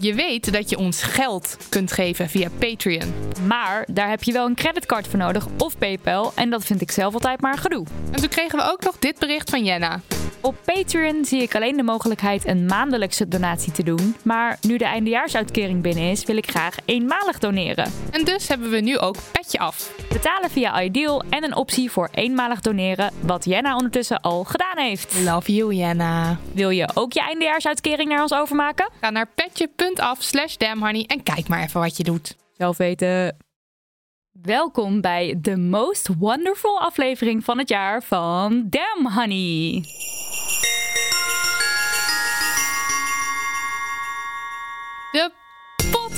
Je weet dat je ons geld kunt geven via Patreon. Maar daar heb je wel een creditcard voor nodig of PayPal. En dat vind ik zelf altijd maar gedoe. En toen kregen we ook nog dit bericht van Jenna. Op Patreon zie ik alleen de mogelijkheid een maandelijkse donatie te doen. Maar nu de eindejaarsuitkering binnen is, wil ik graag eenmalig doneren. En dus hebben we nu ook Petje Af. Betalen via Ideal en een optie voor eenmalig doneren, wat Jenna ondertussen al gedaan heeft. Love you, Jenna. Wil je ook je eindejaarsuitkering naar ons overmaken? Ga naar petje.af slash damnhoney en kijk maar even wat je doet. Zelf weten. Welkom bij de most wonderful aflevering van het jaar van Damn Honey. De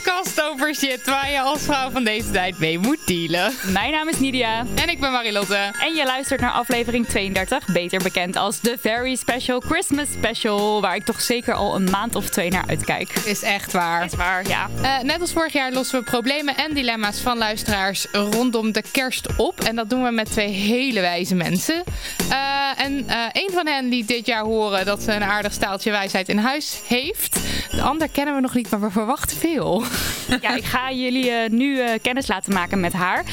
podcast over shit waar je als vrouw van deze tijd mee moet dealen. Mijn naam is Nidia. En ik ben Marilotte. En je luistert naar aflevering 32, beter bekend als de Very Special Christmas Special, waar ik toch zeker al een maand of twee naar uitkijk. Is echt waar. Is waar, ja. Uh, net als vorig jaar lossen we problemen en dilemma's van luisteraars rondom de kerst op. En dat doen we met twee hele wijze mensen. Uh, en uh, een van hen liet dit jaar horen dat ze een aardig staaltje wijsheid in huis heeft. De ander kennen we nog niet, maar we verwachten veel. Ja, ik ga jullie uh, nu uh, kennis laten maken met haar.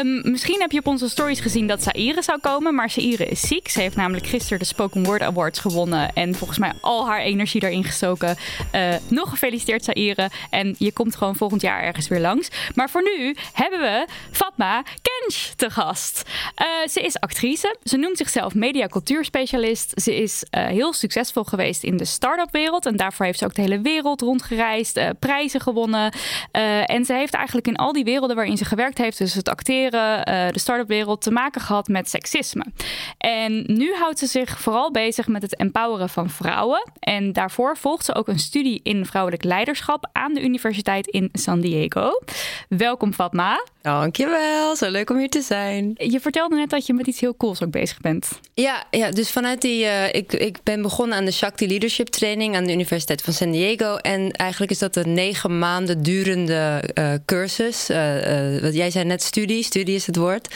Um, misschien heb je op onze stories gezien dat Saïre zou komen, maar Saïre is ziek. Ze heeft namelijk gisteren de Spoken Word Awards gewonnen en volgens mij al haar energie erin gestoken. Uh, nog gefeliciteerd Saïre en je komt gewoon volgend jaar ergens weer langs. Maar voor nu hebben we Fatma Kench te gast. ze is actrice, ze noemt zichzelf media cultuurspecialist. Ze is heel succesvol geweest in de start-up wereld en daarvoor heeft ze ook de hele wereld rondgereisd, prijzen gewonnen. Uh, en ze heeft eigenlijk in al die werelden waarin ze gewerkt heeft, dus het acteren, uh, de start-up wereld, te maken gehad met seksisme. En nu houdt ze zich vooral bezig met het empoweren van vrouwen. En daarvoor volgt ze ook een studie in vrouwelijk leiderschap aan de Universiteit in San Diego. Welkom Fatma. Dankjewel, zo leuk om hier te zijn. Je vertelde net dat je met iets heel cools ook bezig bent. Ja, ja dus vanuit die. Uh, ik, ik ben begonnen aan de Shakti Leadership Training aan de Universiteit van San Diego. En eigenlijk is dat een negen maanden durende uh, cursus. Uh, wat jij zei net studie, studie is het woord.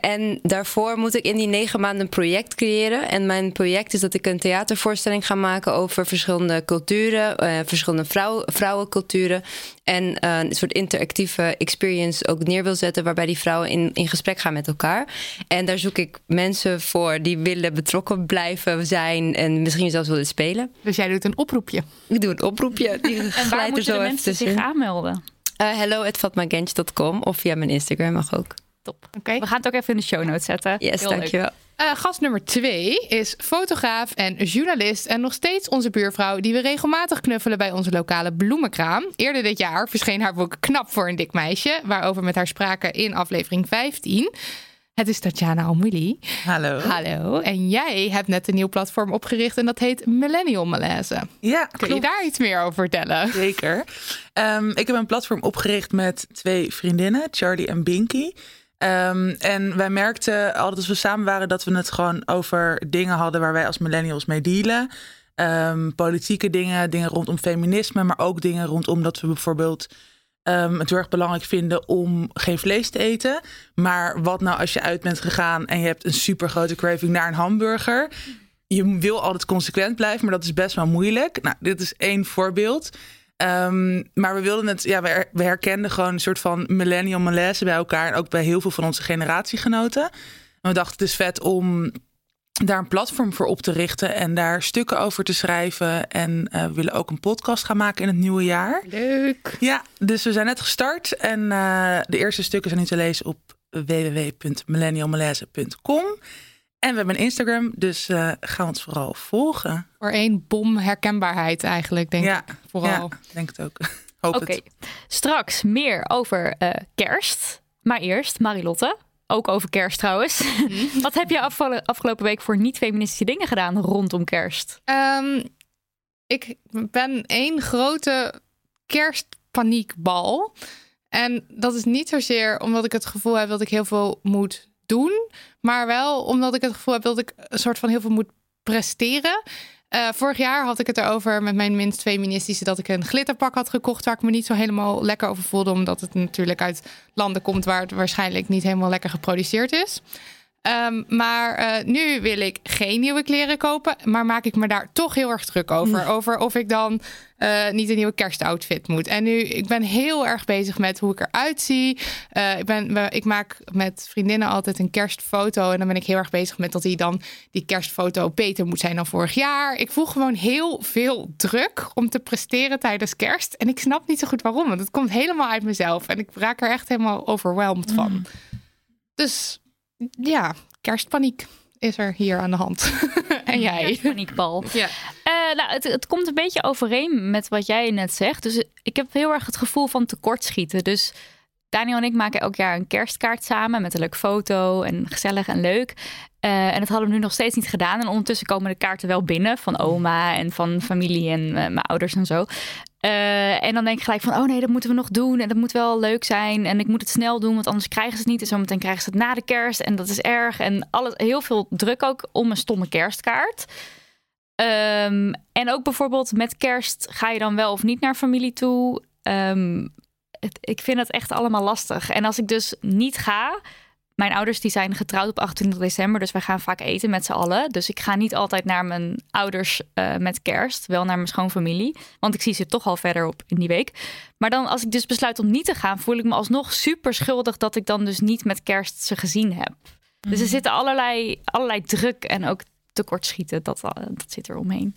en daarvoor moet ik in die negen maanden een project creëren. En mijn project is dat ik een theatervoorstelling ga maken over verschillende culturen, verschillende vrouw, vrouwenculturen. En een soort interactieve experience ook neer wil zetten, waarbij die vrouwen in, in gesprek gaan met elkaar. En daar zoek ik mensen voor die willen betrokken blijven zijn en misschien zelfs willen spelen. Dus jij doet een oproepje? Ik doe een oproepje. Die en waar moeten de mensen zich aanmelden? Uh, hello at of via mijn Instagram mag ook. Top. Okay. We gaan het ook even in de show notes zetten. Yes, Heel dankjewel. Uh, gast nummer twee is fotograaf en journalist en nog steeds onze buurvrouw die we regelmatig knuffelen bij onze lokale bloemenkraam. Eerder dit jaar verscheen haar boek Knap voor een dik meisje, waarover met haar spraken in aflevering 15. Het is Tatjana Almuli. Hallo. Hallo. En jij hebt net een nieuw platform opgericht en dat heet Millennial Malaise. Ja, Kun klopt. je daar iets meer over vertellen? Zeker. Um, ik heb een platform opgericht met twee vriendinnen, Charlie en Binky. Um, en wij merkten altijd als we samen waren dat we het gewoon over dingen hadden waar wij als millennials mee dealen. Um, politieke dingen, dingen rondom feminisme, maar ook dingen rondom dat we bijvoorbeeld um, het erg belangrijk vinden om geen vlees te eten. Maar wat nou als je uit bent gegaan en je hebt een super grote craving naar een hamburger? Je wil altijd consequent blijven, maar dat is best wel moeilijk. Nou, dit is één voorbeeld. Um, maar we wilden het, ja, we, herkenden gewoon een soort van millennial malaise bij elkaar. En ook bij heel veel van onze generatiegenoten. En we dachten, het is vet om daar een platform voor op te richten en daar stukken over te schrijven. En we willen ook een podcast gaan maken in het nieuwe jaar. Leuk. Ja, dus we zijn net gestart en de eerste stukken zijn nu te lezen op www.millennialmalaise.com. En we hebben een Instagram, dus uh, ga ons vooral volgen. Voor één bom herkenbaarheid eigenlijk, denk ja, ik. Vooral. Ja, denk het ook. Oké, straks meer over uh, kerst. Maar eerst, Marilotte, ook over kerst trouwens. Mhm. Wat heb je afgelopen week voor niet-feministische dingen gedaan rondom kerst? Um, ik ben één grote kerstpaniekbal. En dat is niet zozeer omdat ik het gevoel heb dat ik heel veel moet doen, maar wel omdat ik het gevoel heb dat ik een soort van heel veel moet presteren. Uh, vorig jaar had ik het erover met mijn minst feministische dat ik een glitterpak had gekocht waar ik me niet zo helemaal lekker over voelde, omdat het natuurlijk uit landen komt waar het waarschijnlijk niet helemaal lekker geproduceerd is. Um, maar uh, nu wil ik geen nieuwe kleren kopen, maar maak ik me daar toch heel erg druk over. Over of ik dan uh, niet een nieuwe kerstoutfit moet. En nu, ik ben heel erg bezig met hoe ik eruit zie. Uh, ik, ben, ik maak met vriendinnen altijd een kerstfoto. En dan ben ik heel erg bezig met dat die dan die kerstfoto beter moet zijn dan vorig jaar. Ik voel gewoon heel veel druk om te presteren tijdens kerst. En ik snap niet zo goed waarom. Want het komt helemaal uit mezelf. En ik raak er echt helemaal overweldigd van. Mm. Dus ja, kerstpaniek is er hier aan de hand. en jij? Paniekbal. Ja. Uh, nou, het, het, komt een beetje overeen met wat jij net zegt. Dus ik heb heel erg het gevoel van tekortschieten. Dus Daniel en ik maken elk jaar een kerstkaart samen met een leuke foto en gezellig en leuk. Uh, en dat hadden we nu nog steeds niet gedaan. En ondertussen komen de kaarten wel binnen van oma en van familie en uh, mijn ouders en zo. Uh, en dan denk ik gelijk van, oh nee, dat moeten we nog doen. En dat moet wel leuk zijn. En ik moet het snel doen, want anders krijgen ze het niet. En zometeen krijgen ze het na de kerst. En dat is erg. En alles, heel veel druk ook om een stomme kerstkaart. Um, en ook bijvoorbeeld met kerst ga je dan wel of niet naar familie toe. Um, het, ik vind het echt allemaal lastig. En als ik dus niet ga, mijn ouders die zijn getrouwd op 28 december, dus wij gaan vaak eten met z'n allen. Dus ik ga niet altijd naar mijn ouders uh, met kerst, wel naar mijn schoonfamilie, want ik zie ze toch al verder op in die week. Maar dan als ik dus besluit om niet te gaan, voel ik me alsnog super schuldig dat ik dan dus niet met kerst ze gezien heb. Dus er mhm. zitten allerlei, allerlei druk en ook tekortschieten, dat, dat zit er omheen.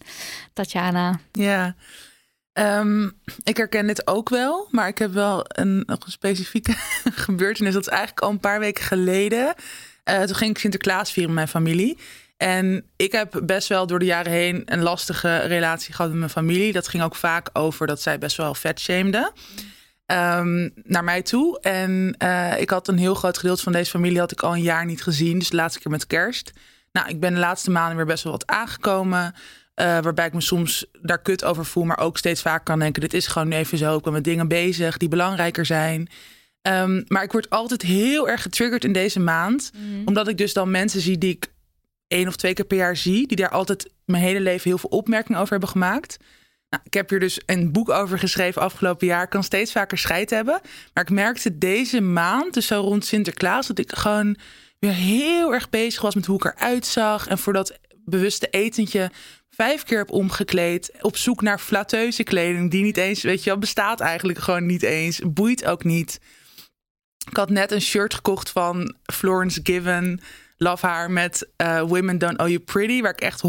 Tatjana. Ja, Um, ik herken dit ook wel, maar ik heb wel een, een specifieke gebeurtenis. Dat is eigenlijk al een paar weken geleden. Uh, toen ging ik Sinterklaas vieren met mijn familie. En ik heb best wel door de jaren heen een lastige relatie gehad met mijn familie. Dat ging ook vaak over dat zij best wel vet shameden. Um, naar mij toe. En uh, ik had een heel groot gedeelte van deze familie had ik al een jaar niet gezien. Dus de laatste keer met kerst. Nou, ik ben de laatste maanden weer best wel wat aangekomen. Uh, waarbij ik me soms daar kut over voel, maar ook steeds vaak kan denken: dit is gewoon nu even zo. Ik ben met dingen bezig die belangrijker zijn. Um, maar ik word altijd heel erg getriggerd in deze maand, mm. omdat ik dus dan mensen zie die ik één of twee keer per jaar zie, die daar altijd mijn hele leven heel veel opmerkingen over hebben gemaakt. Nou, ik heb hier dus een boek over geschreven afgelopen jaar. Ik kan steeds vaker scheid hebben. Maar ik merkte deze maand, dus zo rond Sinterklaas, dat ik gewoon weer heel erg bezig was met hoe ik eruit zag. En voor dat bewuste etentje vijf keer heb omgekleed. Op zoek naar flatteuze kleding. Die niet eens, weet je wel, bestaat eigenlijk gewoon niet eens. Boeit ook niet. Ik had net een shirt gekocht van Florence Given. Love haar met uh, Women Don't Owe You Pretty. Waar ik echt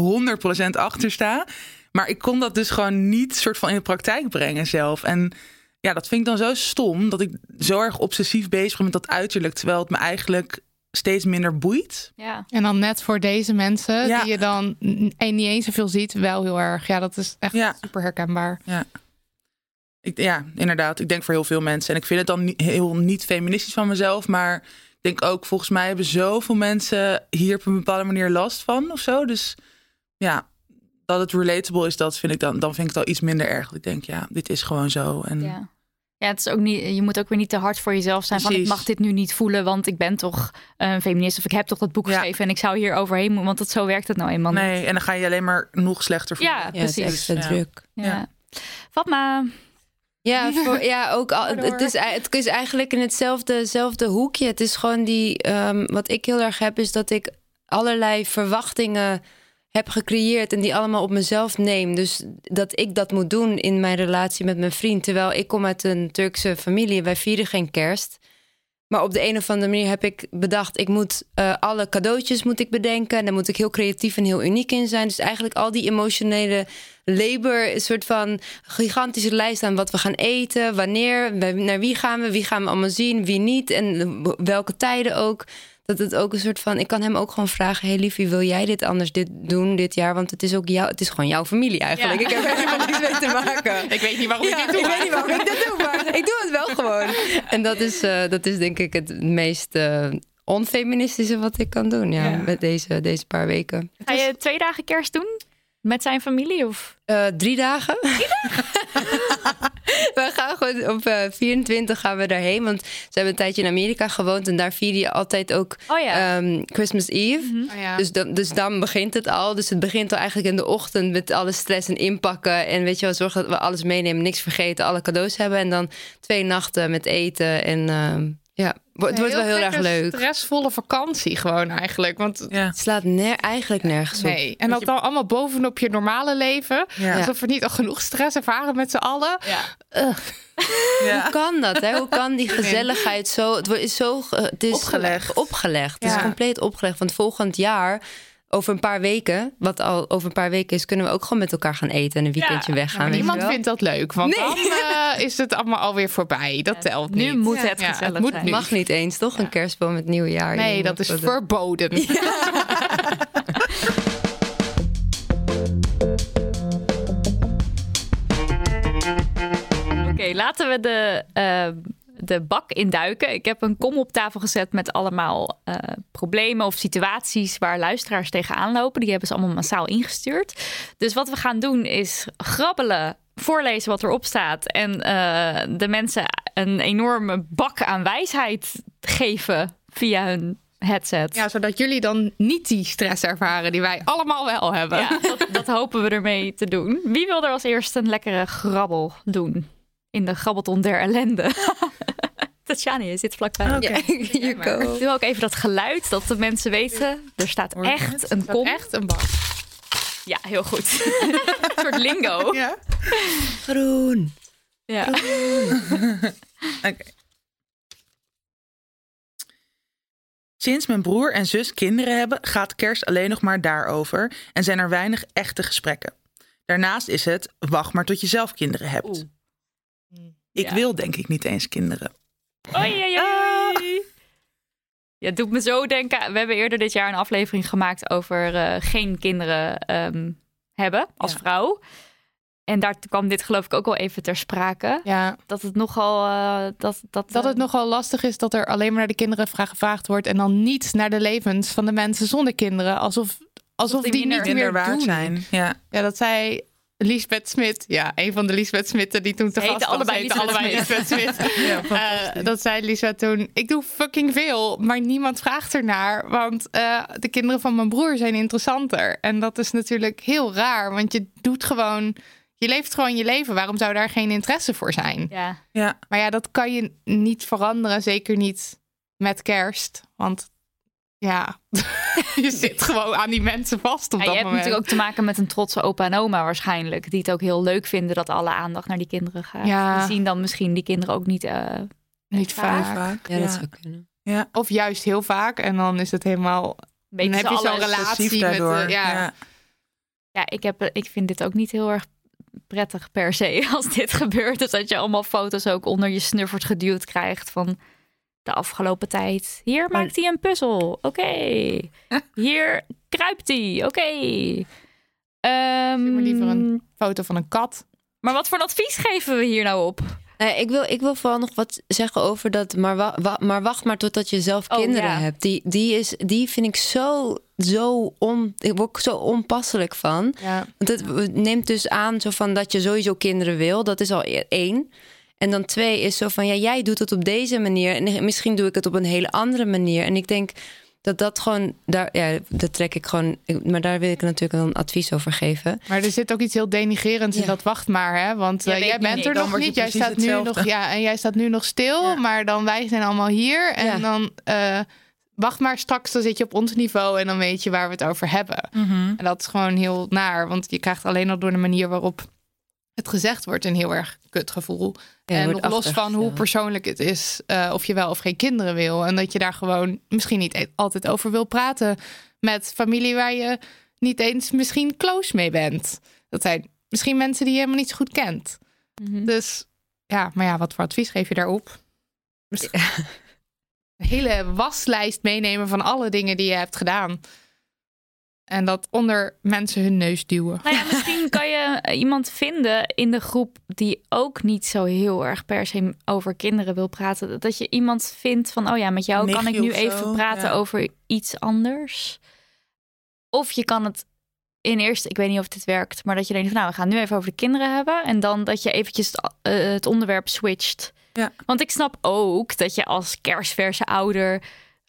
100% achter sta. Maar ik kon dat dus gewoon niet soort van in de praktijk brengen zelf. En ja, dat vind ik dan zo stom. Dat ik zo erg obsessief bezig ben met dat uiterlijk. Terwijl het me eigenlijk steeds minder boeit. Ja. En dan net voor deze mensen die je dan niet eens zoveel ziet, wel heel erg. Ja, dat is echt ja. super herkenbaar. Ja. Ik, ja, inderdaad. Ik denk voor heel veel mensen. En ik vind het dan niet, heel niet feministisch van mezelf. Maar ik denk ook, volgens mij hebben zoveel mensen hier op een bepaalde manier last van of zo. Dus ja, dat het relatable is, dat vind ik dan, dan vind ik het al iets minder erg. Ik denk, ja, dit is gewoon zo. En ja. Ja, het is ook niet, je moet ook weer niet te hard voor jezelf zijn. Van ik mag dit nu niet voelen, want ik ben toch een feminist. Of ik heb toch dat boek geschreven en ik zou hier overheen moeten. Want dat, zo werkt het nou eenmaal Nee, en dan ga je alleen maar nog slechter voelen. Ja, precies. extra druk. Ja. Fatma. Ja, voor, ja ook al, het, is, het is eigenlijk in hetzelfde hoekje. Het is gewoon die, ehm, wat ik heel erg heb, is dat ik allerlei verwachtingen heb gecreëerd en die allemaal op mezelf neem. Dus dat ik dat moet doen in mijn relatie met mijn vriend. Terwijl ik kom uit een Turkse familie, wij vieren geen kerst. Maar op de een of andere manier heb ik bedacht, ik moet uh, alle cadeautjes moet ik bedenken. En daar moet ik heel creatief en heel uniek in zijn. Dus eigenlijk al die emotionele labor, een soort van gigantische lijst aan wat we gaan eten, wanneer, naar wie gaan we, wie gaan we allemaal zien, wie niet en welke tijden ook dat het ook een soort van. Ik kan hem ook gewoon vragen: Hey liefie, wil jij dit anders dit doen dit jaar? Want het is ook jou, het is gewoon jouw familie eigenlijk. Ik heb er helemaal niks mee te maken. Ik weet niet waarom ik dit doe. Ik weet niet waarom ik dit doe, maar ik doe het wel gewoon. En dat is, uh, dat is denk ik het meest. Uh, onfeministische wat ik kan doen, ja, ja, met deze, deze paar weken. Ga je twee dagen kerst doen? Met zijn familie? Of? Uh, drie dagen. Drie dagen? we gaan gewoon op uh, 24 gaan we daarheen. Want ze hebben een tijdje in Amerika gewoond. En daar vier je altijd ook oh, ja. um, Christmas Eve. Mm -hmm. oh, ja. dus, dan, dus dan begint het al. Dus het begint al eigenlijk in de ochtend met alle stress en inpakken. En weet je wel, zorgen dat we alles meenemen, niks vergeten, alle cadeaus hebben. En dan twee nachten met eten en... Uh, ja, het wordt wel heel erg leuk. stressvolle vakantie gewoon eigenlijk. Want ja. het slaat ner eigenlijk nergens op. Nee, en dat dan allemaal bovenop je normale leven. Ja. Alsof we niet al genoeg stress ervaren met z'n allen. Ja. Ja. Hoe kan dat? Hè? Hoe kan die gezelligheid zo... Het is zo het is opgelegd. opgelegd. Het is compleet opgelegd. Want volgend jaar over een paar weken, wat al over een paar weken is, kunnen we ook gewoon met elkaar gaan eten en een weekendje ja, weggaan. Ja, niemand vindt dat leuk, want nee. dan uh, is het allemaal alweer voorbij. Dat telt niet. Nu moet het gezellig het moet zijn. mag niet eens, toch? Een kerstboom met nieuwjaar. Nee, dat is verboden. Okay, laten we de uh, de bak induiken. Ik heb een kom op tafel gezet met allemaal uh, problemen of situaties waar luisteraars tegenaan lopen. Die hebben ze allemaal massaal ingestuurd. Dus wat we gaan doen is grabbelen, voorlezen wat erop staat en uh, de mensen een enorme bak aan wijsheid geven via hun headset. Ja, zodat jullie dan niet die stress ervaren die wij allemaal wel hebben. Ja, dat, dat hopen we ermee te doen. Wie wil er als eerste een lekkere grabbel doen? In de grabbelton der ellende. Tatjana, je zit vlakbij. Okay. Ja, go. Doe ook even dat geluid, dat de mensen weten. Er staat echt een kom. Echt een bak. Ja, heel goed. een soort lingo. Ja. Groen. Ja. Oké. Okay. Sinds mijn broer en zus kinderen hebben, gaat kerst alleen nog maar daarover en zijn er weinig echte gesprekken. Daarnaast is het wacht maar tot je zelf kinderen hebt. Oeh. Ik ja. wil denk ik niet eens kinderen. Oei, oei, oei. Ja, het doet me zo denken. We hebben eerder dit jaar een aflevering gemaakt over uh, geen kinderen um, hebben als ja. vrouw. En daar kwam dit geloof ik ook wel even ter sprake. Ja. Dat het nogal... Uh, dat, dat, dat het nogal lastig is dat er alleen maar naar de kinderen gevraagd wordt... en dan niet naar de levens van de mensen zonder kinderen. Alsof, alsof die, die niet meer waard doen. zijn. Ja. ja, dat zij Lisbeth Smit, ja, een van de Lisbeth Smitten die toen te gast was. allebei Lisbeth allebei Lisbeth Smit. ja, uh, dat zei Lisbeth toen, ik doe fucking veel, maar niemand vraagt ernaar. Want uh, de kinderen van mijn broer zijn interessanter. En dat is natuurlijk heel raar, want je doet gewoon... Je leeft gewoon je leven. Waarom zou daar geen interesse voor zijn? Ja. ja. Maar ja, dat kan je niet veranderen. Zeker niet met kerst. Want ja, je zit gewoon aan die mensen vast op ja, dat je hebt moment. natuurlijk ook te maken met een trotse opa en oma waarschijnlijk. Die het ook heel leuk vinden dat alle aandacht naar die kinderen gaat. Ja. Die zien dan misschien die kinderen ook niet, uh, niet vaak. vaak. Ja, dat zou kunnen. Ja. Of juist heel vaak. En dan is het helemaal... Dan heb je zo'n relatie met... daardoor. Uh, ja. ja. ja, ik, heb, ik vind dit ook niet heel erg prettig per se als dit gebeurt. Dus dat je allemaal foto's ook onder je snuffert geduwd krijgt van de afgelopen tijd. Hier maar... maakt hij een puzzel. Oké. Okay. Hier kruipt hij. Oké. Okay. Um, maar liever een foto van een kat. Maar wat voor advies geven we hier nou op? Nee, ik, wil, ik wil vooral nog wat zeggen over dat. Maar, wa, wa, maar wacht maar totdat je zelf oh, kinderen ja. hebt. Die, die, is, die vind ik zo. zo on, ik word zo onpasselijk van. Ja. Want het neemt dus aan zo van dat je sowieso kinderen wil. Dat is al één. En dan twee is zo van ja, jij doet het op deze manier. En misschien doe ik het op een hele andere manier. En ik denk dat dat gewoon, daar, ja, dat trek ik gewoon. Maar daar wil ik natuurlijk een advies over geven. Maar er zit ook iets heel denigerends Ja. in dat wacht maar, hè? Want Ja, uh, weet jij bent niet. er nog niet. Jij staat nu nog, ja, en jij staat nu nog stil. Ja. Maar dan wij zijn allemaal hier. En Ja. dan eh, wacht maar straks, dan zit je op ons niveau en dan weet je waar we het over hebben. Mhm. En dat is gewoon heel naar, want je krijgt alleen al door de manier waarop het gezegd wordt een heel erg kut gevoel. Ja, en wordt nog los van hoe persoonlijk het is, eh, of je wel of geen kinderen wil. En dat je daar gewoon misschien niet e- altijd over wil praten met familie waar je niet eens misschien close mee bent. Dat zijn misschien mensen die je helemaal niet zo goed kent. Mhm. Dus ja, maar ja, wat voor advies geef je daarop? Een hele waslijst meenemen van alle dingen die je hebt gedaan. En dat onder mensen hun neus duwen. Nou ja, misschien kan je eh, iemand vinden in de groep die ook niet zo heel erg per se over kinderen wil praten. Dat je iemand vindt van, oh ja, met jou kan ik nu even praten ja. over iets anders. Of je kan het in eerste, ik weet niet of dit werkt, maar dat je denkt van, nou, we gaan nu even over de kinderen hebben. En dan dat je eventjes het, eh, het onderwerp switcht. Ja. Want ik snap ook dat je als kerstverse ouder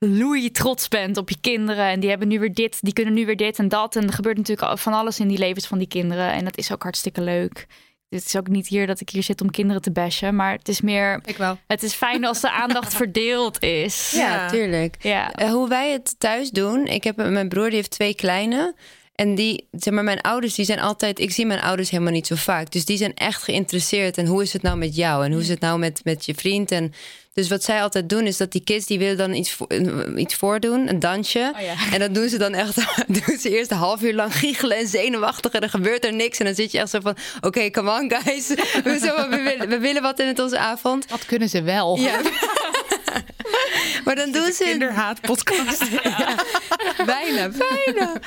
loei trots bent op je kinderen. En die hebben nu weer dit, die kunnen nu weer dit en dat. En er gebeurt natuurlijk al van alles in die levens van die kinderen. En dat is ook hartstikke leuk. Het is ook niet hier dat ik hier zit om kinderen te bashen. Maar het is meer, Ik wel. het is fijn als de aandacht verdeeld is. Ja, Ja. tuurlijk. Ja. Eh, hoe wij het thuis doen. Ik heb mijn broer die heeft twee kleine. En die, zeg maar, mijn ouders, die zijn altijd. Ik zie mijn ouders helemaal niet zo vaak. Dus die zijn echt geïnteresseerd. En hoe is het nou met jou? En hoe is het nou met, met je vriend? En dus wat zij altijd doen, is dat die kids die willen dan iets, eh, iets voordoen, een dansje. Oh ja. En dat doen ze dan echt. doen ze eerst een half uur lang giechelen en zenuwachtig. En dan gebeurt er niks. En dan zit je echt zo van: oké, come on, guys. We, zo, we, willen, we willen wat in het onze avond. Dat kunnen ze wel. Ja. maar dan doen ze. Kinderhaat podcast. Bijna, bijna.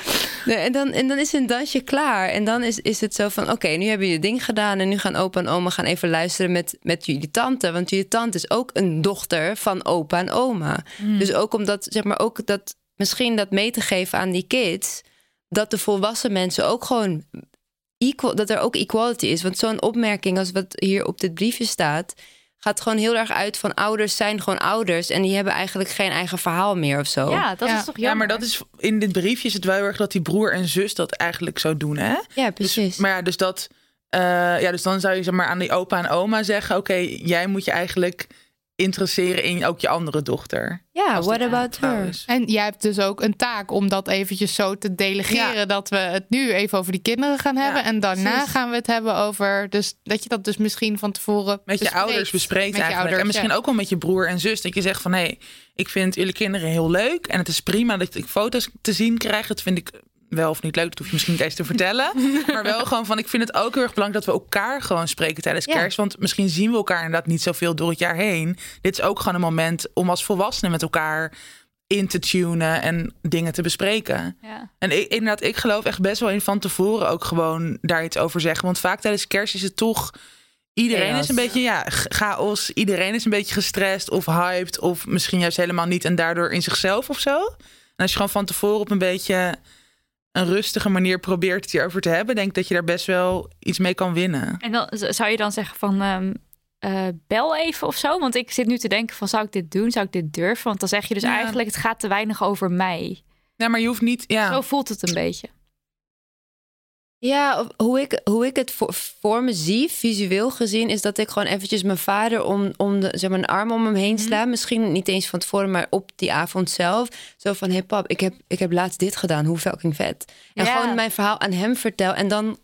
Nee, en, dan, en dan is een dansje klaar. En dan is, is het zo van: oké, nu hebben je ding gedaan. En nu gaan opa en oma gaan even luisteren met, met jullie tante. Want jullie tante is ook een dochter van opa en oma. Dus ook omdat, zeg maar, ook dat misschien dat mee te geven aan die kids. Dat de volwassen mensen ook gewoon. Equal, dat er ook equality is. Want zo'n opmerking als wat hier op dit briefje staat. Gaat gewoon heel erg uit van ouders zijn gewoon ouders. En die hebben eigenlijk geen eigen verhaal meer of zo. Ja, dat Ja. is toch jammer. Ja, maar dat is in dit briefje is het wel heel erg dat die broer en zus dat eigenlijk zo doen, hè? Ja, Dus, precies. maar ja, dus dat. eh, ja, dus dan zou je zeg maar aan die opa en oma zeggen: Oké, jij moet je eigenlijk interesseren in ook je andere dochter. ja, what about her? is. En jij hebt dus ook een taak om dat eventjes zo te delegeren. Ja. Dat we het nu even over die kinderen gaan hebben. Ja, en daarna precies. gaan we het hebben over. Dus dat je dat dus misschien van tevoren. Met je ouders bespreekt Met je eigenlijk. ouders, en misschien ja. ook wel met je broer en zus. Dat je zegt van hé, hey, ik vind jullie kinderen heel leuk. En het is prima dat ik foto's te zien krijg. Dat vind ik wel of niet leuk. Dat hoef je misschien niet eens te vertellen. maar wel gewoon van ik vind het ook heel erg belangrijk dat we elkaar gewoon spreken tijdens Ja. kerst. Want misschien zien we elkaar inderdaad niet zoveel door het jaar heen. Dit is ook gewoon een moment om als volwassenen met elkaar in te tunen en dingen te bespreken. Ja. En ik, inderdaad, ik geloof echt best wel in van tevoren ook gewoon daar iets over zeggen. Want vaak tijdens kerst is het toch... Iedereen Chaos. is een beetje ja, ch- chaos. Iedereen is een beetje gestrest of hyped. Of misschien juist helemaal niet. En daardoor in zichzelf of zo. En als je gewoon van tevoren op een beetje een rustige manier probeert het hierover te hebben... denk ik dat je daar best wel iets mee kan winnen. En dan zou je dan zeggen van ehm, eh, bel even of zo? Want ik zit nu te denken van zou ik dit doen? Zou ik dit durven? Want dan zeg je dus Ja. eigenlijk het gaat te weinig over mij. Ja, maar je hoeft niet... Ja, Zo voelt het een beetje. Ja, hoe ik, hoe ik het voor, voor me zie, visueel gezien, is dat ik gewoon eventjes mijn vader om, om de, zeg maar, een arm om hem heen sla. Misschien niet eens van tevoren, maar op die avond zelf. Zo van, hey pap, ik heb, ik heb laatst dit gedaan. Hoe fucking vet. En Ja. gewoon mijn verhaal aan hem vertel. En dan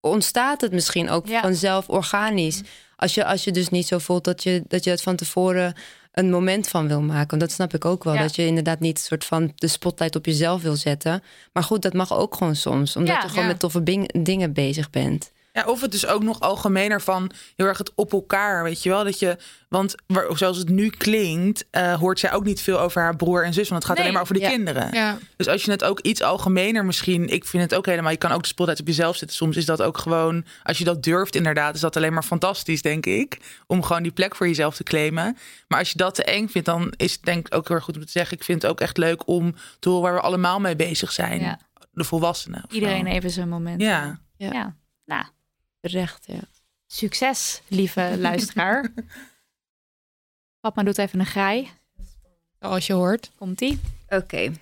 ontstaat het misschien ook Ja. vanzelf organisch. Als je, als je dus niet zo voelt dat je, dat je het van tevoren een moment van wil maken. Want dat snap ik ook wel. Ja. Dat je inderdaad niet een soort van de spotlight op jezelf wil zetten. Maar goed, dat mag ook gewoon soms. Omdat Ja. je gewoon met toffe dingen bezig bent. Ja, of het dus ook nog algemener van heel erg het op elkaar, weet je wel. Dat je, want waar, zoals het nu klinkt, eh, hoort zij ook niet veel over haar broer en zus. Want het gaat Nee, alleen maar over de ja. kinderen. Ja. Dus als je het ook iets algemener misschien, ik vind het ook helemaal, je kan ook de spotlight op jezelf zetten. Soms is dat ook gewoon, als je dat durft inderdaad, is dat alleen maar fantastisch, denk ik. Om gewoon die plek voor jezelf te claimen. Maar als je dat te eng vindt, dan is het denk ik ook heel erg goed om te zeggen. Ik vind het ook echt leuk om te horen waar we allemaal mee bezig zijn. Ja. De volwassenen. Iedereen zo. even zijn moment. Ja. ja. Nou, Recht, ja. succes, lieve luisteraar. Papa doet even een graai. Zoals je hoort. Komt-ie? Oké.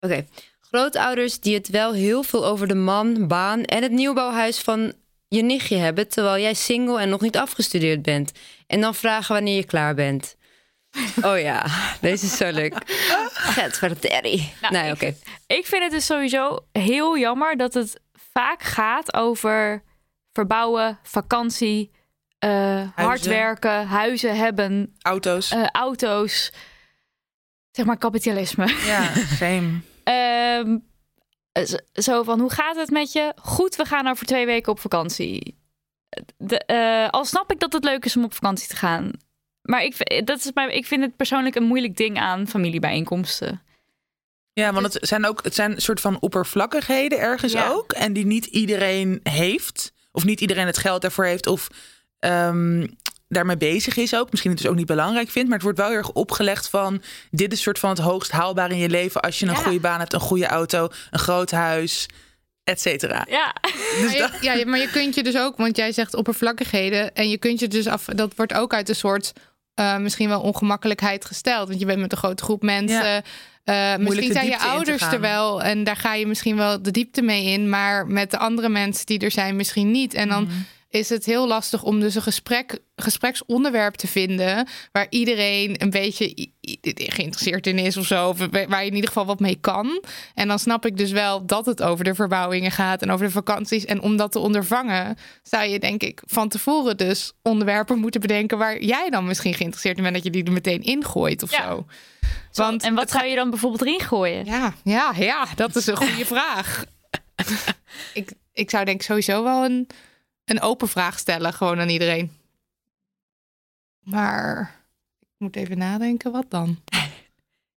Oké. Grootouders die het wel heel veel over de man, baan en het nieuwbouwhuis van je nichtje hebben, terwijl jij single en nog niet afgestudeerd bent. En dan vragen wanneer je klaar bent. Oh ja, deze is zo leuk. Getverderrie. Nou, nee, ik- oké. Ik vind het dus sowieso heel jammer dat het vaak gaat over verbouwen, vakantie, eh, hard werken, huizen hebben, Auto's. eh, auto's. Zeg maar kapitalisme. ja, same. Ehm, zo van, hoe gaat het met je? Goed, we gaan over twee weken op vakantie. De, eh, al snap ik dat het leuk is om op vakantie te gaan. Maar ik, dat is mijn, ik vind het persoonlijk een moeilijk ding aan familiebijeenkomsten. Ja, want het zijn ook het zijn een soort van oppervlakkigheden ergens Ja. ook. En die niet iedereen heeft. Of niet iedereen het geld daarvoor heeft. Of ehm, daarmee bezig is ook. Misschien het dus ook niet belangrijk vindt. Maar het wordt wel heel erg opgelegd van... dit is soort van het hoogst haalbaar in je leven... als je een Ja. goede baan hebt, een goede auto, een groot huis, et cetera. Ja, Dus Maar je, ja, maar je kunt je dus ook, want jij zegt oppervlakkigheden. En je kunt je dus af, dat wordt ook uit een soort eh, misschien wel ongemakkelijkheid gesteld. Want je bent met een grote groep mensen. Eh, misschien zijn je ouders er wel en daar ga je misschien wel de diepte mee in. Maar met de andere mensen die er zijn, misschien niet. En dan Mhm. Is het heel lastig om dus een gesprek, gespreksonderwerp te vinden. waar iedereen een beetje geïnteresseerd in is of zo. Of waar je in ieder geval wat mee kan. En dan snap ik dus wel dat het over de verbouwingen gaat en over de vakanties. En om dat te ondervangen, zou je denk ik van tevoren dus onderwerpen moeten bedenken. waar jij dan misschien geïnteresseerd in bent, dat je die er meteen ingooit of Ja. zo. Want, en wat zou je dan bijvoorbeeld erin gooien? ja, ja, ja, dat is een goede vraag. ik, ik zou denk ik sowieso wel een, een open vraag stellen, gewoon aan iedereen. Maar ik moet even nadenken, wat dan?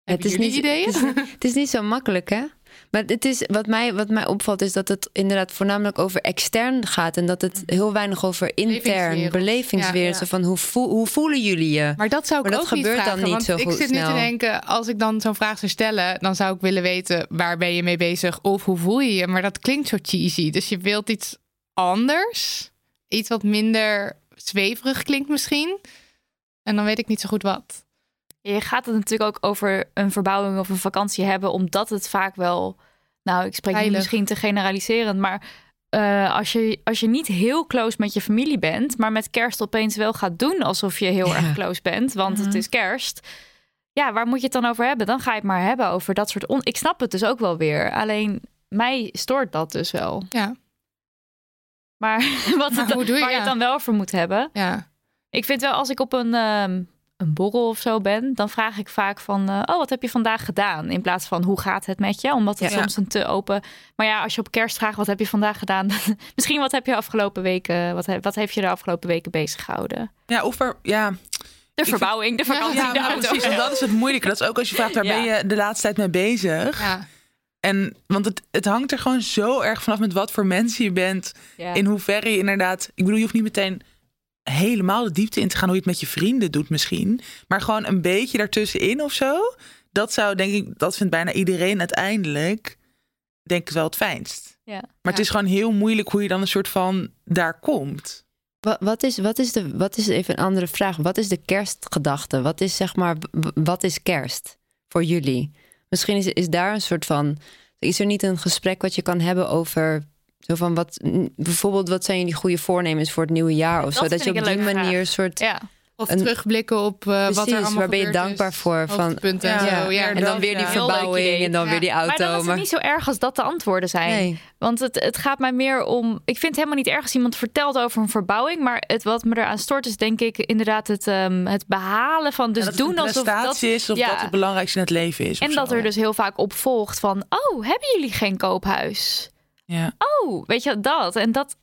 Hebben is niet, ideeën? Het is, het is niet zo makkelijk, hè? Maar het is, wat, mij, wat mij opvalt is dat het inderdaad voornamelijk over extern gaat. En dat het heel weinig over intern, Belevingswereld. Ja, van hoe, voel, hoe voelen jullie je? Maar dat zou ik Maar dat ook niet gebeurt dan vragen, niet want zo ik goed zit nu te denken, als ik dan zo'n vraag zou stellen, dan zou ik willen weten waar ben je mee bezig of hoe voel je je. Maar dat klinkt zo cheesy. Dus je wilt iets anders, iets wat minder zweverig klinkt misschien. En dan weet ik niet zo goed wat. Je gaat het natuurlijk ook over een verbouwing of een vakantie hebben, omdat het vaak wel, nou, ik spreek nu misschien te generaliserend, maar eh, als, je, als je niet heel close met je familie bent, maar met kerst opeens wel gaat doen alsof je heel Ja. erg close bent, want het Mhm. is kerst. Ja, waar moet je het dan over hebben? Dan ga je het maar hebben over dat soort. On ik snap het dus ook wel weer. Alleen mij stoort dat dus wel. Ja, Maar, wat Maar het, hoe doe je- waar je het dan wel over moet hebben. ja. Ik vind wel, als ik op een, ehm, een borrel of zo ben, dan vraag ik vaak van, eh, oh, wat heb je vandaag gedaan? In plaats van, hoe gaat het met je? Omdat het Ja. soms een te open... Maar ja, als je op kerst vraagt, wat heb je vandaag gedaan? Misschien, wat heb je afgelopen weken, wat, he- wat heeft je de afgelopen weken bezig gehouden? ja, of er, ja, De verbouwing, de vakantie, ja de auto. precies. En dat is het moeilijke. Dat is ook als je vraagt, waar Ja. ben je de laatste tijd mee bezig? ja. En, want het, het hangt er gewoon zo erg vanaf met wat voor mensen je bent. Ja. In hoeverre je inderdaad... Ik bedoel, je hoeft niet meteen helemaal de diepte in te gaan... hoe je het met je vrienden doet misschien. Maar gewoon een beetje daartussenin of zo. Dat zou, denk ik, dat vindt bijna iedereen uiteindelijk... denk ik wel het fijnst. Ja. Maar het is gewoon heel moeilijk hoe je dan een soort van daar komt. Wat, wat, is, wat, is de, wat is even een andere vraag? Wat is de kerstgedachte? Wat is zeg maar, wat is kerst voor jullie? Misschien is, is daar een soort van. Is er niet een gesprek wat je kan hebben over. Zo van wat, bijvoorbeeld, wat zijn jullie goede voornemens voor het nieuwe jaar of Dat zo? Dat je op die manier een soort. Ja. Of Een- terugblikken op eh, wat er allemaal waar ben je dankbaar is. voor? Van, ja, zo. Ja, en dan dat- weer die ja. Verbouwing en dan Ja. weer die Maar auto. dan is het niet zo erg als dat de antwoorden zijn. nee. Want het, het gaat mij meer om. Ik vind het helemaal niet erg als iemand vertelt over een verbouwing. Maar het, wat me eraan stoort is, denk ik, inderdaad het, ehm, het behalen van. Dus dat doen het een alsof dat. prestatie is of ja. dat het belangrijkste in het leven is. En dat zo. er dus heel vaak op volgt van. Oh, hebben jullie geen koophuis? Ja. Oh, weet je dat? En dat.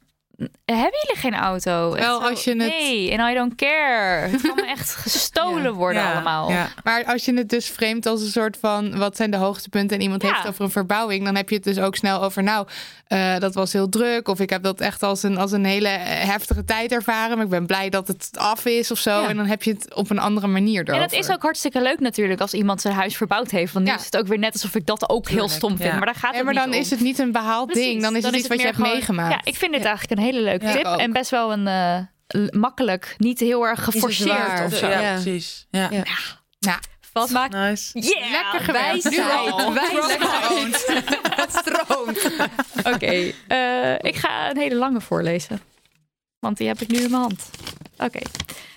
Hebben jullie geen auto? Wel, als je het- Nee, en I don't care. Het kan me echt gestolen Ja. worden Ja, allemaal. Ja. Maar als je het dus framet als een soort van wat zijn de hoogtepunten en iemand heeft over een verbouwing, dan heb je het dus ook snel over nou, eh, dat was heel druk of ik heb dat echt als een, als een hele eh, heftige tijd ervaren, maar ik ben blij dat het af is of zo. En dan heb je het op een andere manier erover. En het is ook hartstikke leuk natuurlijk als iemand zijn huis verbouwd heeft. Want nu is het ook weer net alsof ik dat ook heel stom vind. Maar daar gaat het maar niet dan om. is het niet een behaald Precies, ding, dan is het iets wat je hebt gewoon- meegemaakt. Ja, ik vind dit eigenlijk een hele leuke tip. En best wel een eh, makkelijk, niet heel erg geforceerd of zo. Ja, Ja. precies. Ja. Ja. Wat maakt... Nice. Yeah, Lekker gewerkt. Nu wijsheid. al. Wijsheid. Het stroomt. Oké, eh, ik ga een hele lange voorlezen. Want die heb ik nu in mijn hand. Oké.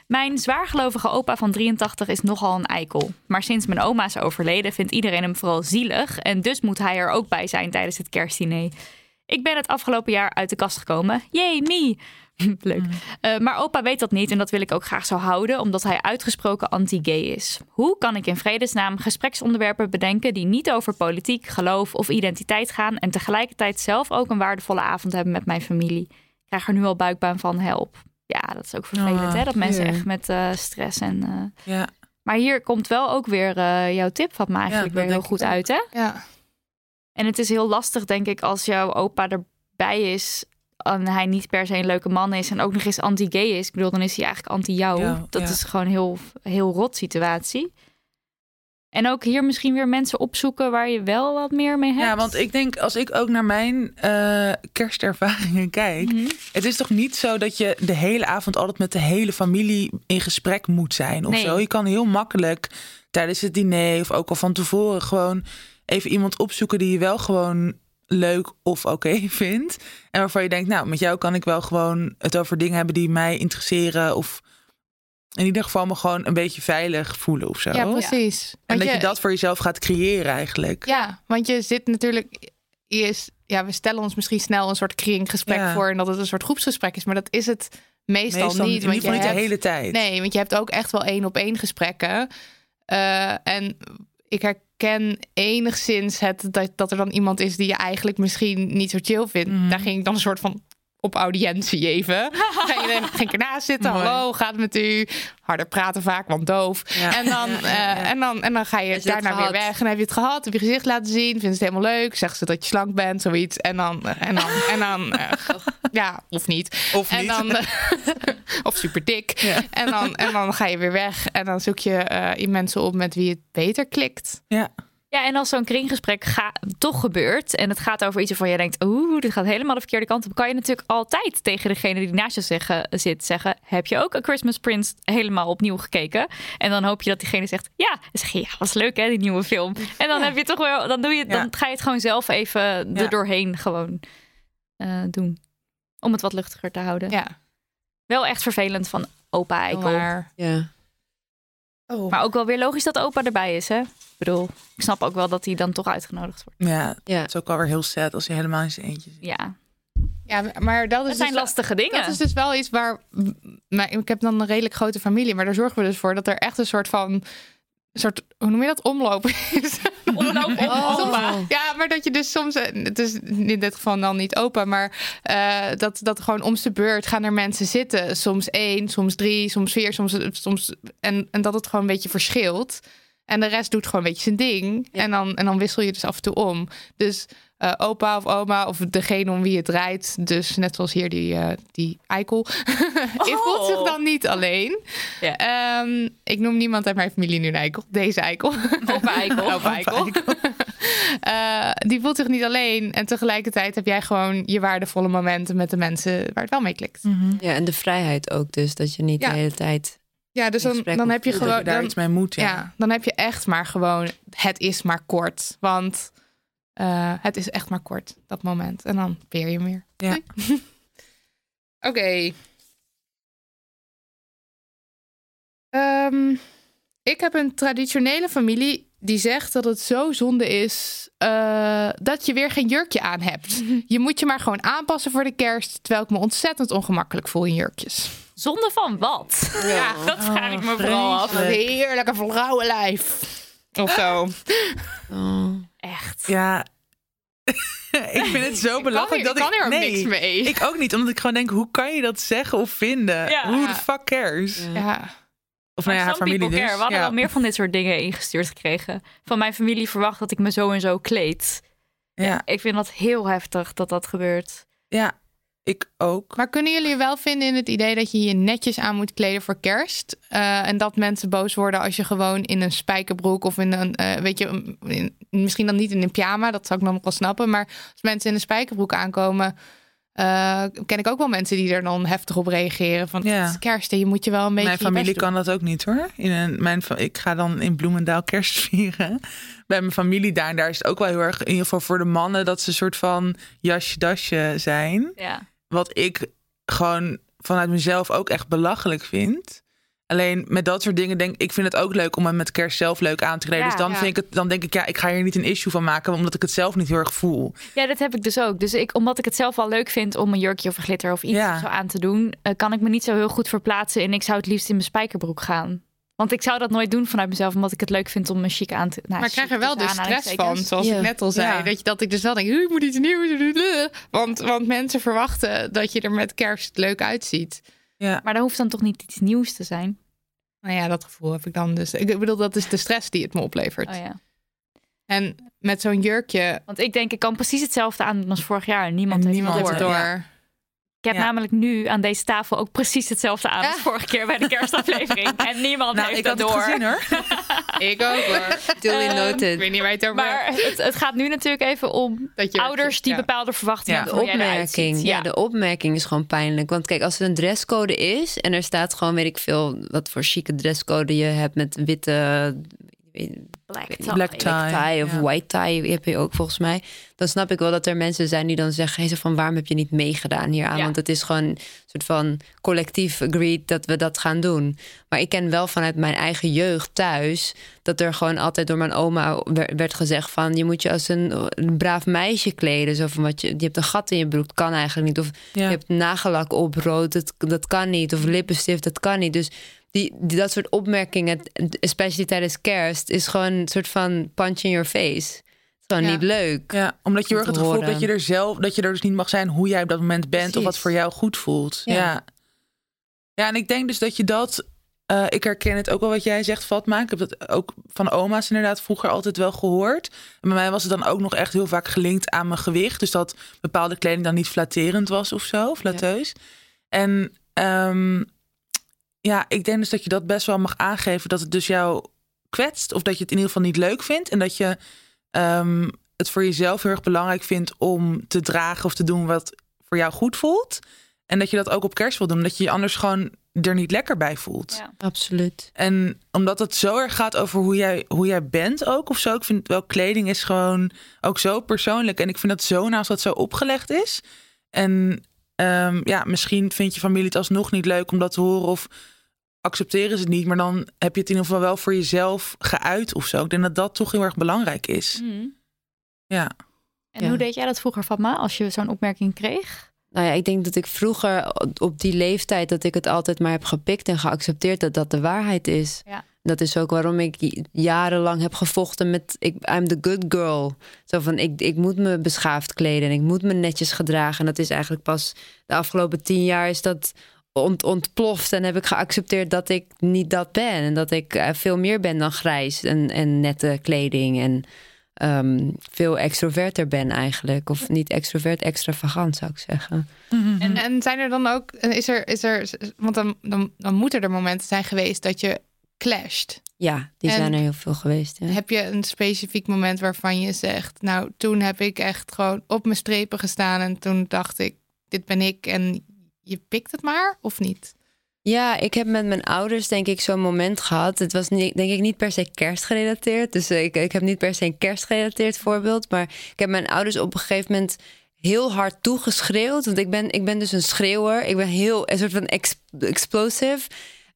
Mijn zwaargelovige opa van 83 is nogal een eikel. Maar sinds mijn oma is overleden vindt iedereen hem vooral zielig. En dus moet hij er ook bij zijn tijdens het kerstdiner. Ik ben het afgelopen jaar uit de kast gekomen. Yay, me! Leuk. Uh, maar opa weet dat niet en dat wil ik ook graag zo houden, omdat hij uitgesproken anti-gay is. Hoe kan ik in vredesnaam gespreksonderwerpen bedenken die niet over politiek, geloof of identiteit gaan en tegelijkertijd zelf ook een waardevolle avond hebben met mijn familie? Ik krijg er nu al buikbaan van, help. Ja, dat is ook vervelend, Oh, hè? Dat mensen ja. echt met eh, stress en. eh, Ja. Maar hier komt wel ook weer eh, jouw tip, wat me eigenlijk weer heel goed ook. uit, hè? Ja. En het is heel lastig, denk ik, als jouw opa erbij is en hij niet per se een leuke man is en ook nog eens anti-gay is. Ik bedoel, dan is hij eigenlijk anti-jou. Ja, dat ja. is gewoon een heel, heel rot situatie. En ook hier misschien weer mensen opzoeken waar je wel wat meer mee hebt. ja, want ik denk als ik ook naar mijn eh, kerstervaringen kijk. Mhm. Het is toch niet zo dat je de hele avond altijd met de hele familie in gesprek moet zijn of Nee. zo. Je kan heel makkelijk tijdens het diner of ook al van tevoren gewoon even iemand opzoeken die je wel gewoon leuk of oké vindt. En waarvan je denkt, nou, met jou kan ik wel gewoon het over dingen hebben die mij interesseren of in ieder geval me gewoon een beetje veilig voelen of zo. Ja, precies. en Want dat je, dat voor jezelf gaat creëren eigenlijk. Ja, want je zit natuurlijk. Je is, ja, we stellen ons misschien snel een soort kringgesprek Ja. voor en dat het een soort groepsgesprek is, maar dat is het meestal, Meestal niet. in Want ieder je geval niet de hebt, hele tijd. Nee, want je hebt ook echt wel één op één gesprekken. Eh, en ik herken enigszins het dat, dat er dan iemand is die je eigenlijk misschien niet zo chill vindt. Mhm. Daar ging ik dan een soort van op audiëntie even. Ging, ging ernaast zitten. Mooi. Hallo, gaat het met u? Harder praten vaak, want doof. Ja. En, dan, Ja, ja, ja. eh, en, dan, en dan ga je daarna weer weg. En dan heb je het gehad. Heb je gezicht laten zien. Vinden ze het helemaal leuk. Zeggen ze dat je slank bent, zoiets. En dan, en dan, en dan eh, ja, of niet. Of En niet. dan, eh, of super dik. En, dan, en dan ga je weer weg. En dan zoek je eh, mensen op met wie het beter klikt. Ja. Ja, en als zo'n kringgesprek ga, toch gebeurt en het gaat over iets waarvan jij denkt, oeh, dit gaat helemaal de verkeerde kant op, kan je natuurlijk altijd tegen degene die naast je zeggen, zit zeggen, heb je ook een Christmas Prince helemaal opnieuw gekeken? En dan hoop je dat diegene zegt, ja. Dan zeg je, ja, was leuk hè, die nieuwe film. En dan Ja. heb je toch wel, dan doe je, dan Ja. ga je het gewoon zelf even Ja. er doorheen gewoon eh, doen, om het wat luchtiger te houden. Ja. Wel echt vervelend van opa Eikel. Maar, Ja. oh. Maar ook wel weer logisch dat opa erbij is, hè? Ik bedoel, ik snap ook wel dat hij dan toch uitgenodigd wordt. Ja, Ja. het is ook alweer heel sad als je helemaal in zijn eentje zit. Ja, ja, maar dat is dat zijn dus- lastige dingen. Dat is dus wel iets waar. Maar ik heb dan een redelijk grote familie, maar daar zorgen we dus voor dat er echt een soort van. Een soort, hoe noem je dat? Omloop is. Omloop om Oh. Ja, maar dat je dus soms, eh, het is in dit geval dan niet open, maar eh, dat, dat gewoon om zijn beurt gaan er mensen zitten. Soms één, soms drie, soms vier, soms, soms en, en dat het gewoon een beetje verschilt. En de rest doet gewoon een beetje zijn ding. Ja. En, dan, en dan wissel je dus af en toe om. Dus eh, opa of oma of degene om wie het rijdt. Dus net zoals hier die, eh, die eikel. Je voelt zich dan niet alleen. Ja. Ehm, ik noem niemand uit mijn familie nu een eikel. Deze eikel. Opa Eikel. Opa eikel. Eh, die voelt zich niet alleen. En tegelijkertijd heb jij gewoon je waardevolle momenten met de mensen waar het wel mee klikt. ja, en de vrijheid ook dus. Dat je niet Ja. de hele tijd... Ja, dus dan, dan heb je gewoon. je daar Dan, iets mee moet. Ja. ja, dan heb je echt maar gewoon. Het is maar kort. Want eh, het is echt maar kort, dat moment. En dan peer je hem weer. Ja. Oké. Ehm, ik heb een traditionele familie die zegt dat het zo zonde is eh, dat je weer geen jurkje aan hebt. Je moet je maar gewoon aanpassen voor de kerst, terwijl ik me ontzettend ongemakkelijk voel in jurkjes. Zonde van wat? Ja, dat vraag ik me vooral af. Een heerlijke vrouwenlijf. Of zo. Oh. Echt. Ja. ik vind het zo belachelijk ik dat kan ik... er ook nee, niks mee. Ik ook niet, omdat ik gewoon denk, hoe kan je dat zeggen of vinden? Ja. Hoe de fuck cares? Ja. Of nou ja, haar familie dus. care. We hadden ja. wel meer van dit soort dingen ingestuurd gekregen. Van mijn familie verwacht dat ik me zo en zo kleed. Ja. Ik vind dat heel heftig dat dat gebeurt. ja, ik ook. Maar kunnen jullie wel vinden in het idee dat je je netjes aan moet kleden voor kerst? Eh, en dat mensen boos worden als je gewoon in een spijkerbroek of in een, eh, weet je, in- misschien dan niet in een pyjama, dat zou ik dan nog wel snappen. Maar als mensen in een spijkerbroek aankomen, eh, ken ik ook wel mensen die er dan heftig op reageren. Van Ja. het is kerst en je moet je wel een beetje. Mijn je familie best doen. kan dat ook niet hoor. In een, mijn, ik ga dan in Bloemendaal kerst vieren. Bij mijn familie daar. En daar is het ook wel heel erg, in ieder geval voor de mannen, dat ze een soort van jasje-dasje zijn. Ja. Wat ik gewoon vanuit mezelf ook echt belachelijk vind. Alleen met dat soort dingen denk ik vind het ook leuk om hem met kerst zelf leuk aan te kleden. Ja, dus dan, ja. vind ik het, dan denk ik, ja, ik ga hier niet een issue van maken, omdat ik het zelf niet heel erg voel. Ja, dat heb ik dus ook. Dus ik, omdat ik het zelf wel leuk vind om een jurkje of een glitter of iets Ja. zo aan te doen, eh, kan ik me niet zo heel goed verplaatsen. En ik zou het liefst in mijn spijkerbroek gaan. Want ik zou dat nooit doen vanuit mezelf, omdat ik het leuk vind om me chic aan te. Nou, Maar ik krijg er wel de tussen stress van, zoals Ja. ik net al zei. Ja. Dat, je, dat ik dus wel denk, "Huh, ik moet iets nieuws doen. Want, want mensen verwachten dat je er met kerst leuk uitziet. Ja. Maar dat hoeft dan toch niet iets nieuws te zijn? Nou ja, dat gevoel heb ik dan dus. Ik bedoel, dat is de stress die het me oplevert. Oh ja. En met zo'n jurkje Want ik denk, ik kan precies hetzelfde aan als vorig jaar. Niemand En heeft niemand het door. door. Ja. Ik heb Ja. namelijk nu aan deze tafel ook precies hetzelfde aan als Ja. vorige keer bij de kerstaflevering. En niemand Nou, heeft ik dat had het door. gezien hoor. Ik ook hoor. Duly Ehm, Ik noted. weet niet waar je het over Maar het, het gaat nu natuurlijk even om Dat je- ouders die ja. bepaalde verwachtingen Ja. De opmerking. Ja. de opmerking is gewoon pijnlijk. Want kijk, als er een dresscode is en er staat gewoon, weet ik veel, wat voor chique dresscode je hebt met witte. Black Black tie. Black tie. tie of ja. white tie heb je ook volgens mij. Dan snap ik wel dat er mensen zijn die dan zeggen: hey, van waarom heb je niet meegedaan hieraan? Ja. Want het is gewoon een soort van collectief agreed dat we dat gaan doen. Maar ik ken wel vanuit mijn eigen jeugd thuis dat er gewoon altijd door mijn oma wer- werd gezegd van je moet je als een, een braaf meisje kleden. Zo van wat je, je hebt een gat in je broek, kan eigenlijk niet. Of Ja. je hebt nagellak op rood, dat, dat kan niet. Of lippenstift, dat kan niet. Dus die, die, dat soort opmerkingen, especially tijdens kerst, is gewoon een soort van punch in your face. Het is gewoon Ja. niet leuk. Ja, omdat je heel erg het gevoel dat je er zelf, dat je er dus niet mag zijn hoe jij op dat moment bent of wat voor jou goed voelt. Ja. Ja. ja. en ik denk dus dat je dat. eh, ik herken het ook wel wat jij zegt, Fatma. Ik heb dat ook van oma's inderdaad vroeger altijd wel gehoord. En bij mij was het dan ook nog echt heel vaak gelinkt aan mijn gewicht. Dus dat bepaalde kleding dan niet flatterend was of zo, flatteus. En ehm, ja, ik denk dus dat je dat best wel mag aangeven dat het dus jou kwetst. Of dat je het in ieder geval niet leuk vindt. En dat je ehm, het voor jezelf heel erg belangrijk vindt om te dragen of te doen wat voor jou goed voelt. En dat je dat ook op kerst wil doen. Dat je je anders gewoon er niet lekker bij voelt. Ja. Absoluut. En omdat het zo erg gaat over hoe jij, hoe jij bent ook of zo. Ik vind wel kleding is gewoon ook zo persoonlijk. En ik vind dat zo naast dat zo opgelegd is. En ehm, ja, misschien vindt je familie het alsnog niet leuk om dat te horen. Of accepteren ze het niet. Maar dan heb je het in ieder geval wel voor jezelf geuit of zo. Ik denk dat dat toch heel erg belangrijk is. Mm. Ja. En Ja. hoe deed jij dat vroeger, Fatma, als je zo'n opmerking kreeg? Nou ja, ik denk dat ik vroeger op die leeftijd dat ik het altijd maar heb gepikt en geaccepteerd dat dat de waarheid is. Ja. Dat is ook waarom ik jarenlang heb gevochten met ik, I'm the good girl. Zo van ik, ik moet me beschaafd kleden en ik moet me netjes gedragen. En dat is eigenlijk pas de afgelopen tien jaar is dat ont, ontploft en heb ik geaccepteerd dat ik niet dat ben en dat ik eh, veel meer ben dan grijs en, en nette kleding en ehm, veel extroverter ben eigenlijk. Of niet extrovert, extravagant zou ik zeggen. En, en zijn er dan ook, is er, is er, want dan, dan, dan moeten er momenten zijn geweest dat je clasht. Ja, die En- zijn er heel veel geweest. Ja. Heb je een specifiek moment waarvan je zegt, nou toen heb ik echt gewoon op mijn strepen gestaan en toen dacht ik, dit ben ik en je pikt het maar of niet? Ja, ik heb met mijn ouders denk ik zo'n moment gehad. Het was niet, denk ik niet per se kerstgerelateerd. Dus ik, ik heb niet per se een kerstgerelateerd voorbeeld. Maar ik heb mijn ouders op een gegeven moment heel hard toegeschreeuwd. Want ik ben, ik ben dus een schreeuwer. Ik ben heel een soort van ex, explosive.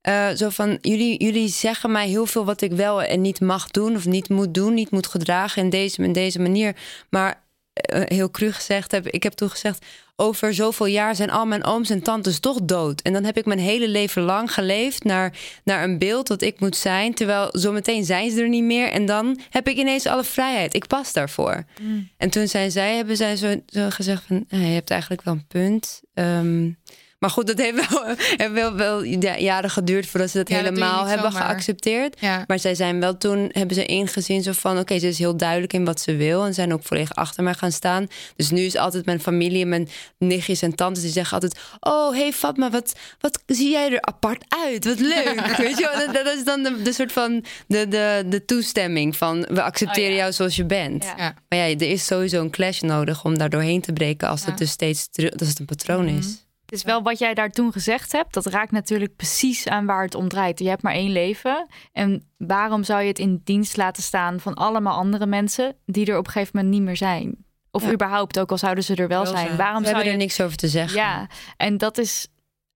Eh, zo van, jullie, jullie zeggen mij heel veel wat ik wel en niet mag doen... of niet moet doen, niet moet gedragen in deze, in deze manier. Maar eh, heel cru gezegd heb ik heb toen gezegd... over zoveel jaar zijn al mijn ooms en tantes toch dood. En dan heb ik mijn hele leven lang geleefd naar, naar een beeld wat ik moet zijn... terwijl zometeen zijn ze er niet meer... en dan heb ik ineens alle vrijheid. Ik pas daarvoor. En toen zijn zij, hebben zij zo, zo gezegd van... "Eh, je hebt eigenlijk wel een punt... Ehm, maar goed, dat heeft wel, heeft wel, wel ja, jaren geduurd voordat ze dat Ja, helemaal hebben zomaar. geaccepteerd. Ja. Maar zij zijn wel toen, hebben ze ingezien zo van... oké, ze is heel duidelijk in wat ze wil... en zijn ook volledig achter mij gaan staan. Dus nu is altijd mijn familie en mijn nichtjes en tantes... die zeggen altijd... oh, hey Fatma, wat, wat zie jij er apart uit? Wat leuk, weet je? Dat, dat is dan de, de soort van de, de, de toestemming van... we accepteren Oh ja. jou zoals je bent. Maar ja, er is sowieso een clash nodig om daar doorheen te breken... als Ja. het dus steeds als het een patroon is. Het is wel wat jij daar toen gezegd hebt. Dat raakt natuurlijk precies aan waar het om draait. Je hebt maar één leven. En waarom zou je het in dienst laten staan van allemaal andere mensen die er op een gegeven moment niet meer zijn? Of Ja. überhaupt, ook al zouden ze er wel, Wel zijn. zijn. Waarom We zou hebben je er niks over te zeggen. Ja, en dat is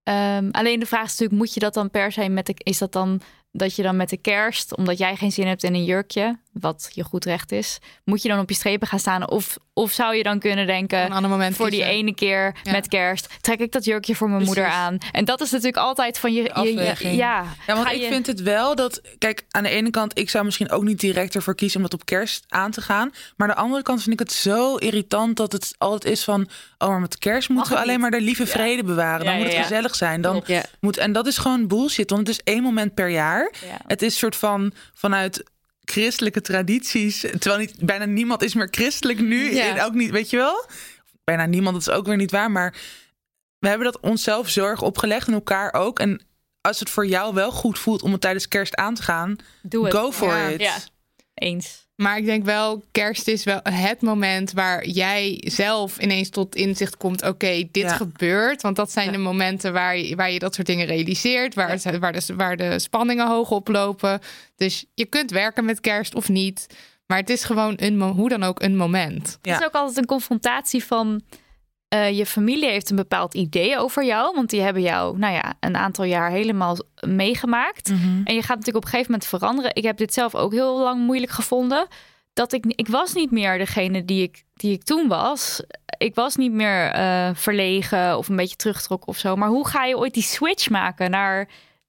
Ehm, alleen de vraag is natuurlijk, moet je dat dan per se met de... Is dat dan dat je dan met de kerst, omdat jij geen zin hebt in een jurkje, wat je goed recht is, moet je dan op je strepen gaan staan? Of, of zou je dan kunnen denken, Een ander moment voor die ene keer Ja. met kerst, trek ik dat jurkje voor mijn moeder aan? En dat is natuurlijk altijd van je... je, ja, Ja, want ga ik je- vind het wel dat, kijk, aan de ene kant, ik zou misschien ook niet direct ervoor kiezen om dat op kerst aan te gaan. Maar aan de andere kant vind ik het zo irritant dat het altijd is van, oh, maar met kerst moeten we alleen niet. maar de lieve vrede bewaren. Dan Ja, moet het gezellig zijn. Dan Ja. moet, en dat is gewoon bullshit, want het is één moment per jaar. Ja. Het is soort van vanuit christelijke tradities, terwijl niet, bijna niemand is meer christelijk nu. Ja. En ook niet, weet je wel? Bijna niemand, dat is ook weer niet waar, maar we hebben dat onszelf zo erg opgelegd en elkaar ook. En als het voor jou wel goed voelt om het tijdens kerst aan te gaan, Doe het. go for Ja. it. Ja. Eens. Maar ik denk wel, kerst is wel het moment waar jij zelf ineens tot inzicht komt. Oké, dit Ja. gebeurt. Want dat zijn Ja. de momenten waar je, waar je dat soort dingen realiseert. Waar, het- waar, de, waar de spanningen hoog oplopen. Dus je kunt werken met kerst of niet. Maar het is gewoon een, hoe dan ook, een moment. Ja. Het is ook altijd een confrontatie van... eh, je familie heeft een bepaald idee over jou. Want die hebben jou, nou ja, een aantal jaar helemaal meegemaakt. Mhm. En je gaat natuurlijk op een gegeven moment veranderen. Ik heb dit zelf ook heel lang moeilijk gevonden. Dat ik, ik was niet meer degene die ik, die ik toen was. Ik was niet meer eh, verlegen of een beetje teruggetrokken of zo. Maar hoe ga je ooit die switch maken naar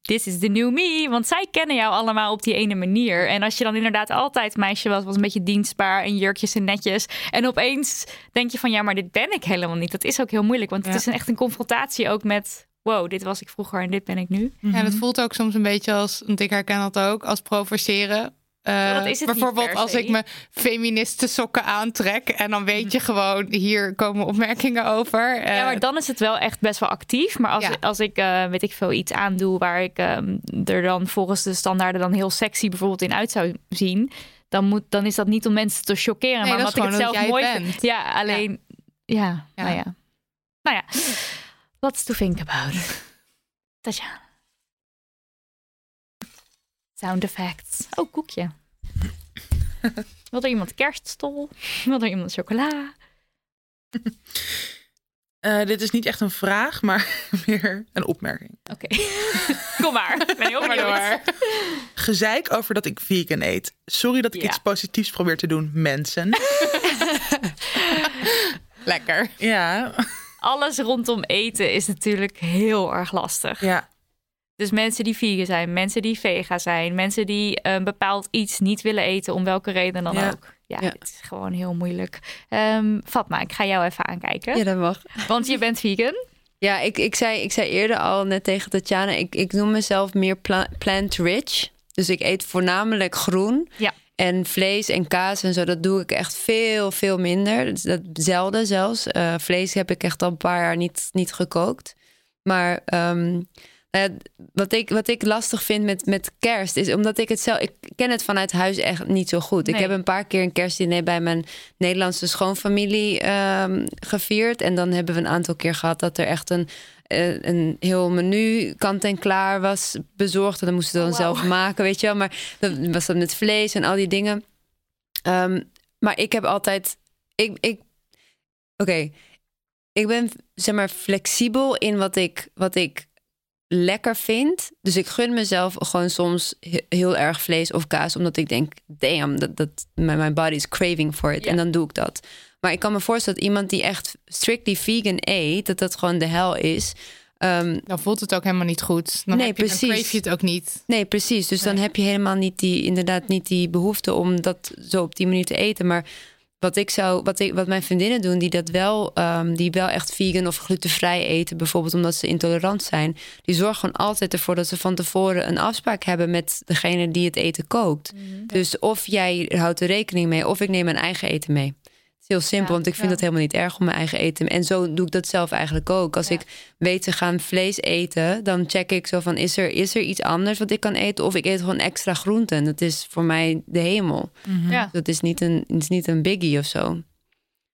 this is the new me? Want zij kennen jou allemaal op die ene manier. En als je dan inderdaad altijd meisje was, was een beetje dienstbaar en jurkjes en netjes. En opeens denk je van ja, maar dit ben ik helemaal niet. Dat is ook heel moeilijk, want Ja. het is een, echt een confrontatie ook met wow, dit was ik vroeger en dit ben ik nu. Ja, dat voelt ook soms een beetje als, want ik herken dat ook, als provoceren. Eh, is bijvoorbeeld als ik me feministen sokken aantrek en dan weet je gewoon, hier komen opmerkingen over. Ja, Eh, maar dan is het wel echt best wel actief. Maar als, Ja. als ik, eh, weet ik veel, iets aandoe waar ik ehm, er dan volgens de standaarden dan heel sexy bijvoorbeeld in uit zou zien, dan, moet, dan is dat niet om mensen te chockeren, Nee, maar omdat is ik het zelf mooi vind. Ja, alleen, ja, Ja. nou ja. Nou ja, lots to think about. Tatjana. Sound effects. Oh, koekje. Wil er iemand kerststol? Wil er iemand chocola? Eh, dit is niet echt een vraag, maar meer een opmerking. Oké. Kom maar. Ben heel maar door. Gezeik over dat ik vegan eet. Sorry dat ik Ja. iets positiefs probeer te doen, mensen. Lekker. ja, alles rondom eten is natuurlijk heel erg lastig. ja. Dus mensen die vegan zijn, mensen die vega zijn, mensen die een bepaald iets niet willen eten, om welke reden dan Ja. ook. Ja, Ja. het is gewoon heel moeilijk. Ehm Fatma, ik ga jou even aankijken. Ja, dat mag. Want je bent vegan. Ja, ik, ik, zei, ik zei eerder al net tegen Tatjana, ik, ik noem mezelf meer pla- plant-rich. Dus ik eet voornamelijk groen. Ja. En vlees en kaas en zo, dat doe ik echt veel, veel minder. Dat, dat zelden zelfs. Eh, vlees heb ik echt al een paar jaar niet, niet gekookt. Maar ehm, ja, wat, ik, wat ik lastig vind met, met kerst is omdat ik het zelf. Ik ken het vanuit huis echt niet zo goed. Ik heb een paar keer een kerstdiner bij mijn Nederlandse schoonfamilie ehm, gevierd. En dan hebben we een aantal keer gehad dat er echt een, eh, een heel menu kant en klaar was bezorgd. En dan moesten we dan Oh, zelf maken, weet je wel. Maar dan was dat met vlees en al die dingen. Ehm, maar ik heb altijd. Ik, ik, Oké, ik ben zeg maar flexibel in wat ik, wat ik lekker vind. Dus ik gun mezelf gewoon soms he- heel erg vlees of kaas, omdat ik denk, damn, dat, dat my body is craving for it. En dan doe ik dat. Maar ik kan me voorstellen dat iemand die echt strictly vegan eet, dat dat gewoon de hel is. Ehm, Dan voelt het ook helemaal niet goed. Dan Nee, heb je, dan precies. crave je het ook niet. Nee, precies. Dus dan heb je helemaal niet die, inderdaad niet die behoefte om dat zo op die manier te eten. Maar wat ik zou, wat, ik, wat mijn vriendinnen doen, die dat wel, ehm, die wel echt vegan of glutenvrij eten, bijvoorbeeld omdat ze intolerant zijn, die zorgen gewoon altijd ervoor dat ze van tevoren een afspraak hebben met degene die het eten kookt. Dus of jij houdt er rekening mee, of ik neem mijn eigen eten mee. Heel simpel, Ja, want ik vind ja. dat helemaal niet erg om mijn eigen eten. En zo doe ik dat zelf eigenlijk ook. Als Ja. ik weet ze gaan vlees eten, dan check ik zo van is er, is er iets anders wat ik kan eten? Of ik eet gewoon extra groenten. Dat is voor mij de hemel. Ja. Dat is niet een, is niet een biggie of zo.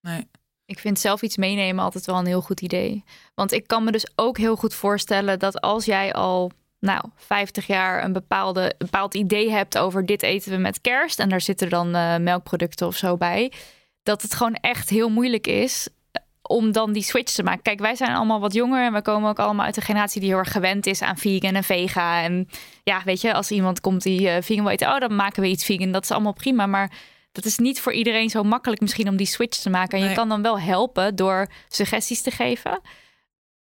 Nee. Ik vind zelf iets meenemen altijd wel een heel goed idee. Want ik kan me dus ook heel goed voorstellen dat als jij al, nou, 50 jaar een bepaalde, een bepaald idee hebt over dit eten we met kerst en daar zitten dan eh, melkproducten of zo bij, dat het gewoon echt heel moeilijk is om dan die switch te maken. Kijk, wij zijn allemaal wat jonger en we komen ook allemaal uit een generatie die heel erg gewend is aan vegan en vega. En ja, weet je, als iemand komt die uh, vegan wil eten, oh, dan maken we iets vegan. Dat is allemaal prima, maar dat is niet voor iedereen zo makkelijk misschien om die switch te maken. En je kan dan wel helpen door suggesties te geven.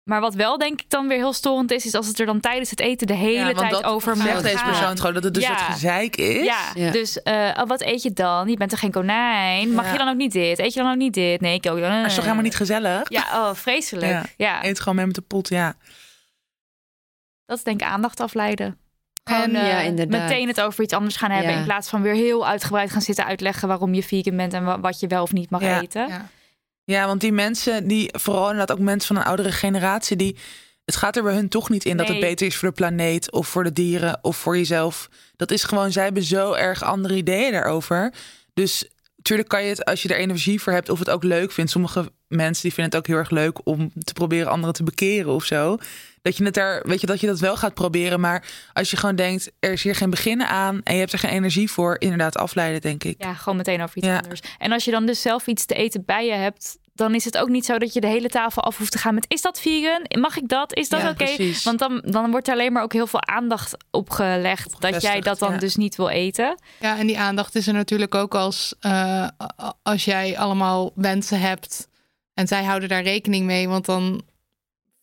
Maar wat wel denk ik dan weer heel storend is, is als het er dan tijdens het eten de hele Ja, want tijd over zegt moet deze gaan. persoon gewoon dat het dus Ja. het gezeik is. Ja, Ja. dus eh, oh, wat eet je dan? Je bent toch geen konijn? Mag Ja. je dan ook niet dit? Eet je dan ook niet dit? Nee, ik ook. Maar het is toch helemaal niet gezellig? Ja, oh, vreselijk. Ja. Ja, Eet gewoon mee met de pot, ja. dat is denk ik aandacht afleiden. Gewoon En, eh, ja, inderdaad. meteen het over iets anders gaan hebben. Ja. In plaats van weer heel uitgebreid gaan zitten uitleggen waarom je vegan bent en wa- wat je wel of niet mag Ja. eten. Ja. Want die mensen, die vooral inderdaad ook mensen van een oudere generatie, die het gaat er bij hun toch niet in dat het beter is voor de planeet of voor de dieren of voor jezelf. Dat is gewoon, zij hebben zo erg andere ideeën daarover. Dus natuurlijk kan je het, als je er energie voor hebt of het ook leuk vindt. Sommige mensen die vinden het ook heel erg leuk om te proberen anderen te bekeren of zo. Dat je het daar, weet je, dat je dat wel gaat proberen. Maar als je gewoon denkt, er is hier geen beginnen aan en je hebt er geen energie voor, inderdaad afleiden, denk ik. Ja, gewoon meteen over iets Ja. anders. En als je dan dus zelf iets te eten bij je hebt, dan is het ook niet zo dat je de hele tafel af hoeft te gaan met: is dat vegan? Mag ik dat? Is dat Ja, oké? Want dan, dan wordt er alleen maar ook heel veel aandacht opgelegd dat jij dat dan ja. dus niet wil eten. Ja, en die aandacht is er natuurlijk ook als, eh, als jij allemaal wensen hebt en zij houden daar rekening mee, want dan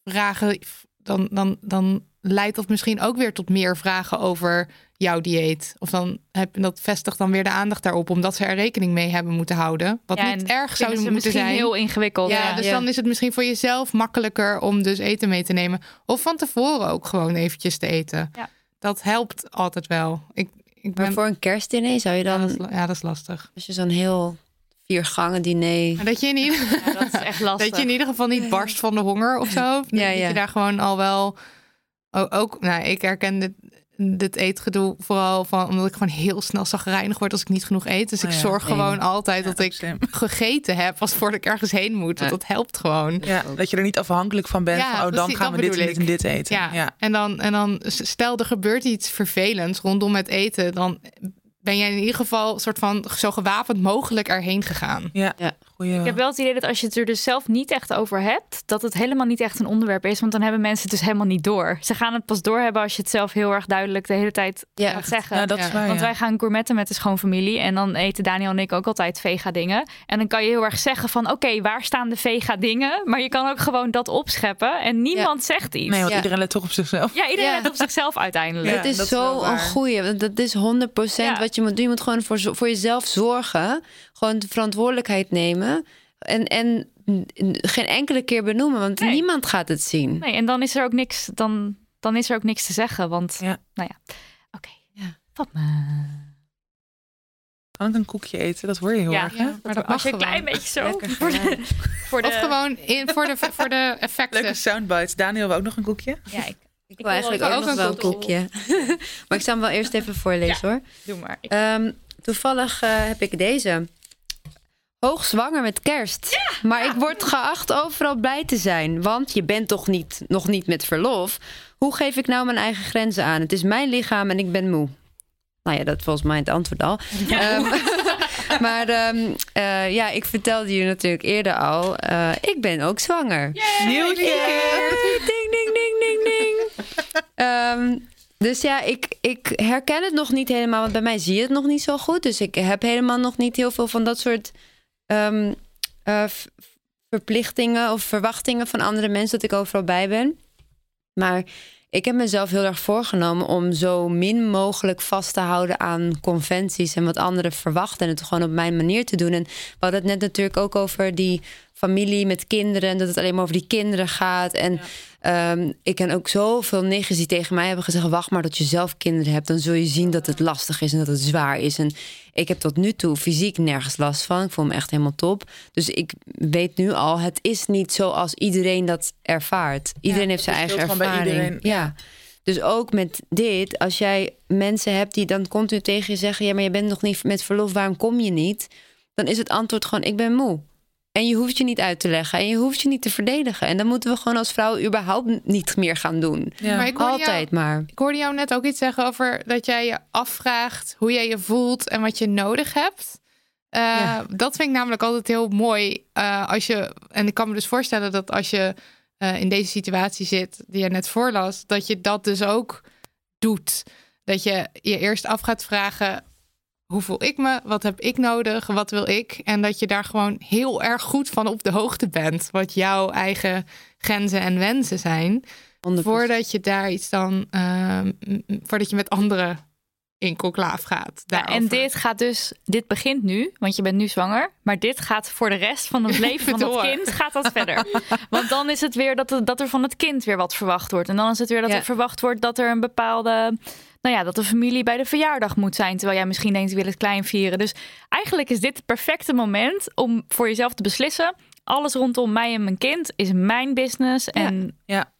vragen, dan, dan, dan leidt dat misschien ook weer tot meer vragen over jouw dieet. Of dan heb dat vestigt dan weer de aandacht daarop, omdat ze er rekening mee hebben moeten houden. Wat Ja, niet erg zou ze moeten misschien zijn. heel ingewikkeld. ja, Ja, dus Ja. dan is het misschien voor jezelf makkelijker om dus eten mee te nemen. Of van tevoren ook gewoon eventjes te eten. Ja. Dat helpt altijd wel. Ik, ik Maar ben, voor een kerstdiner zou je ja, dan, dat is, la- ja, dat is lastig. als je zo'n heel vier gangen diner. Maar dat je in ieder, Ja, dat is echt lastig. dat je in ieder geval niet barst van de honger of zo. Ja, dat ja. je daar gewoon al wel o- ook. Nou, ik herken dit, dit eetgedoe vooral van omdat ik gewoon heel snel zagrijnig word als ik niet genoeg eet. Dus Oh ik ja, zorg gewoon altijd Ja, dat ik gegeten heb als voordat ik ergens heen moet. Want Ja. dat helpt gewoon. Ja, dat je er niet afhankelijk van bent. Ja, van, oh, dan precies, gaan we dit en dit en dit eten. Ja. ja. En, dan, en dan stel er gebeurt iets vervelends rondom het eten, dan ben jij in ieder geval soort van zo gewapend mogelijk erheen gegaan. Ja, Ja. Goeie Ik heb wel het idee dat als je het er dus zelf niet echt over hebt, dat het helemaal niet echt een onderwerp is. Want dan hebben mensen het dus helemaal niet door. Ze gaan het pas doorhebben als je het zelf heel erg duidelijk de hele tijd Ja. gaat zeggen. Ja, dat is waar. Want ja. wij gaan gourmetten met de schoonfamilie. En dan eten Daniel en ik ook altijd vega dingen. En dan kan je heel erg zeggen van... oké, waar staan de vega dingen? Maar je kan ook gewoon dat opscheppen. En niemand zegt iets. Nee, want Ja. iedereen let toch op zichzelf. Ja, iedereen Ja. let op zichzelf uiteindelijk. Ja, het is dat is zo een goeie. Dat is 100% Ja. wat je moet doen. Je moet gewoon voor, voor jezelf zorgen. Gewoon de verantwoordelijkheid nemen. En, en geen enkele keer benoemen, want Nee. niemand gaat het zien. Nee, en dan is er ook niks, dan, dan is er ook niks te zeggen. Want, Ja. nou ja, oké. Ja. Fatma. Kan ik een koekje eten? Dat hoor je heel Ja, erg, hè? maar dat Als je een klein beetje zo... Lekker. Voor de, voor de, Of gewoon in, voor, de, voor de effecten. Leuke soundbites. Daniel wil ook nog een koekje. Ja, ik, Ik wil eigenlijk ook nog wel een koekje. maar ik zal hem wel eerst even voorlezen hoor. doe maar. Ehm, toevallig eh, heb ik deze. Hoogzwanger met kerst. maar ik word geacht overal blij te zijn. Want je bent toch niet, nog niet met verlof. Hoe geef ik nou mijn eigen grenzen aan? Het is mijn lichaam en ik ben moe. Nou ja, dat is volgens mij het antwoord al. Ehm, maar ehm, eh, ja, ik vertelde je natuurlijk eerder al. eh, ik ben ook zwanger. Nieuwtje! Ding, ding, ding, ding, ding. Ehm, dus ja, ik, ik herken het nog niet helemaal. Want bij mij zie je het nog niet zo goed. Dus ik heb helemaal nog niet heel veel van dat soort ehm, eh, verplichtingen of verwachtingen van andere mensen dat ik overal bij ben. Maar ik heb mezelf heel erg voorgenomen om zo min mogelijk vast te houden aan conventies en wat anderen verwachten. En het gewoon op mijn manier te doen. En we hadden het net natuurlijk ook over die familie met kinderen. En dat het alleen maar over die kinderen gaat. En ehm, ik ken ook zoveel nichtjes die tegen mij hebben gezegd: wacht maar tot je zelf kinderen hebt. Dan zul je zien dat het lastig is en dat het zwaar is. En ik heb tot nu toe fysiek nergens last van. Ik voel me echt helemaal top. Dus ik weet nu al, het is niet zoals iedereen dat ervaart. Iedereen heeft zijn eigen ervaring. Ja. Dus ook met dit, als jij mensen hebt die dan continu tegen je zeggen: ja, maar je bent nog niet met verlof, waarom kom je niet? Dan is het antwoord gewoon: ik ben moe. En je hoeft je niet uit te leggen en je hoeft je niet te verdedigen. En dan moeten we gewoon als vrouw überhaupt niet meer gaan doen. Ja. Maar ik hoorde jou- Altijd maar. Ik hoorde jou net ook iets zeggen over dat jij je afvraagt hoe jij je voelt en wat je nodig hebt. Eh, Ja. Dat vind ik namelijk altijd heel mooi. eh, als je, en ik kan me dus voorstellen dat als je eh, in deze situatie zit, die je net voorlas, dat je dat dus ook doet. Dat je je eerst af gaat vragen: hoe voel ik me? Wat heb ik nodig? Wat wil ik? En dat je daar gewoon heel erg goed van op de hoogte bent. Wat jouw eigen grenzen en wensen zijn. 100%. Voordat je daar iets dan, ehm, voordat je met anderen in conclaaf gaat. Ja, en dit gaat dus, dit begint nu, want je bent nu zwanger. Maar dit gaat voor de rest van het leven van Door. kind gaat dat verder. Want dan is het weer dat, er- dat er van het kind weer wat verwacht wordt. En dan is het weer dat Ja. er verwacht wordt dat er een bepaalde, nou ja, dat de familie bij de verjaardag moet zijn. Terwijl jij misschien denkt, ik wil het klein vieren. Dus eigenlijk is dit het perfecte moment om voor jezelf te beslissen. Alles rondom mij en mijn kind is mijn business. En Ja.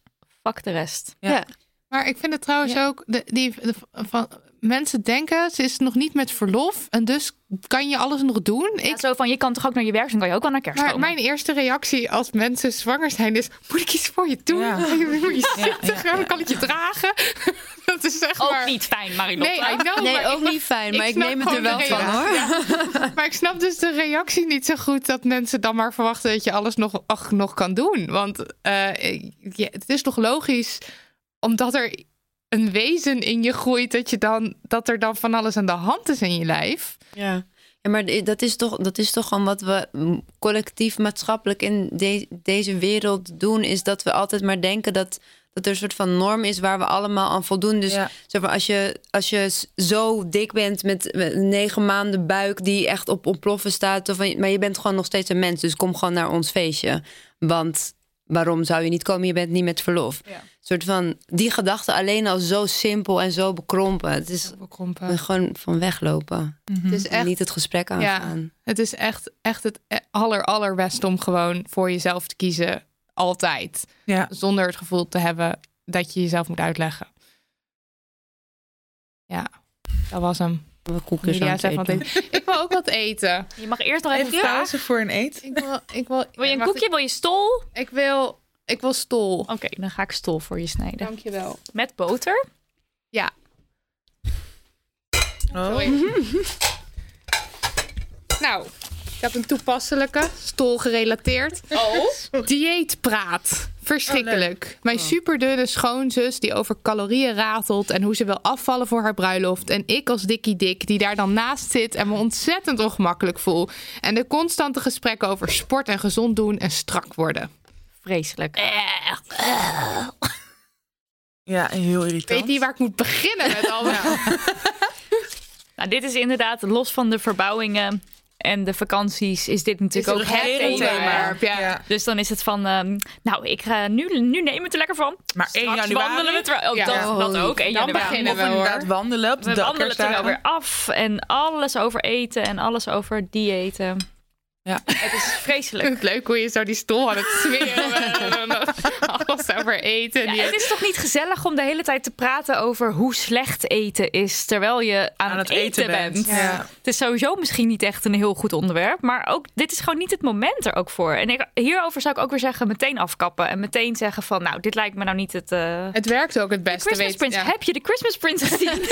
fuck de rest. Ja. Ja. Maar ik vind het trouwens Ja. ook, de, die, de- van, mensen denken, ze is nog niet met verlof. En dus kan je alles nog doen. Ja, Ik, zo van, je kan toch ook naar je werk, dan kan je ook wel naar kerst maar komen. mijn eerste reactie als mensen zwanger zijn is, moet ik iets voor je doen? Ja. Moet je Ja, zitten? ja, ja. Kan ik je dragen? dat is zeg ook maar... niet fijn, Marilotte. Nee, I know, Nee, maar ook ik- niet fijn, maar ik, snap neem het er wel van hoor. Ja. Maar ik snap dus de reactie niet zo goed dat mensen dan maar verwachten dat je alles nog, ach, nog kan doen. Want eh, ja, het is toch logisch, omdat er een wezen in je groeit, dat, je dan, dat er dan van alles aan de hand is in je lijf. Ja. Ja, maar dat is, toch, dat is toch gewoon wat we collectief maatschappelijk in de- deze wereld doen. Is dat we altijd maar denken dat, dat er een soort van norm is waar we allemaal aan voldoen. Dus Ja. zeg maar, als, je, als je zo dik bent met, negen maanden buik die echt op ontploffen staat. Of, maar je bent gewoon nog steeds een mens. Dus kom gewoon naar ons feestje. Want waarom zou je niet komen? Je bent niet met verlof. Ja. Een soort van die gedachte alleen al zo simpel en zo bekrompen. Het is Bekrompen. gewoon van weglopen. Het is En echt niet het gesprek aangaan. Het is echt, echt het aller, allerbeste om gewoon voor jezelf te kiezen. Altijd. Ja. Zonder het gevoel te hebben dat je jezelf moet uitleggen. Ja, dat was hem. Koekjes Julia van eten. het eten. Ik wil ook wat eten. Je mag eerst nog even pauze voor een eet. Ik wil, ik wil, Wil je een koekje? Wil je stol? Ik, wil, ik wil stol. Oké, dan ga ik stol voor je snijden. Dankjewel. Met boter? Ja. Oh. Sorry. nou, ik heb een toepasselijke, stol gerelateerd. Oh. Dieetpraat. Verschrikkelijk. Mijn superdunne schoonzus die over calorieën ratelt en hoe ze wil afvallen voor haar bruiloft. En ik als dikkie dik die daar dan naast zit en me ontzettend ongemakkelijk voel. En de constante gesprekken over sport en gezond doen en strak worden. Vreselijk. Ja, heel Ik irritant. weet niet waar ik moet beginnen met al Nou, dit is inderdaad, los van de verbouwingen en de vakanties, is dit natuurlijk ook het thema. onderwerp, ja. Ja. Dus dan is het van, ehm, nou, ik ga nu, nu neem het er lekker van. Maar 1 Straks januari? wandelen we het wel. Oh, Ja. dat, dat ook. 1 Dan januari. beginnen we, hoor. inderdaad wandelen op de We wandelen het er wel weer af. En alles over eten en alles over diëten. Ja. Het is vreselijk. Het leuk hoe je zo die stoel aan het smeren bent. Alles over eten. Ja, het is toch niet gezellig om de hele tijd te praten over hoe slecht eten is terwijl je aan, het, eten, bent. Ja. Het is sowieso misschien niet echt een heel goed onderwerp, maar ook dit is gewoon niet het moment er ook voor. En ik, hierover zou ik ook weer zeggen meteen afkappen en meteen zeggen van nou dit lijkt me nou niet het. eh, Het werkt ook het beste. Christmas weet, Prince. ja. Heb je de Christmas Prince gezien?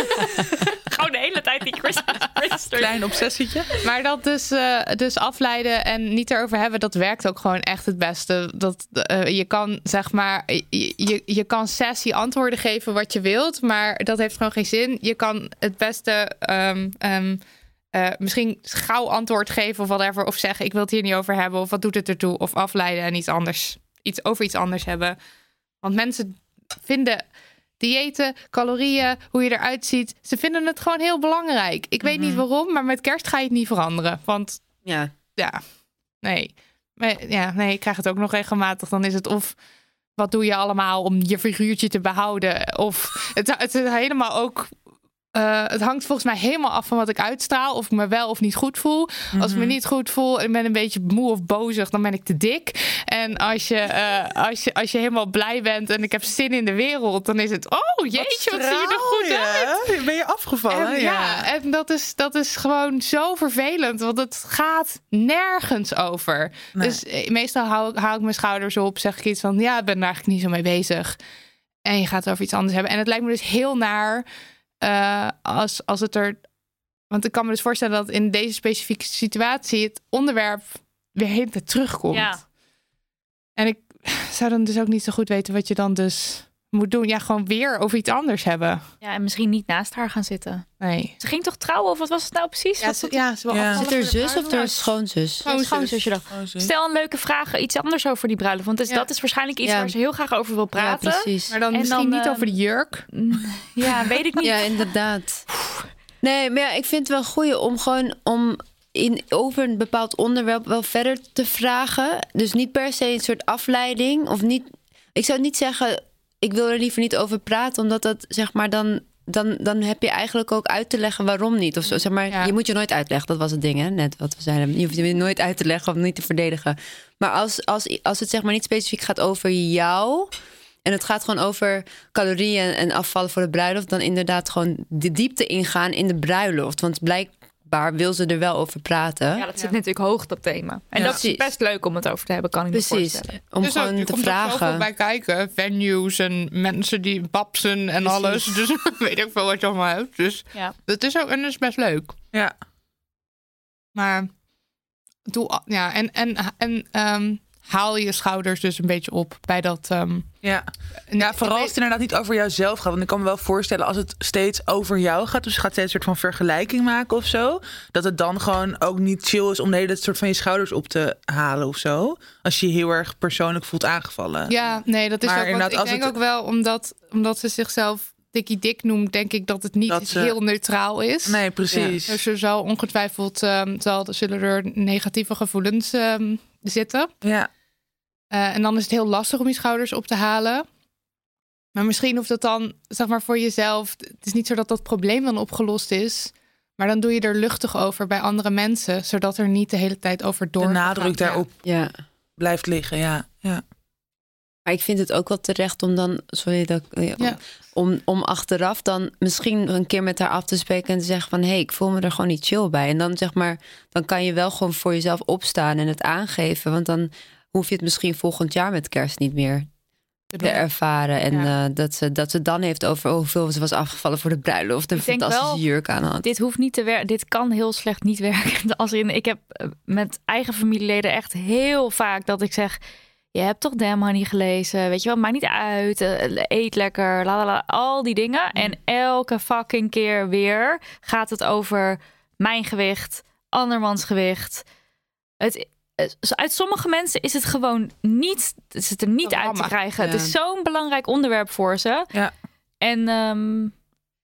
gewoon de hele tijd die Christmas Klein obsessietje. Maar dat dus, eh, dus afleiden en niet erover hebben, dat werkt ook gewoon echt het beste. Dat, eh, je kan zeg maar, je, je, je kan sassy antwoorden geven wat je wilt, maar dat heeft gewoon geen zin. Je kan het beste ehm, ehm, eh, misschien gauw antwoord geven of whatever, of zeggen ik wil het hier niet over hebben, of wat doet het ertoe, of afleiden en iets anders, iets over iets anders hebben. Want mensen vinden diëten, calorieën, hoe je eruit ziet, ze vinden het gewoon heel belangrijk. Ik weet niet waarom, maar met kerst ga je het niet veranderen. Want Ja. ja, nee. Maar, ja, nee, ik krijg het ook nog regelmatig. Dan is het of wat doe je allemaal om je figuurtje te behouden? Of het, het is helemaal ook. Eh, het hangt volgens mij helemaal af van wat ik uitstraal. Of ik me wel of niet goed voel. Als ik me niet goed voel en ik ben een beetje moe of bozig, dan ben ik te dik. En als je, eh, als je, als je helemaal blij bent en ik heb zin in de wereld, dan is het. Oh jeetje, wat zie je er goed uit. uit. Ben je afgevallen? En, ja, en dat is, dat is gewoon zo vervelend, want het gaat nergens over. Nee. Dus eh, meestal hou, ik- hou ik mijn schouders op, zeg ik iets van, ja, ik ben er eigenlijk niet zo mee bezig. En je gaat het over iets anders hebben. En het lijkt me dus heel naar eh, als, als het er Want ik kan me dus voorstellen dat in deze specifieke situatie het onderwerp weer heel tijd terugkomt. Ja. En ik zou dan dus ook niet zo goed weten wat je dan dus moet doen. Ja, gewoon weer over iets anders hebben. ja, en misschien niet naast haar gaan zitten. Nee. Ze ging toch trouwen of wat was het nou precies? Ja, ze, ja, ze Ja. Zit er zus of er schoonzus? Schoonzus. Schoonzusje dan. Zus. Stel een leuke vraag, iets anders over die bruiloft. Want dus Ja. dat is waarschijnlijk iets Ja. waar ze heel graag over wil Ja, praten. precies. Maar dan En misschien dan, niet ehm, over de jurk. Ja, weet ik niet. Ja, inderdaad. Nee, maar ja, ik vind het wel goed om gewoon om in, over een bepaald onderwerp wel verder te vragen. Dus niet per se een soort afleiding. Of niet. Ik zou niet zeggen, ik wil er liever niet over praten, omdat dat zeg maar dan. Dan, dan heb je eigenlijk ook uit te leggen waarom niet. Of zo. Zeg maar, Ja. Je moet je nooit uitleggen. Dat was het ding, hè? net wat we zeiden. Je hoeft je nooit uit te leggen of niet te verdedigen. Maar als, als, als het zeg maar niet specifiek gaat over jou. En het gaat gewoon over calorieën en afvallen voor de bruiloft. Dan inderdaad gewoon de diepte ingaan in de bruiloft. Want blijkbaar wil ze er wel over praten. Ja, dat zit natuurlijk hoog, dat thema. En Ja. dat is best leuk om het over te hebben, kan ik me Precies. voorstellen. Om Dus ook, gewoon er te ook vragen. bij kijken. Venues en mensen die babsen en alles. Dus weet ik veel wat je allemaal hebt. Dus Ja. dat is ook en dat is best leuk. Ja. Maar doe ja en en en ehm, haal je schouders dus een beetje op bij dat. ehm, Ja. ja, vooral als het inderdaad niet over jouzelf gaat. Want ik kan me wel voorstellen als het steeds over jou gaat. Dus je gaat steeds een soort van vergelijking maken of zo. Dat het dan gewoon ook niet chill is om de hele tijd soort van je schouders op te halen of zo. Als je je heel erg persoonlijk voelt aangevallen. Ja, nee, dat is Maar ook. Inderdaad, ik als denk het- ook wel omdat omdat ze zichzelf Dikkie Dik noemt, denk ik dat het niet Dat ze- heel neutraal is. Nee, precies. Dus er zal ongetwijfeld ehm, zal, zullen er negatieve gevoelens ehm, zitten. Ja. Eh, en dan is het heel lastig om je schouders op te halen. Maar misschien hoeft dat dan, zeg maar, voor jezelf. Het is niet zo dat dat probleem dan opgelost is. Maar dan doe je er luchtig over bij andere mensen. Zodat er niet de hele tijd over door. De nadruk daarop Ja. blijft liggen. Ja. ja. Maar ik vind het ook wel terecht om dan, sorry, dat, ja, Ja. om, om achteraf dan misschien een keer met haar af te spreken en te zeggen van hé, hey, ik voel me er gewoon niet chill bij. En dan zeg maar, dan kan je wel gewoon voor jezelf opstaan en het aangeven. Want dan hoef je het misschien volgend jaar met kerst niet meer te ervaren. En Ja. eh, dat, ze, dat ze dan heeft over hoeveel ze was afgevallen voor de bruiloft. Een fantastische wel- jurk aan had. Dit hoeft niet te werken. Dit kan heel slecht niet werken. Als in, ik heb eh, met eigen familieleden echt heel vaak dat ik zeg. Je hebt toch Damn Honey gelezen? Weet je wel, maakt niet uit. eh, eet lekker, la, la, la, al die dingen. En elke fucking keer weer gaat het over mijn gewicht, andermans gewicht. Het- uit sommige mensen is het gewoon niet, is het er niet uit te krijgen. Ja. Het is zo'n belangrijk onderwerp voor ze. Ja. En ehm,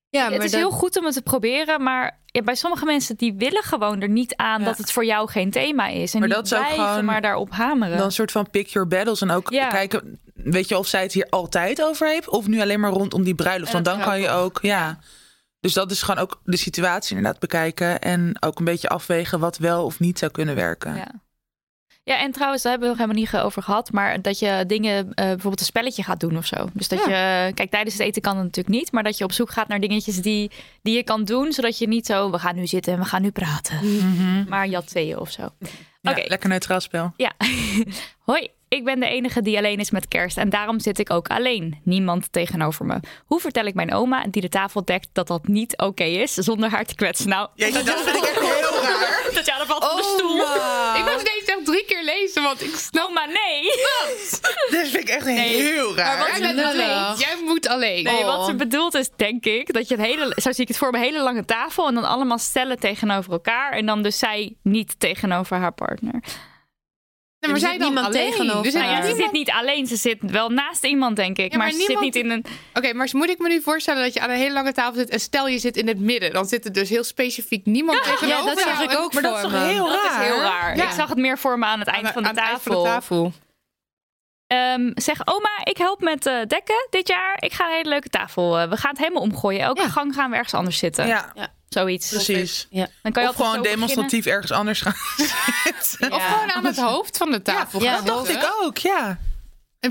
ja, het is dat- heel goed om het te proberen, maar ja, bij sommige mensen die willen gewoon er niet aan Ja. dat het voor jou geen thema is. En Maar dat blijven gewoon- maar daarop hameren. Dan een soort van pick your battles. En ook Ja. kijken, weet je of zij het hier altijd over heeft. Of nu alleen maar rondom die bruiloft. Want dan kan je ook ook, ja. Dus dat is gewoon ook de situatie inderdaad bekijken. En ook een beetje afwegen wat wel of niet zou kunnen werken. ja. Ja, en trouwens, daar hebben we nog helemaal niet over gehad, maar dat je dingen, eh, bijvoorbeeld een spelletje gaat doen of zo. Dus dat je, kijk, tijdens het eten kan het natuurlijk niet, maar dat je op zoek gaat naar dingetjes die, die je kan doen, zodat je niet zo, we gaan nu zitten en we gaan nu praten. Mhm. Maar je had tweeën of zo. Ja. Lekker neutraal spel. Ja. Hoi, ik ben de enige die alleen is met kerst en daarom zit ik ook alleen. Niemand tegenover me. Hoe vertel ik mijn oma, die de tafel dekt, dat dat niet oké is, zonder haar te kwetsen? Nou, Jeetje, dat vind ik echt heel raar. dat ja, dat valt van de stoel. Ik moest deze echt drie keer lezen, want ik snap. Oma, nee. Dit vind ik echt heel raar. wat- Jij bent lullig. alleen. Jij moet alleen. Nee, wat Oh. ze bedoelt is, denk ik, dat je het hele, zo zie ik het voor me, hele lange tafel en dan allemaal stellen tegenover elkaar en dan dus zij niet tegenover haar partner. Nee, maar Er zij zit dan niemand alleen. tegenover Nou ja, ze zit niet alleen, ze zit wel naast iemand, denk ik, Ja, maar, maar ze zit niet in een... Oké, maar moet ik me nu voorstellen dat je aan een hele lange tafel zit en stel je zit in het midden, dan zit er dus heel specifiek niemand tegenover. ja, dat zag ik ook Maar dat is toch heel Dat is raar? heel raar. Ja. Ik zag het meer voor me aan het eind Aan- van de aan het eind tafel. van de tafel. Ehm, zeg, oma, ik help met eh, dekken dit jaar. Ik ga een hele leuke tafel. eh, we gaan het helemaal omgooien. Elke Ja. gang gaan we ergens anders zitten. Ja, Zoiets. precies. Dan kan je Of altijd gewoon demonstratief ergens anders gaan zitten. Of gewoon aan het hoofd van de tafel. Ja, dat dacht ik ook, ja. In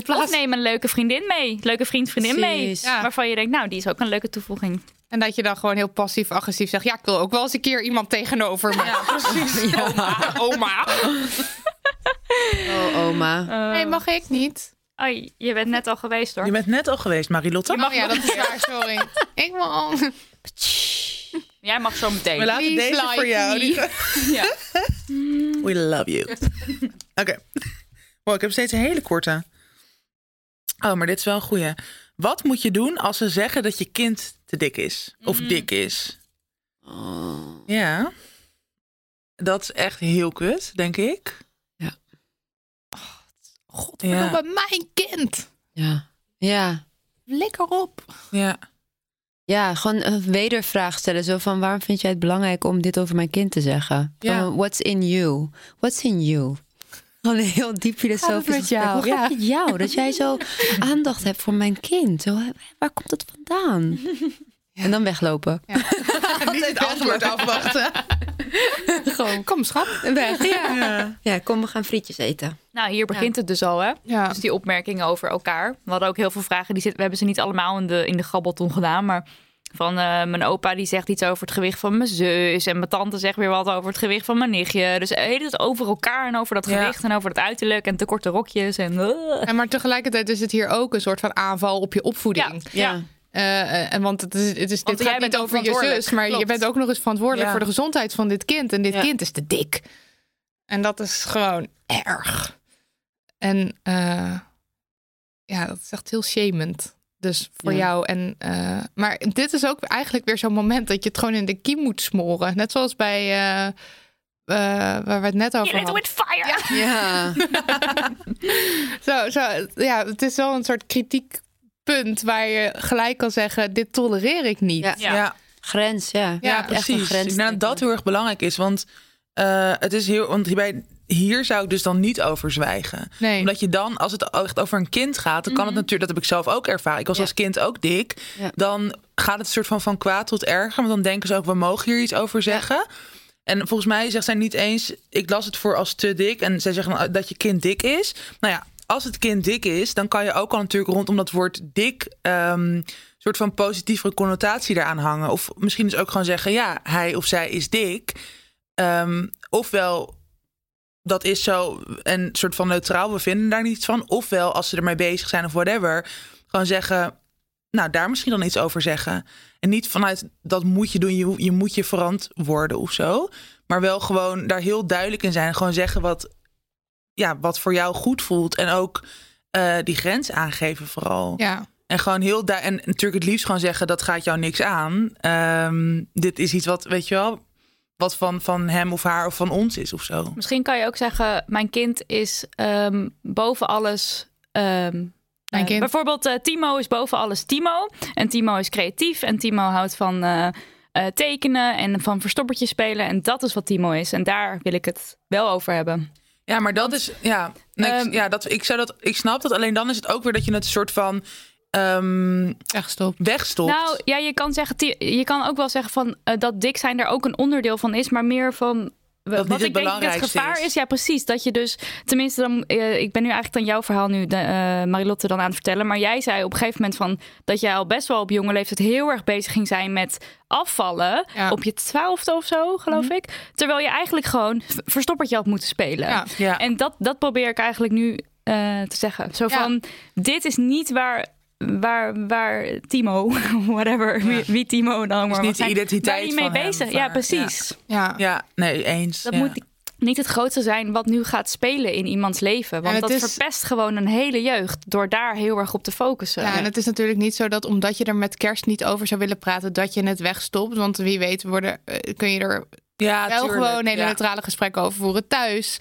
beginnen. Of plaats neem een leuke vriendin mee. Leuke vriend, vriendin mee. Precies. Ja. Waarvan je denkt, nou, die is ook een leuke toevoeging. En dat je dan gewoon heel passief-agressief zegt: Ja, ik wil ook wel eens een keer iemand tegenover me. Ja, precies. Oma. Oma. Oh, oma. Nee, mag ik niet? Oh, je bent net al geweest hoor. Je bent net al geweest, Marilotte. Oh ja, dat is waar, sorry. ik wil. Jij mag zo meteen. We laten Please deze like voor jou. Die- Ja. We love you. Oké. Wow, ik heb steeds een hele korte. Oh, maar dit is wel een goeie. Wat moet je doen als ze zeggen dat je kind te dik is? Of dik is? Ja. Dat is echt heel kut, denk ik. God, Ja. bij mijn kind. Ja. Ja. Lekker op. Ja. Ja, gewoon een wedervraag stellen. Zo van, waarom vind jij het belangrijk om dit over mijn kind te zeggen? Ja. Van, what's in you? What's in you? Gewoon een heel diep filosofisch met jou? Hoe gaat Ja. het met jou? Dat jij zo aandacht hebt voor mijn kind. Zo, waar komt het vandaan? En dan weglopen. Niet het antwoord afwachten. Gewoon Kom, schat. weg. Ja. Ja. ja, kom, we gaan frietjes eten. Nou, hier begint het dus al, hè? Ja. Dus die opmerkingen over elkaar. We hadden ook heel veel vragen. Die zitten, we hebben ze niet allemaal in de, in de grabbelton gedaan. Maar van eh, mijn opa die zegt iets over het gewicht van mijn zus. En mijn tante zegt weer wat over het gewicht van mijn nichtje. Dus hele tijd over elkaar en over dat Ja. gewicht en over het uiterlijk. En te korte rokjes. En, eh. En maar tegelijkertijd is het hier ook een soort van aanval op je opvoeding. Ja. Eh, eh, en want het is, het is, Want dit gaat niet over je zus, maar je bent ook nog eens verantwoordelijk Ja. voor de gezondheid van dit kind. En dit Ja. kind is te dik. En dat is gewoon erg. En eh, ja, dat is echt heel shamend. Dus voor Ja. jou. En, eh, maar dit is ook eigenlijk weer zo'n moment dat je het gewoon in de kiem moet smoren. Net zoals bij eh, eh, waar we het net over hadden. with fire! Ja. Zo, zo, ja, het is wel een soort kritiekpunt waar je gelijk kan zeggen: dit tolereer ik niet. Ja. Ja. Ja. Grens, ja. Ja, Echt een precies. Ik denk dat heel erg belangrijk is. Want eh, het is heel. Want hierbij, hier zou ik dus dan niet over zwijgen. Nee. Omdat je dan, als het echt over een kind gaat, dan kan het natuurlijk, dat heb ik zelf ook ervaren. Ik was Ja. als kind ook dik. Ja. Dan gaat het soort van van kwaad tot erger. Want dan denken ze ook, we mogen hier iets over zeggen. En volgens mij zegt zij niet eens, ik las het voor als te dik. En zij zeggen dan dat je kind dik is. Nou ja, als het kind dik is, dan kan je ook al natuurlijk rondom dat woord dik. ehm soort van positievere connotatie eraan hangen. Of misschien dus ook gewoon zeggen, ja, hij of zij is dik. Ehm, ofwel, dat is zo en soort van neutraal, we vinden daar niets van. Ofwel, als ze ermee bezig zijn of whatever, gewoon zeggen, nou, daar misschien dan iets over zeggen. En niet vanuit dat moet je doen, je, je moet je verantwoorden of zo. Maar wel gewoon daar heel duidelijk in zijn. Gewoon zeggen wat, ja, wat voor jou goed voelt. En ook eh, die grens aangeven vooral. Ja. En gewoon heel daar en natuurlijk het liefst gewoon zeggen dat gaat jou niks aan. Ehm, dit is iets wat weet je wel, wat van, van hem of haar of van ons is of zo. Misschien kan je ook zeggen, mijn kind is ehm, boven alles... ehm, eh, kind. Bijvoorbeeld eh, Timo is boven alles Timo. En Timo is creatief. En Timo houdt van eh, eh, tekenen en van verstoppertjes spelen. En dat is wat Timo is. En daar wil ik het wel over hebben. Ja, maar dat is ja, nee, Ehm, ja, dat ik zou dat ik snap dat. Alleen dan is het ook weer dat je het een soort van Echt stop. wegstopt. Nou ja, je kan, zeggen, je kan ook wel zeggen van, eh, dat dik zijn er ook een onderdeel van is. Maar meer van... wat het ik denk het belangrijkste gevaar is. is. ja precies. Dat je dus, tenminste, dan, eh, ik ben nu eigenlijk dan jouw verhaal nu, de, eh, Marilotte, dan aan het vertellen. Maar jij zei op een gegeven moment van dat jij al best wel op jonge leeftijd heel erg bezig ging zijn met afvallen. Ja. Op je twaalfde of zo, geloof ik. Terwijl je eigenlijk gewoon verstoppertje had moeten spelen. Ja. ja. En dat, dat probeer ik eigenlijk nu eh, te zeggen. Zo van, dit is niet waar, waar, waar Timo, whatever, wie, wie Timo dan ook maar niet zijn, identiteit waar die mee hem bezig. of Ja, precies. Ja. ja, nee, eens. Dat ja. moet niet het grootste zijn wat nu gaat spelen in iemands leven. Want dat is- verpest gewoon een hele jeugd door daar heel erg op te focussen. Ja, en het is natuurlijk niet zo dat omdat je er met kerst niet over zou willen praten, dat je het wegstopt. Want wie weet worden, eh, kun je er ja, wel tuurlijk, gewoon hele ja. neutrale gesprekken over voeren thuis.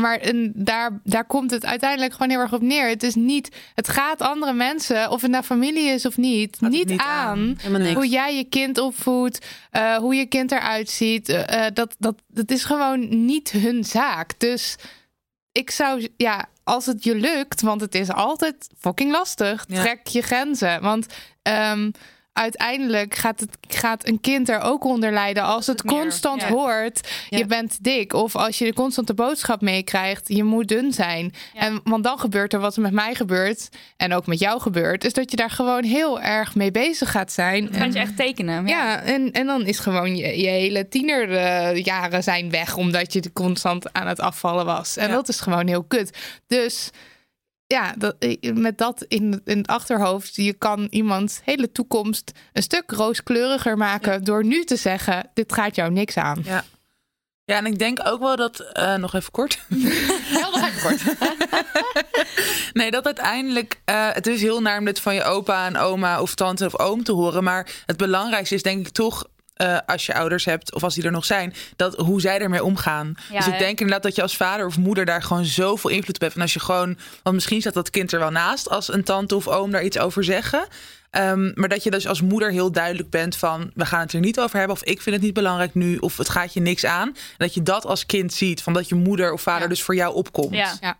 Maar en daar, daar komt het uiteindelijk gewoon heel erg op neer. Het is niet, het gaat andere mensen, of het nou familie is of niet, niet, niet aan. Hoe jij je kind opvoedt, eh, hoe je kind eruit ziet, eh, eh, dat, dat, dat is gewoon niet hun zaak. Dus ik zou, ja, als het je lukt, want het is altijd fucking lastig, trek je grenzen. Want ehm, uiteindelijk gaat, het, gaat een kind er ook onder lijden als het constant ja. hoort, Ja. je bent dik. Of als je de constante boodschap meekrijgt, je moet dun zijn. Ja. En, want dan gebeurt er wat er met mij gebeurt en ook met jou gebeurt, is dat je daar gewoon heel erg mee bezig gaat zijn. Dan gaat je echt tekenen. Ja, en, en dan is gewoon je, je hele tienerjaren zijn weg omdat je constant aan het afvallen was. En dat is gewoon heel kut. Dus ja, dat, met dat in, in het achterhoofd, je kan iemands hele toekomst een stuk rooskleuriger maken door nu te zeggen: dit gaat jou niks aan. Ja. Ja, en ik denk ook wel dat, eh, nog even kort. Heel nog even kort. nee, dat uiteindelijk, eh, het is heel naar om dit van je opa en oma of tante of oom te horen. Maar het belangrijkste is denk ik toch eh, als je ouders hebt of als die er nog zijn, dat hoe zij ermee omgaan. Ja, dus ik hè? denk inderdaad dat je als vader of moeder daar gewoon zoveel invloed op hebt. En als je gewoon, want misschien staat dat kind er wel naast als een tante of oom daar iets over zeggen. Ehm, maar dat je dus als moeder heel duidelijk bent van we gaan het er niet over hebben of ik vind het niet belangrijk nu of het gaat je niks aan. En dat je dat als kind ziet van dat je moeder of vader Ja. dus voor jou opkomt. Ja. Ja.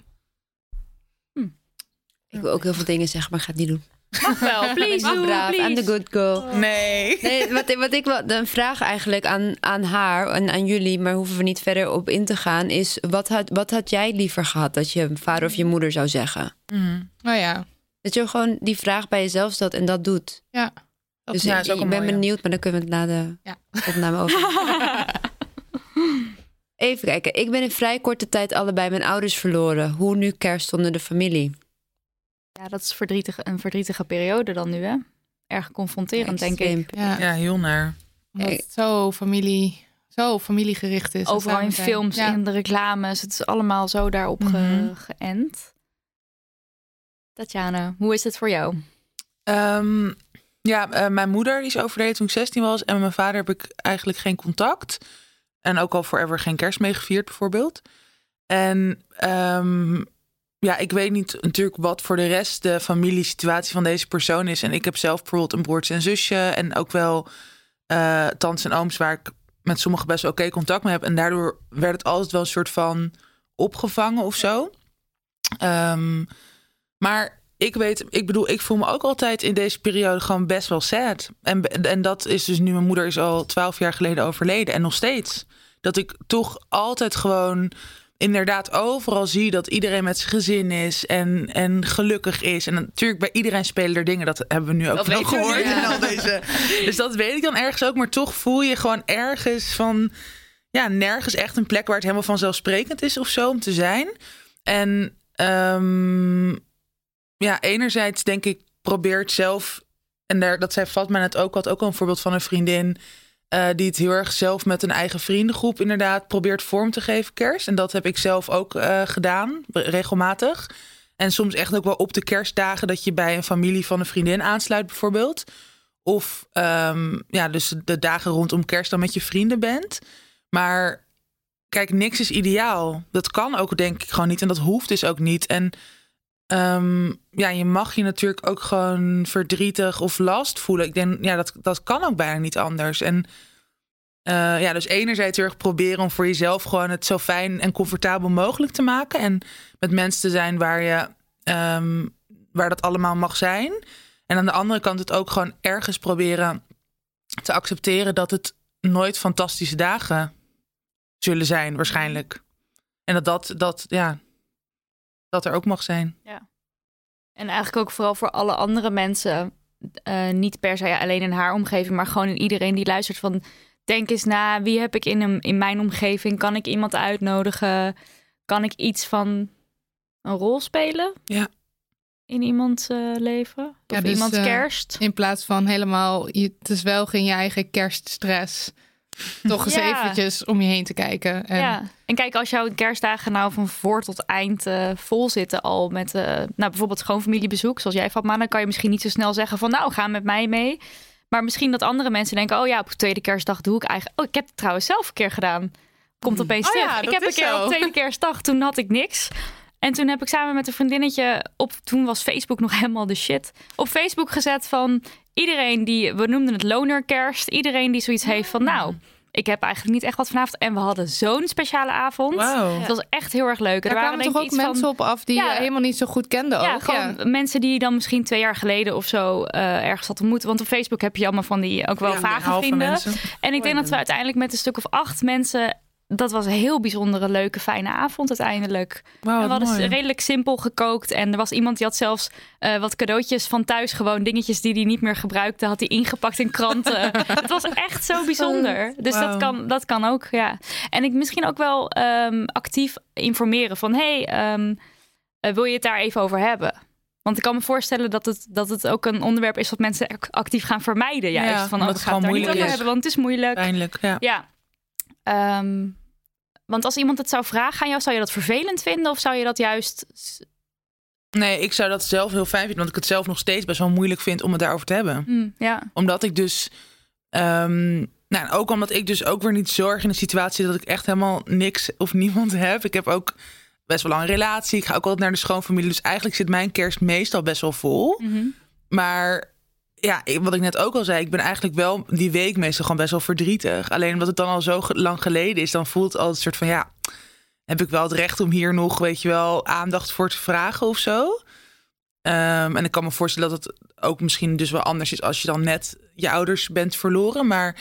Ik wil ook heel veel dingen zeggen, maar ik ga het niet doen. Mag wel, please Ik ben do, braaf, I'm the good girl. Nee. Nee, wat, ik- wat ik wel, een vraag eigenlijk aan, aan haar en aan jullie, maar hoeven we niet verder op in te gaan, is wat had, wat had jij liever gehad dat je vader of je moeder zou zeggen? Nou ja, Dat je gewoon die vraag bij jezelf stelt en dat doet. ja. Dat dus ja, ik, ook ik een ben benieuwd, maar dan kunnen we het na de Ja. opname over. Even kijken. Ik ben in vrij korte tijd allebei mijn ouders verloren. Hoe nu kerst onder de familie? Ja, dat is verdrietig, een verdrietige periode dan nu, hè? Erg confronterend, denk ik. Ja. Ja, heel naar. Omdat het zo familie, zo familiegericht is. Overal in films, Ja. in de reclames. Het is allemaal zo daarop ge- Mhm. geënt. Tatjana, hoe is het voor jou? Ehm, ja, eh, mijn moeder die is overleden toen ik 16 was. En met mijn vader heb ik eigenlijk geen contact. En ook al forever geen kerst mee gevierd, bijvoorbeeld. En ehm, ja, ik weet niet natuurlijk wat voor de rest de familiesituatie van deze persoon is. En ik heb zelf bijvoorbeeld een broertje en zusje. En ook wel eh tantes en ooms waar ik met sommigen best oké contact mee heb. En daardoor werd het altijd wel een soort van opgevangen of zo. Ehm, maar ik weet, ik bedoel, ik voel me ook altijd in deze periode gewoon best wel sad. En, en dat is dus nu, mijn moeder is al twaalf jaar geleden overleden. En nog steeds. Dat ik toch altijd gewoon inderdaad overal zie dat iedereen met zijn gezin is en, en gelukkig is. En natuurlijk bij iedereen spelen er dingen, dat hebben we nu ook wel gehoord. ja. al deze, dus dat weet ik dan ergens ook. Maar toch voel je gewoon ergens van, ja, nergens echt een plek waar het helemaal vanzelfsprekend is of zo om te zijn. En ehm, ja, enerzijds denk ik, probeert zelf, en daar, dat zei Fatma net ook, had ook al een voorbeeld van een vriendin. Eh, die het heel erg zelf met een eigen vriendengroep inderdaad probeert vorm te geven kerst. En dat heb ik zelf ook eh, gedaan, regelmatig. En soms echt ook wel op de kerstdagen dat je bij een familie van een vriendin aansluit bijvoorbeeld. Of ehm, ja, dus de dagen rondom kerst dan met je vrienden bent. Maar kijk, niks is ideaal. Dat kan ook denk ik gewoon niet en dat hoeft dus ook niet. En ehm, ja, je mag je natuurlijk ook gewoon verdrietig of last voelen. Ik denk, ja, dat, dat kan ook bijna niet anders. En eh, ja, dus enerzijds erg proberen om voor jezelf gewoon het zo fijn en comfortabel mogelijk te maken. En met mensen te zijn waar je ehm, waar dat allemaal mag zijn. En aan de andere kant het ook gewoon ergens proberen te accepteren dat het nooit fantastische dagen zullen zijn, waarschijnlijk. En dat dat, dat ja, dat er ook mag zijn. En eigenlijk ook vooral voor alle andere mensen, eh, niet per se alleen in haar omgeving, maar gewoon in iedereen die luistert van, denk eens na, wie heb ik in, een, in mijn omgeving? Kan ik iemand uitnodigen? Kan ik iets van een rol spelen? Ja. In iemands eh, leven? Ja, of dus, iemands eh, kerst? In plaats van helemaal je te zwelgen in je eigen kerststress. Toch eens Ja. eventjes om je heen te kijken. En Ja, en kijk, als jouw kerstdagen nou van voor tot eind eh, vol zitten al met eh, nou, bijvoorbeeld schoonfamiliebezoek, zoals jij Fatma, dan kan je misschien niet zo snel zeggen van nou, ga met mij mee. Maar misschien dat andere mensen denken, oh ja, op tweede kerstdag doe ik eigenlijk... Oh, ik heb het trouwens zelf een keer gedaan. Komt opeens Oh terug. ja, ik heb een keer zo. op tweede kerstdag, toen had ik niks. En toen heb ik samen met een vriendinnetje op, toen was Facebook nog helemaal de shit, op Facebook gezet van iedereen die, we noemden het lonerkerst, iedereen die zoiets heeft van nou, ik heb eigenlijk niet echt wat vanavond. En we hadden zo'n speciale avond. Het was echt heel erg leuk. Daar er waren kwamen toch ook iets mensen van, op af die Ja. je helemaal niet zo goed kenden ja, ook. gewoon mensen die je dan misschien twee jaar geleden of zo eh, ergens had ontmoet. Want op Facebook heb je allemaal van die ook wel Ja, vage vrienden. mensen. En ik denk dat we uiteindelijk met een stuk of acht mensen. Dat was een heel bijzondere, leuke, fijne avond uiteindelijk. En we hadden mooi. redelijk simpel gekookt. En er was iemand die had zelfs eh, wat cadeautjes van thuis. Gewoon dingetjes die hij niet meer gebruikte. Had hij ingepakt in kranten. het was echt zo bijzonder. Dus dat, kan, dat kan ook, ja. En ik misschien ook wel ehm, actief informeren van... Hey, ehm, eh, wil je het daar even over hebben? Want ik kan me voorstellen dat het, dat het ook een onderwerp is wat mensen ac- actief gaan vermijden. Juist Ja, van, oh, het gewoon daar niet moeilijk over hebben, want het is moeilijk. Pijnlijk, ja. Ja. Ehm, want als iemand het zou vragen aan jou, zou je dat vervelend vinden? Of zou je dat juist... Nee, ik zou dat zelf heel fijn vinden, want ik het zelf nog steeds best wel moeilijk vind om het daarover te hebben. Hm, ja. Omdat ik dus. ehm, nou, ook omdat ik dus ook weer niet zorg in een situatie dat ik echt helemaal niks of niemand heb. Ik heb ook best wel lang een relatie. Ik ga ook altijd naar de schoonfamilie. Dus eigenlijk zit mijn kerst meestal best wel vol. Mhm. Maar ja, wat ik net ook al zei, ik ben eigenlijk wel die week meestal gewoon best wel verdrietig. Alleen omdat het dan al zo lang geleden is, dan voelt het altijd een soort van ja, heb ik wel het recht om hier nog, weet je wel, aandacht voor te vragen of zo. Ehm, en ik kan me voorstellen dat het ook misschien dus wel anders is als je dan net je ouders bent verloren. Maar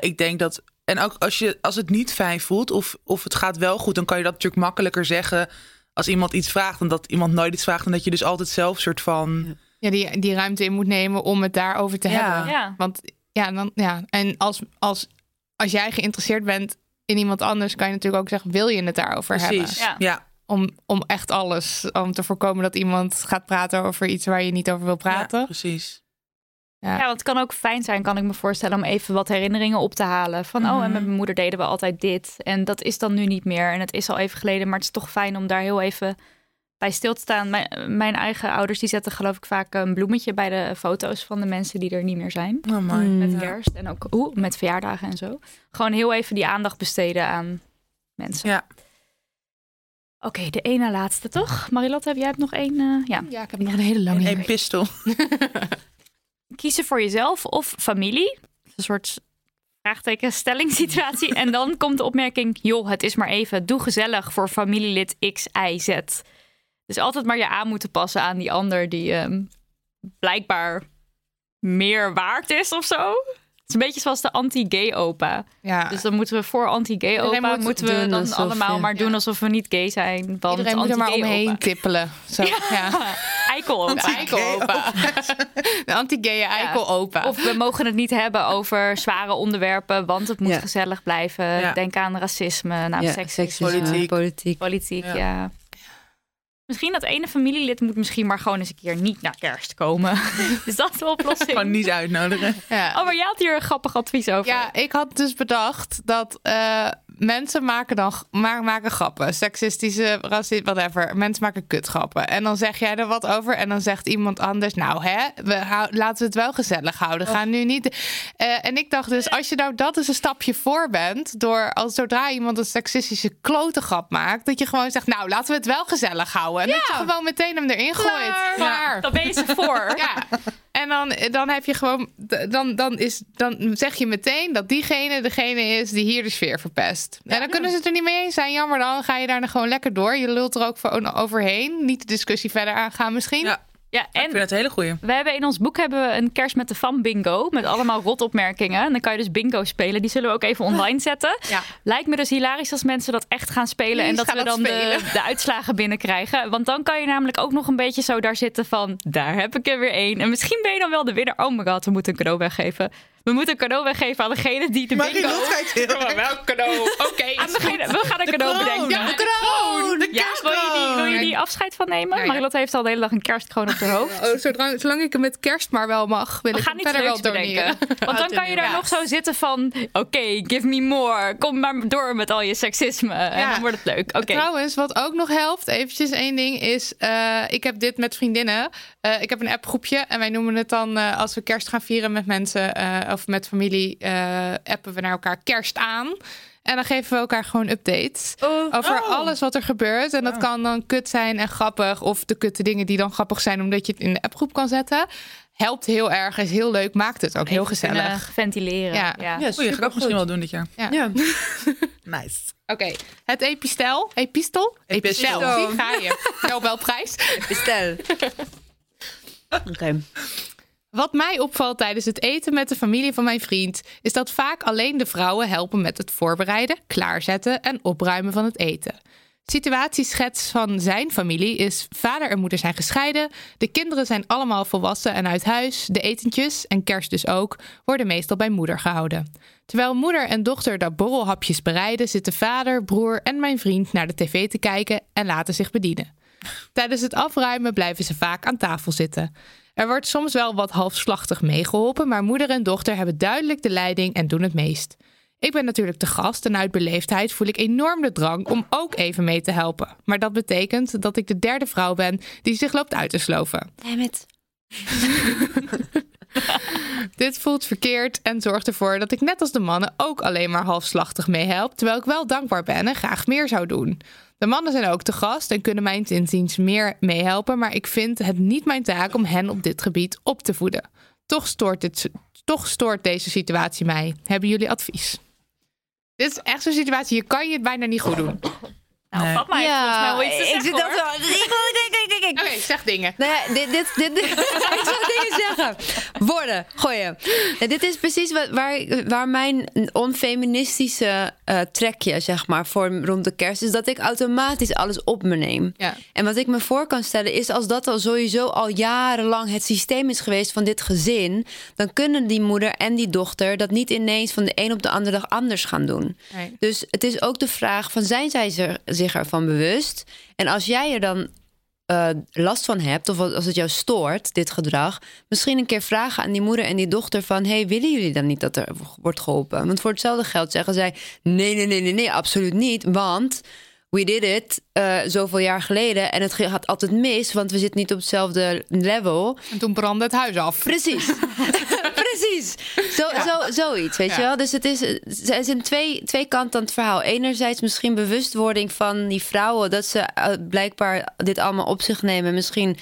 ik denk dat. En ook als, je, als het niet fijn voelt of, of het gaat wel goed, dan kan je dat natuurlijk makkelijker zeggen als iemand iets vraagt. Dan dat iemand nooit iets vraagt. En dat je dus altijd zelf soort van. Die, die ruimte in moet nemen om het daarover te Ja. hebben. Ja. Want ja, dan, ja. en als, als, als jij geïnteresseerd bent in iemand anders, kan je natuurlijk ook zeggen: wil je het daarover hebben? Precies. Ja. ja. Om, om echt alles, om te voorkomen dat iemand gaat praten over iets waar je niet over wil praten. Ja, precies. Ja. Ja, want het kan ook fijn zijn, kan ik me voorstellen, om even wat herinneringen op te halen. Van, oh, en met mijn moeder deden we altijd dit. En dat is dan nu niet meer. En het is al even geleden, maar het is toch fijn om daar heel even bij stil te staan. Mijn, mijn eigen ouders, die zetten geloof ik vaak een bloemetje bij de foto's van de mensen die er niet meer zijn. Oh, mooi. Met kerst en ook oeh, met verjaardagen en zo. Gewoon heel even die aandacht besteden aan mensen. Ja. Oké, de ene laatste toch? Marilotte, heb jij hebt nog één? eh, ja. Ja, ik heb nog een hele lange Een pistol. kiezen voor jezelf of familie. Een soort vraagteken stellingssituatie. en dan komt de opmerking: joh, het is maar even. Doe gezellig voor familielid X, Y, Z. Dus altijd maar je aan moeten passen aan die ander die ehm, blijkbaar meer waard is of zo. Het is een beetje zoals de anti-gay opa. Ja. Dus dan moeten we voor anti-gay Iedereen opa moet moeten we dan alsof allemaal maar doen alsof we niet gay zijn. Want Iedereen moet er maar anti-gay omheen opa. tippelen. Zo, ja. Eikel opa. De eikel-opa. De anti-gaye eikel-opa. Of we mogen het niet hebben over zware onderwerpen, want het moet Ja. gezellig blijven. Ja. Denk aan racisme, nou, ja, seksisme, seksisme, politiek. politiek. politiek. Ja. Misschien dat ene familielid moet misschien maar gewoon eens een keer niet naar kerst komen. Is dat de oplossing? Gewoon niet uitnodigen. Ja. Oh, maar jij had hier een grappig advies over. Ja, ik had dus bedacht dat eh, mensen maken dan ma- maken grappen. Seksistische, racistische, whatever. Mensen maken kutgrappen. En dan zeg jij er wat over. En dan zegt iemand anders, nou hè, we hou- laten we het wel gezellig houden. Ga nu niet... Eh, en ik dacht dus, als je nou dat eens een stapje voor bent... door als zodra iemand een seksistische klote grap maakt... dat je gewoon zegt, nou laten we het wel gezellig houden. En dat je gewoon meteen hem erin gooit. Klaar. Dan ben je ze voor. Ja, en dan, dan heb je gewoon, dan, dan, is, dan zeg je meteen dat diegene degene is die hier de sfeer verpest. en dan kunnen ze het er niet mee eens zijn. Jammer, dan ga je daar dan gewoon lekker door. Je lult er ook voor overheen. Niet de discussie verder aangaan misschien. Ja, Ja, ik vind en het een hele goeie. we hebben in ons boek hebben we een kerst met de fan bingo. Met allemaal rotopmerkingen. En dan kan je dus bingo spelen. Die zullen we ook even online zetten. Ja. Lijkt me dus hilarisch als mensen dat echt gaan spelen. en dat we dat dan de, de uitslagen binnenkrijgen. Want dan kan je namelijk ook nog een beetje zo daar zitten van... Daar heb ik er weer één. En misschien ben je dan wel de winnaar. Oh my god, we moeten een cadeau weggeven. We moeten een cadeau weggeven aan degene die de bingo... Welk cadeau? Oké. We gaan een cadeau kroon. bedenken. Ja, de kroon. De Ja, wil je, die, wil je die afscheid van nemen? Ja, ja. Marilotte heeft al de hele dag een kerstkroon op haar hoofd. Oh, zolang, zolang ik hem met kerst maar wel mag, wil We ik gaan hem niet verder wel doneren. bedenken. Want dan kan je daar Ja. nog zo zitten van... Oké, give me more. Kom maar door met al je seksisme. En dan wordt het leuk. Oké. Trouwens, wat ook nog helpt, eventjes één ding, is... eh, ik heb dit met vriendinnen. Eh, ik heb een appgroepje en wij noemen het dan... eh, als we kerst gaan vieren met mensen eh, of met familie... eh, appen we naar elkaar kerst aan. En dan geven we elkaar gewoon updates. Over Oh. alles wat er gebeurt. En dat kan dan kut zijn en grappig. Of de kutte dingen die dan grappig zijn... omdat je het in de appgroep kan zetten. Helpt heel erg, is heel leuk. Maakt het ook heel gezellig. ventileren. Ja. Ja. Ja, supergoed. misschien wel doen dit jaar. Ja. Nice. Oké, het epistel. Epistel? Epistel. Zie, ga je. Nobelprijs. Bestel. Oké. Wat mij opvalt tijdens het eten met de familie van mijn vriend, is dat vaak alleen de vrouwen helpen met het voorbereiden, klaarzetten en opruimen van het eten. Situatieschets van zijn familie is: vader en moeder zijn gescheiden, de kinderen zijn allemaal volwassen en uit huis, de etentjes, en kerst dus ook, worden meestal bij moeder gehouden. Terwijl moeder en dochter de borrelhapjes bereiden, zitten vader, broer en mijn vriend naar de tv te kijken en laten zich bedienen. Tijdens het afruimen blijven ze vaak aan tafel zitten. Er wordt soms wel wat halfslachtig meegeholpen, maar moeder en dochter hebben duidelijk de leiding en doen het meest. Ik ben natuurlijk de gast en uit beleefdheid voel ik enorm de drang om ook even mee te helpen. Maar dat betekent dat ik de derde vrouw ben die zich loopt uit te sloven. Damn it. Dit voelt verkeerd en zorgt ervoor dat ik net als de mannen ook alleen maar halfslachtig meehelp, terwijl ik wel dankbaar ben en graag meer zou doen. De mannen zijn ook te gast en kunnen mijn inziens meer meehelpen, maar ik vind het niet mijn taak om hen op dit gebied op te voeden. Toch stoort, dit, toch stoort deze situatie mij. Hebben jullie advies? Dit is echt zo'n situatie, je kan je het bijna niet goed doen. Nou, Nee. papa heeft volgens mij wel iets te ik zeggen, zit dat wel. Ik. Oké, zeg dingen. Nou ja, dit, dit, dit, dit- ik zal dingen zeggen. Woorden, gooien. Dit is precies wat, waar, waar mijn onfeministische eh, trekje, zeg maar, voor rond de kerst is dat ik automatisch alles op me neem. Ja. En wat ik me voor kan stellen is als dat al sowieso al jarenlang het systeem is geweest van dit gezin, dan kunnen die moeder en die dochter dat niet ineens van de een op de andere dag anders gaan doen. Nee. Dus het is ook de vraag van zijn zij zich- zich ervan bewust? En als jij er dan eh, last van hebt of als het jou stoort, dit gedrag, misschien een keer vragen aan die moeder en die dochter van, hey, willen jullie dan niet dat er wordt geholpen? Want voor hetzelfde geld zeggen zij, nee, nee, nee, nee, nee, absoluut niet, want we did it eh, zoveel jaar geleden en het gaat altijd mis, want we zitten niet op hetzelfde level. En toen brandde het huis af. Precies. Precies. Zo, zo, zoiets, weet Ja. je wel? Dus het is, er zijn twee, twee kanten aan het verhaal. Enerzijds misschien bewustwording van die vrouwen... dat ze eh, blijkbaar dit allemaal op zich nemen... misschien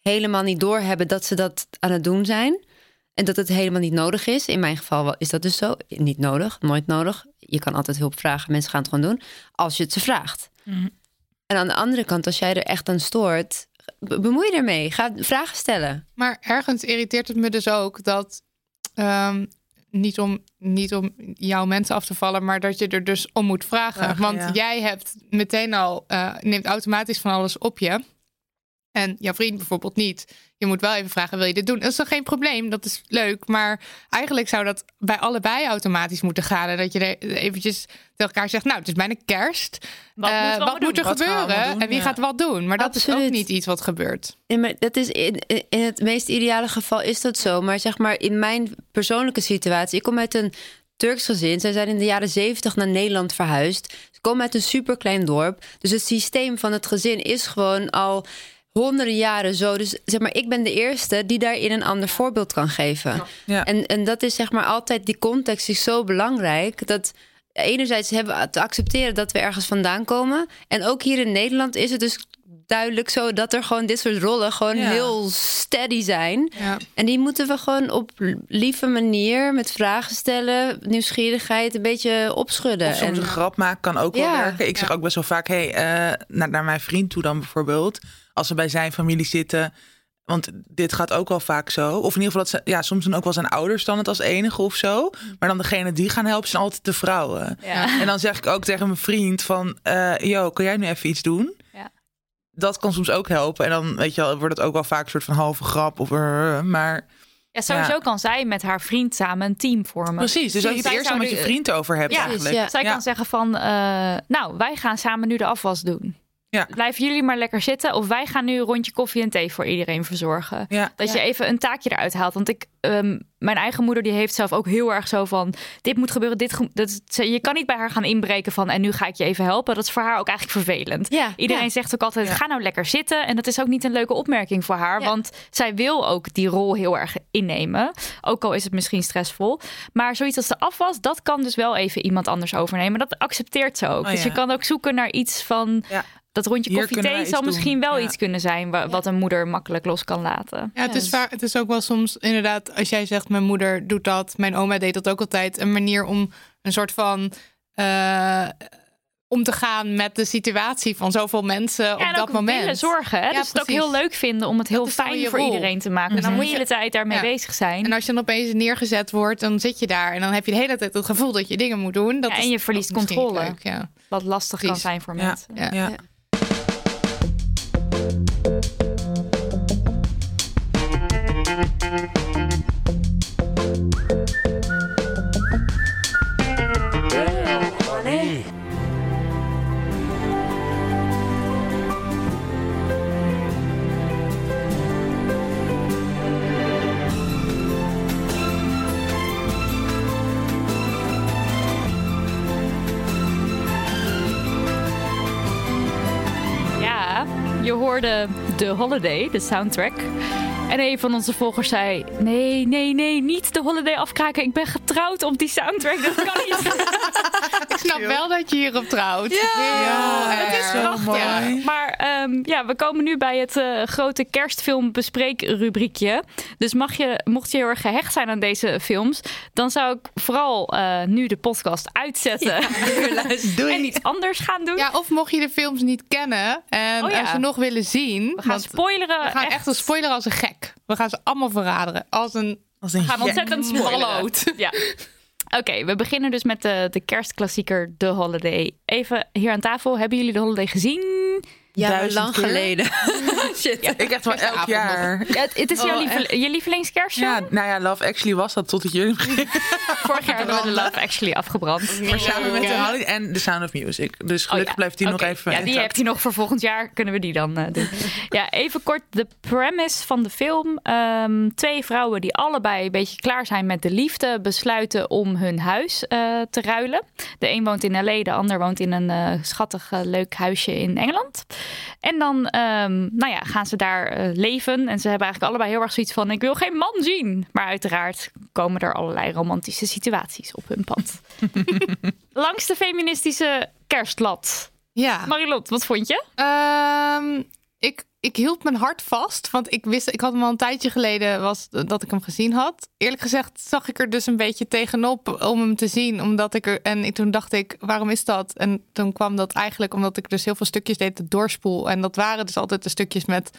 helemaal niet doorhebben dat ze dat aan het doen zijn... en dat het helemaal niet nodig is. In mijn geval is dat dus zo. Niet nodig, nooit nodig. Je kan altijd hulp vragen, mensen gaan het gewoon doen... als je het ze vraagt. En aan de andere kant, als jij er echt aan stoort... be- bemoei je ermee. Ga vragen stellen. Maar ergens irriteert het me dus ook dat. Ehm, niet, om, niet om jouw mensen af te vallen, maar dat je er dus om moet vragen. Want ja. jij hebt meteen al, eh, neemt automatisch van alles op je. En jouw vriend bijvoorbeeld niet. Je moet wel even vragen, wil je dit doen? Dat is toch geen probleem, dat is leuk. Maar eigenlijk zou dat bij allebei automatisch moeten gaan. En dat je er eventjes tegen elkaar zegt, nou, het is bijna kerst. Wat Eh, wat moet er? Wat gebeuren? doen? En wie Ja. gaat wat doen? Maar dat is ook niet iets wat gebeurt. Maar dat is in, in het meest ideale geval is dat zo. Maar zeg maar in mijn persoonlijke situatie. Ik kom uit een Turks gezin. Zij zijn in de jaren zeventig naar Nederland verhuisd. Ze komen uit een superklein dorp. Dus het systeem van het gezin is gewoon al honderden jaren zo. Dus zeg maar, ik ben de eerste die daarin een ander voorbeeld kan geven. Ja. En, en dat is zeg maar altijd, die context is zo belangrijk. Dat enerzijds hebben we te accepteren dat we ergens vandaan komen. En ook hier in Nederland is het dus duidelijk zo dat er gewoon dit soort rollen gewoon Ja. heel steady zijn. Ja. En die moeten we gewoon op lieve manier met vragen stellen, nieuwsgierigheid een beetje opschudden. Of soms En- een grap maken kan ook wel werken. Ik zeg ook best wel vaak, hey, eh, naar, naar mijn vriend toe dan bijvoorbeeld. Als we bij zijn familie zitten. Want dit gaat ook wel vaak zo. Of in ieder geval, dat ze, ja, soms doen ook wel zijn ouders dan het als enige of zo. Maar dan degene die gaan helpen zijn altijd de vrouwen. Ja. En dan zeg ik ook tegen mijn vriend van... eh yo, kan jij nu even iets doen? Ja. Dat kan soms ook helpen. En dan weet je wel, wordt het ook wel vaak een soort van halve grap. Of, eh, maar Ja, sowieso Ja. kan zij met haar vriend samen een team vormen. precies. Dus dat je het eerst al met je vriend over hebt Ja, eigenlijk. ja. Zij kan zeggen van, eh, nou, wij gaan samen nu de afwas doen. Ja. Blijven jullie maar lekker zitten. Of wij gaan nu een rondje koffie en thee voor iedereen verzorgen. Ja. Dat je even een taakje eruit haalt. Want ik, ehm, mijn eigen moeder die heeft zelf ook heel erg zo van... dit moet gebeuren, dit, ge- dat, ze- je kan niet bij haar gaan inbreken van... en nu ga ik je even helpen. Dat is voor haar ook eigenlijk vervelend. Ja, Iedereen ja. zegt ook altijd, Ja. ga nou lekker zitten. En dat is ook niet een leuke opmerking voor haar. Ja. Want zij wil ook die rol heel erg innemen. Ook al is het misschien stressvol. Maar zoiets als de afwas, dat kan dus wel even iemand anders overnemen. Dat accepteert ze ook. Oh, Dus je kan ook zoeken naar iets van... Dat rondje koffie thee zal doen. misschien wel Ja. iets kunnen zijn... wa- wat een moeder makkelijk los kan laten. Ja, het, is vaak, het is ook wel soms inderdaad, als jij zegt, mijn moeder doet dat, mijn oma deed dat ook altijd, een manier om een soort van eh, om te gaan met de situatie van zoveel mensen Ja, op en dat ook moment. willen zorgen. Hè? Ja, dus het ook heel leuk vinden om het heel dan fijn voor rol. iedereen te maken. En dan Mhm. moet je de hele tijd daarmee Ja. bezig zijn. En als je dan opeens neergezet wordt, dan zit je daar en dan heb je de hele tijd het gevoel dat je dingen moet doen. Dat Ja, is en je verliest controle. leuk, ja. Wat lastig kan zijn voor Ja. mensen. Ja. The Holiday, de soundtrack. En een van onze volgers zei: Nee, nee, nee, niet de holiday afkraken. Ik ben getrouwd op die soundtrack. Dat kan niet. Ik snap wel dat je hierop trouwt. Ja, het is mooi. Maar ehm, ja, we komen nu bij het eh, grote kerstfilm bespreekrubriekje. Dus mag je, mocht je heel erg gehecht zijn aan deze films, dan zou ik vooral eh, nu de podcast uitzetten. en iets anders gaan doen. Ja, of mocht je de films niet kennen en Oh ja. eh, ze nog willen zien. we gaan want spoileren. we gaan echt een spoiler als een gek. We gaan ze allemaal verraderen. Als een Als een We gaan ontzettend malloot. Ja. Oké, we beginnen dus met de, de kerstklassieker The Holiday. Even hier aan tafel, hebben jullie The Holiday gezien? Ja, lang keer? geleden. Shit. Ik echt wel elk jaar. Ja, het, het is jouw Oh, lieve- je lievelingskerstfilm? Ja, nou ja, Love Actually was dat tot het jullie begin. Vorig jaar hebben we de Love Actually afgebrand. Maar samen met de Ja. Holiday en The Sound of Music. Dus Oh, gelukkig ja. blijft die nog even Ja, die hebt hij nog voor volgend jaar. Kunnen we die dan eh, doen? ja, even kort de premise van de film. Ehm, twee vrouwen die allebei een beetje klaar zijn met de liefde... besluiten om hun huis eh, te ruilen. De een woont in L.A., de ander woont in een eh, schattig leuk huisje in Engeland. En dan ehm, nou ja, gaan ze daar eh, leven. En ze hebben eigenlijk allebei heel erg zoiets van... ik wil geen man zien. Maar uiteraard komen er allerlei romantische situaties op hun pad. Langs de feministische kerstlat. Ja. Marilot, wat vond je? Ehm, ik, ik hield mijn hart vast, want ik wist, ik had hem al een tijdje geleden was, dat ik hem gezien had. Eerlijk gezegd zag ik er dus een beetje tegenop om hem te zien, omdat ik er en ik, toen dacht ik, waarom is dat? En toen kwam dat eigenlijk omdat ik dus heel veel stukjes deed te doorspoel en dat waren dus altijd de stukjes met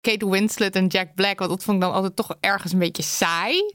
Kate Winslet en Jack Black, want dat vond ik dan altijd toch ergens een beetje saai.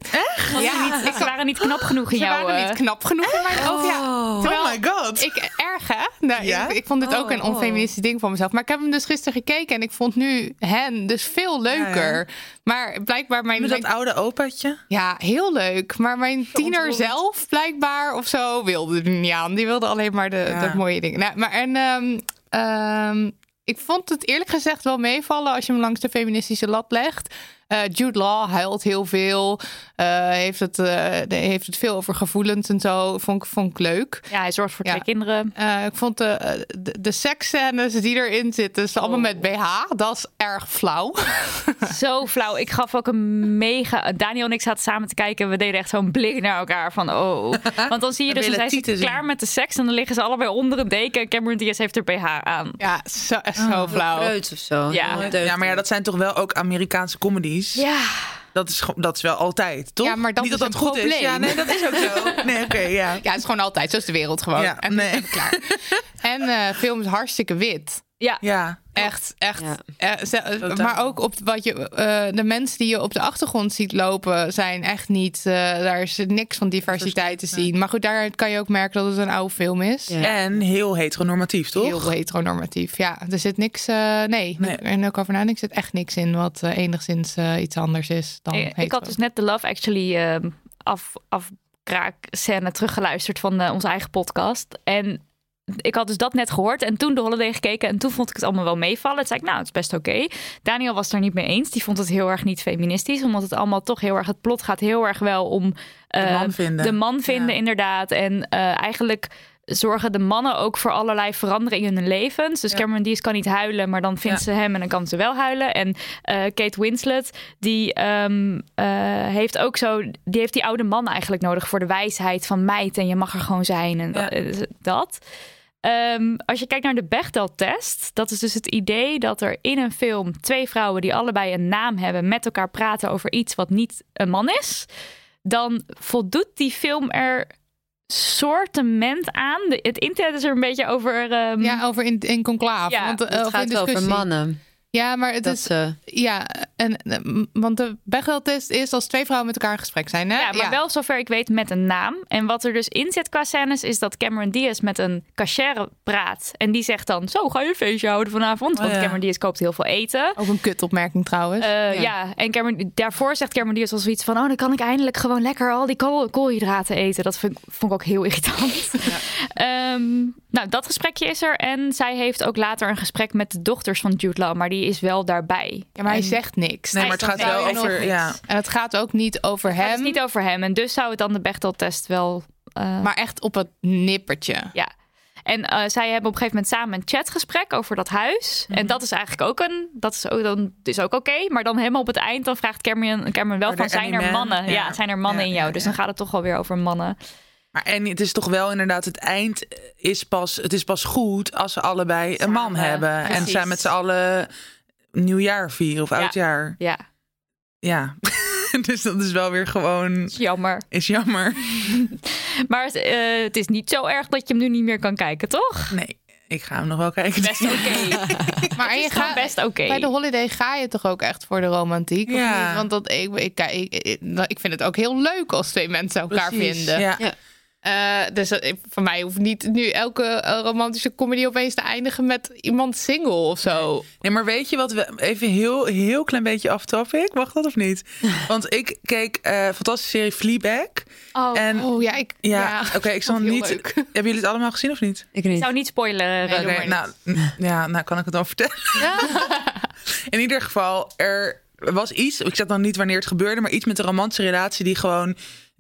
Was Ja, niet, ze waren niet knap genoeg in Ze jouw... waren eh, niet knap genoeg in mijn ogen. Ja. Oh my god. Ik erg hè? Nou, Ja? ik, ik vond dit ook een Oh, oh. onfeministisch ding van mezelf. Maar ik heb hem dus gisteren gekeken en ik vond nu hen dus veel leuker. Ja, Maar blijkbaar mijn, Met dat mijn- oude opaatje. ja heel leuk. Maar mijn tiener zelf blijkbaar of zo wilde er niet aan. Die wilde alleen maar de, Ja. de mooie dingen. Nou, maar en ehm, ehm, ik vond het eerlijk gezegd wel meevallen als je hem langs de feministische lat legt. Eh, Jude Law huilt heel veel. Eh, heeft, het, eh, de- heeft het veel over gevoelens en zo. Vond, ik- vond ik leuk. Ja, hij zorgt voor Ja. twee kinderen. Eh, ik vond de, de, de seksscènes die erin zitten, ze allemaal met BH. Dat is erg flauw. Zo flauw. Ik gaf ook een mega... Daniel en ik zaten samen te kijken. We deden echt zo'n blik naar elkaar van oh. Want dan zie je dus, zit tieten zien. klaar met de seks. En dan liggen ze allebei onder een deken. Cameron Diaz heeft er BH aan. Ja, zo, zo flauw. Preuts of zo. Ja. Ja, maar ja, dat zijn toch wel ook Amerikaanse comedies. Ja. Dat, is, gewoon- dat is wel altijd, toch? Ja, maar dat Niet is dat dat goed is. probleem. Ja, nee, dat is ook zo. Nee, oké, ja. Ja, het is gewoon altijd. Zo is de wereld gewoon. Ja, en, nee. en klaar. En eh film is hartstikke wit. Ja. Ja, Echt, echt. Ja. eh, ze- Totaal. maar ook op wat je, eh, de mensen die je op de achtergrond ziet lopen, zijn echt niet. eh, daar is niks van diversiteit te zien. Maar goed, daar kan je ook merken dat het een oude film is. Ja. en heel heteronormatief, toch? Heel heteronormatief. Ja, er zit niks. eh, nee, Nee. en ook over nadenken, er zit echt niks in wat eh, enigszins eh, iets anders is dan. Ik, ik had dus net de Love Actually ehm af, afkraakscène teruggeluisterd van eh, onze eigen podcast. En ik had dus dat net gehoord en toen de Holiday gekeken. En toen vond ik het allemaal wel meevallen. Toen zei ik, nou, het is best oké. Daniel was het er niet mee eens. Die vond het heel erg niet feministisch. Omdat het allemaal toch heel erg... Het plot gaat heel erg wel om... eh, De man vinden. De man vinden, Ja. inderdaad. En eh, eigenlijk zorgen de mannen ook voor allerlei veranderingen in hun levens. Dus Ja. Cameron Diaz kan niet huilen, maar dan vindt Ja. ze hem en dan kan ze wel huilen. En eh, Kate Winslet, die ehm, eh, heeft ook zo, die heeft die oude man eigenlijk nodig voor de wijsheid van meid en je mag er gewoon zijn en Ja. dat- eh. Ehm, als je kijkt naar de Bechdel-test, dat is dus het idee dat er in een film twee vrouwen die allebei een naam hebben met elkaar praten over iets wat niet een man is, dan voldoet die film er soortement aan. De- het internet is er een beetje over. ehm, Ja, over in, in conclave. Ja, want, eh, Het in gaat over mannen. Ja, maar het Dat is. ze... Ja, en, eh, want de Bechdel-test is als twee vrouwen met elkaar in gesprek zijn. Hè? Ja, maar wel zover ik weet met een naam. En wat er dus in zit qua scènes is dat Cameron Diaz met een cachère praat. En die zegt dan, zo ga je een feestje houden vanavond. Want Oh, ja. Cameron Diaz koopt heel veel eten. Ook een kutopmerking trouwens. Eh, ja. en Cameron, daarvoor zegt Cameron Diaz al zoiets van... oh, dan kan ik eindelijk gewoon lekker al die kool- koolhydraten eten. Dat vind, vond ik ook heel irritant. Ehm, nou, dat gesprekje is er. En zij heeft ook later een gesprek met de dochters van Jude Law. Maar die is wel daarbij. Ja, maar hij zegt niks. Nee, maar het gaat wel over... Ja. En het gaat ook niet over Het hem, is niet over hem. En dus zou het dan de Bechdel-test wel... eh, maar echt op het nippertje. Ja. En eh, zij hebben op een gegeven moment samen een chatgesprek over dat huis. En dat is eigenlijk ook een, dat is ook, dan, is ook oké. Maar dan helemaal op het eind, dan vraagt Cameron, Cameron wel Are van, zijn er mannen? Ja, Ja. zijn er mannen Ja, in jou? ja, dus ja. dan gaat het toch wel weer over mannen. Maar en het is toch wel inderdaad, het eind is pas, het is pas goed als ze allebei een man hebben. En precies. zij met z'n allen nieuwjaar vieren of Ja. oudjaar. Ja, Ja. dus dat is wel weer gewoon, is jammer. is jammer. Maar eh, het is niet zo erg dat je hem nu niet meer kan kijken, toch? Nee, ik ga hem nog wel kijken. Best oké. Maar je Het is gewoon gaat best oké. Bij de holiday ga je toch ook echt voor de romantiek? of Ja. niet? Want dat, ik, ik, ik, ik, ik vind het ook heel leuk als twee mensen elkaar Precies, vinden. Ja. Ja. Eh, dus dat- voor mij hoeft niet nu elke eh, romantische comedy opeens te eindigen met iemand single of zo. Nee, maar weet je wat we even heel, heel klein beetje off topic? Mag dat of niet? Want ik keek eh fantastische serie Fleabag. Oh, En Oh ja, ik, ja, oké, ik zal niet. leuk. Hebben jullie het allemaal gezien of niet? Ik ik niet. zou niet spoileren. Nee, nou, ja, nou kan ik het dan vertellen. In ieder geval, er was iets, ik zeg dan niet wanneer het gebeurde, maar iets met een romantische relatie die gewoon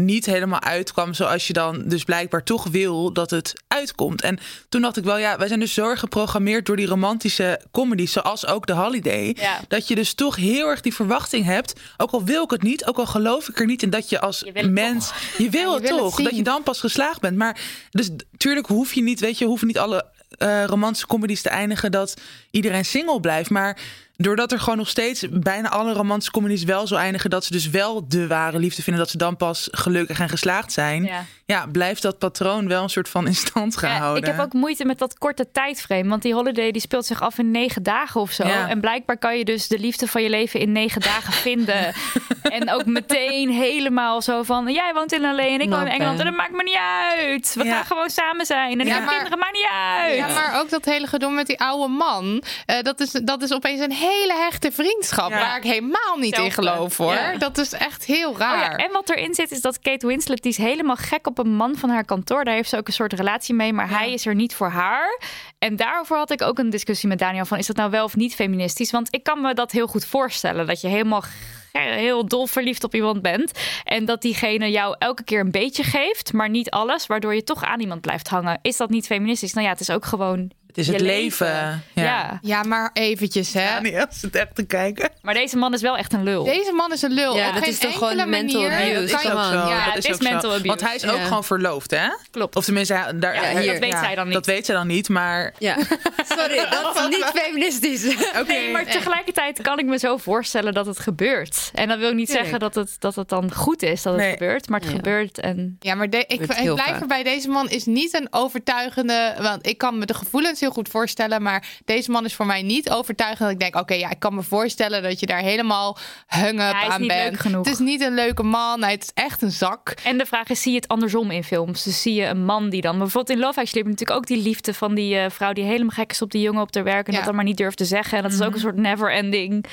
niet helemaal uitkwam zoals je dan dus blijkbaar toch wil dat het uitkomt. En toen dacht ik wel, ja, wij zijn dus zo geprogrammeerd door die romantische comedies, zoals ook The Holiday, Ja. dat je dus toch heel erg die verwachting hebt, ook al wil ik het niet, ook al geloof ik er niet in dat je als Je mens, je wil je het wil het toch, dat je dan pas geslaagd bent. Maar dus natuurlijk hoef je niet, weet je, hoeven niet alle eh, romantische comedies te eindigen dat iedereen single blijft. Maar doordat er gewoon nog steeds bijna alle romantische comedies wel zo eindigen dat ze dus wel de ware liefde vinden, dat ze dan pas gelukkig en geslaagd zijn. Ja, Ja. blijft dat patroon wel een soort van in stand Ja, gehouden. ik heb ook moeite met dat korte tijdframe. Want die holiday die speelt zich af in negen dagen of zo. Ja. En blijkbaar kan je dus de liefde van je leven in negen dagen vinden. En ook meteen helemaal zo van... Jij woont in L.A. en ik woon in Engeland. En dat maakt me niet uit. We Ja. gaan gewoon samen zijn. En ik Ja, heb maar- kinderen, maakt niet uit. Ja, maar ook dat hele gedoe met die oude man. Eh, dat, is, dat is opeens een hele hechte vriendschap. Ja. Waar ik helemaal niet in geloof hoor. Ja. Dat is echt heel Oh raar. ja, en wat erin zit is dat Kate Winslet, die is helemaal gek op een man van haar kantoor. Daar heeft ze ook een soort relatie mee, maar hij is er niet voor haar. En daarover had ik ook een discussie met Daniel van, is dat nou wel of niet feministisch? Want ik kan me dat heel goed voorstellen, dat je helemaal heel dol verliefd op iemand bent. En dat diegene jou elke keer een beetje geeft, maar niet alles, waardoor je toch aan iemand blijft hangen. Is dat niet feministisch? Nou ja, het is ook gewoon het is je het leven. Ja. Ja, maar eventjes hè. Ja, niet als het echt te kijken. maar deze man is wel echt een lul. Deze man is een lul. Ja, Op dat is toch gewoon mental manier abuse. Dat is ook zo. Ja, dat het is is ook zo. mental abuse. Want hij is ook Ja. gewoon verloofd, hè? Klopt. Of tenminste, hij- daar, Ja, dat weet zij dan niet. Dat weet zij dan niet, maar Ja. Sorry, dat is niet feministisch. oké. Nee, maar tegelijkertijd kan ik me zo voorstellen dat het gebeurt. En dat wil niet zeggen dat het, dat het dan goed is dat het Nee. gebeurt, maar het Ja. gebeurt. En Ja, maar de- ik, blijf erbij. Deze man is niet een overtuigende. Want ik kan me de gevoelens heel goed voorstellen. Maar deze man is voor mij niet overtuigend. Dat ik denk, oké, ja, ik kan me voorstellen dat je daar helemaal hung up hij is aan niet bent. leuk genoeg. Het is niet een leuke man. Hij is echt een zak. En de vraag is, zie je het andersom in films? Dus zie je een man die dan... Bijvoorbeeld in Love Actually heb je natuurlijk ook die liefde van die eh, vrouw... die helemaal gek is op die jongen op haar werk... en Ja. dat dan maar niet durft te zeggen. En dat is ook een soort never ending.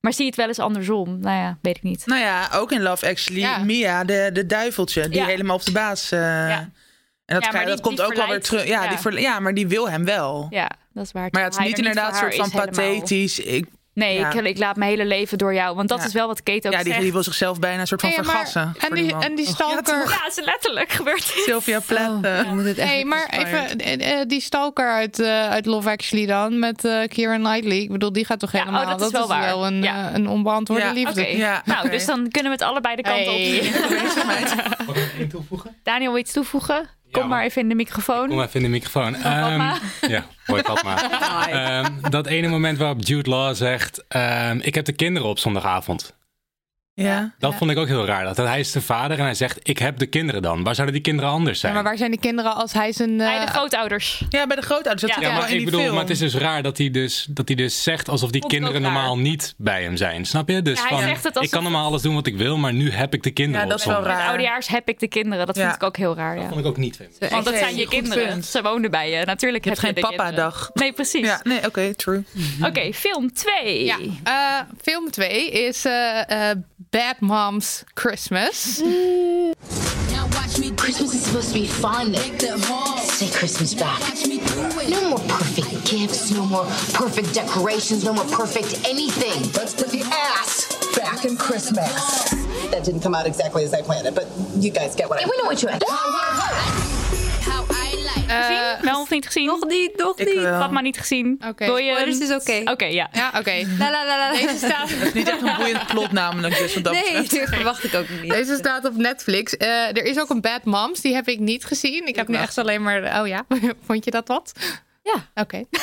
Maar zie je het wel eens andersom? Nou ja, weet ik niet. Nou ja, ook in Love Actually, Ja. Mia, de, de duiveltje, die Ja. helemaal op de baas. eh, Ja. En dat, Ja, maar krijg- dat die- komt die ook wel weer terug. Ja, ja. Die ver- ja, maar die wil hem wel. Ja, dat is waar. Maar ja, het is niet er inderdaad een soort van helemaal. pathetisch. Ik, Nee, Ja. ik, ik laat mijn hele leven door jou. Want dat Ja. is wel wat Kate ook ja, die, zegt. die wil zichzelf bijna een soort van Nee, maar- vergassen. en, die, en die stalker. Ja, ze letterlijk gebeurt dit. Sylvia Plath. eh. Ik moet het echt Nee, maar even eh, eh, die stalker uit, eh, uit Love Actually dan met eh Kieran Knightley. Ik bedoel, die gaat toch Ja, helemaal. oh, dat is wel waar. een, Ja. een onbeantwoorde liefde. Nou, dus dan kunnen we het allebei de kanten Hey. op. Mag ik nog één toevoegen? Daniel, wil je iets toevoegen? Kom Ja, maar maar- even in de microfoon. Kom even in de microfoon. Ehm, ja, hoi Fatma. Ehm, dat ene moment waarop Jude Law zegt... ehm, ik heb de kinderen op zondagavond. Ja. Dat vond ik ook heel raar. Dat hij is de vader en hij zegt... ik heb de kinderen dan. Waar zouden die kinderen anders Ja, zijn? maar waar zijn die kinderen als hij zijn... eh, Bij de grootouders. ja, bij de grootouders. Dat Ja, zit Ja, maar ik die bedoel, film. maar het is dus raar dat hij dus, dat hij dus zegt alsof die kinderen normaal niet bij hem zijn. Snap je? Dus Ja, hij van, zegt het alsof ik kan normaal alles doen wat ik wil, maar nu heb ik de kinderen Ja, dat is wel raar. Met oudejaars heb ik de kinderen. Dat Ja. vind ik ook heel raar. Dat Ja. vond ik ook niet. Want dat zijn je kinderen. Ze woonden bij je. Natuurlijk Je heb je geen de papa-dag. Nee, precies. Ja, nee, oké, true. Oké, film 2. Ja, eh, film 2 is eh, eh, Bad Moms Christmas. Now watch me. Christmas is supposed to be fun. Say Christmas back. No more perfect gifts, no more perfect decorations, no more perfect anything. Let's put the ass back in Christmas. That didn't come out exactly as I planned it, but you guys get what I Hey, we know what you're at. Like Eh, Mel of niet gezien? Nog niet, nog Ik niet. wel. Fatma niet gezien. Oké. Wil je... Spoilers is oké. Oké, ja. Ja, oké. La, la, la, la. Deze staat, Het is niet echt een boeiend plot namelijk, dus wat dat Nee, betreft. dat verwacht ik ook niet. deze staat op Netflix. Eh, er is ook een Bad Moms, die heb ik niet gezien. Ik heb nu wel. echt alleen maar... Oh ja, vond je dat wat? Ja. Oké.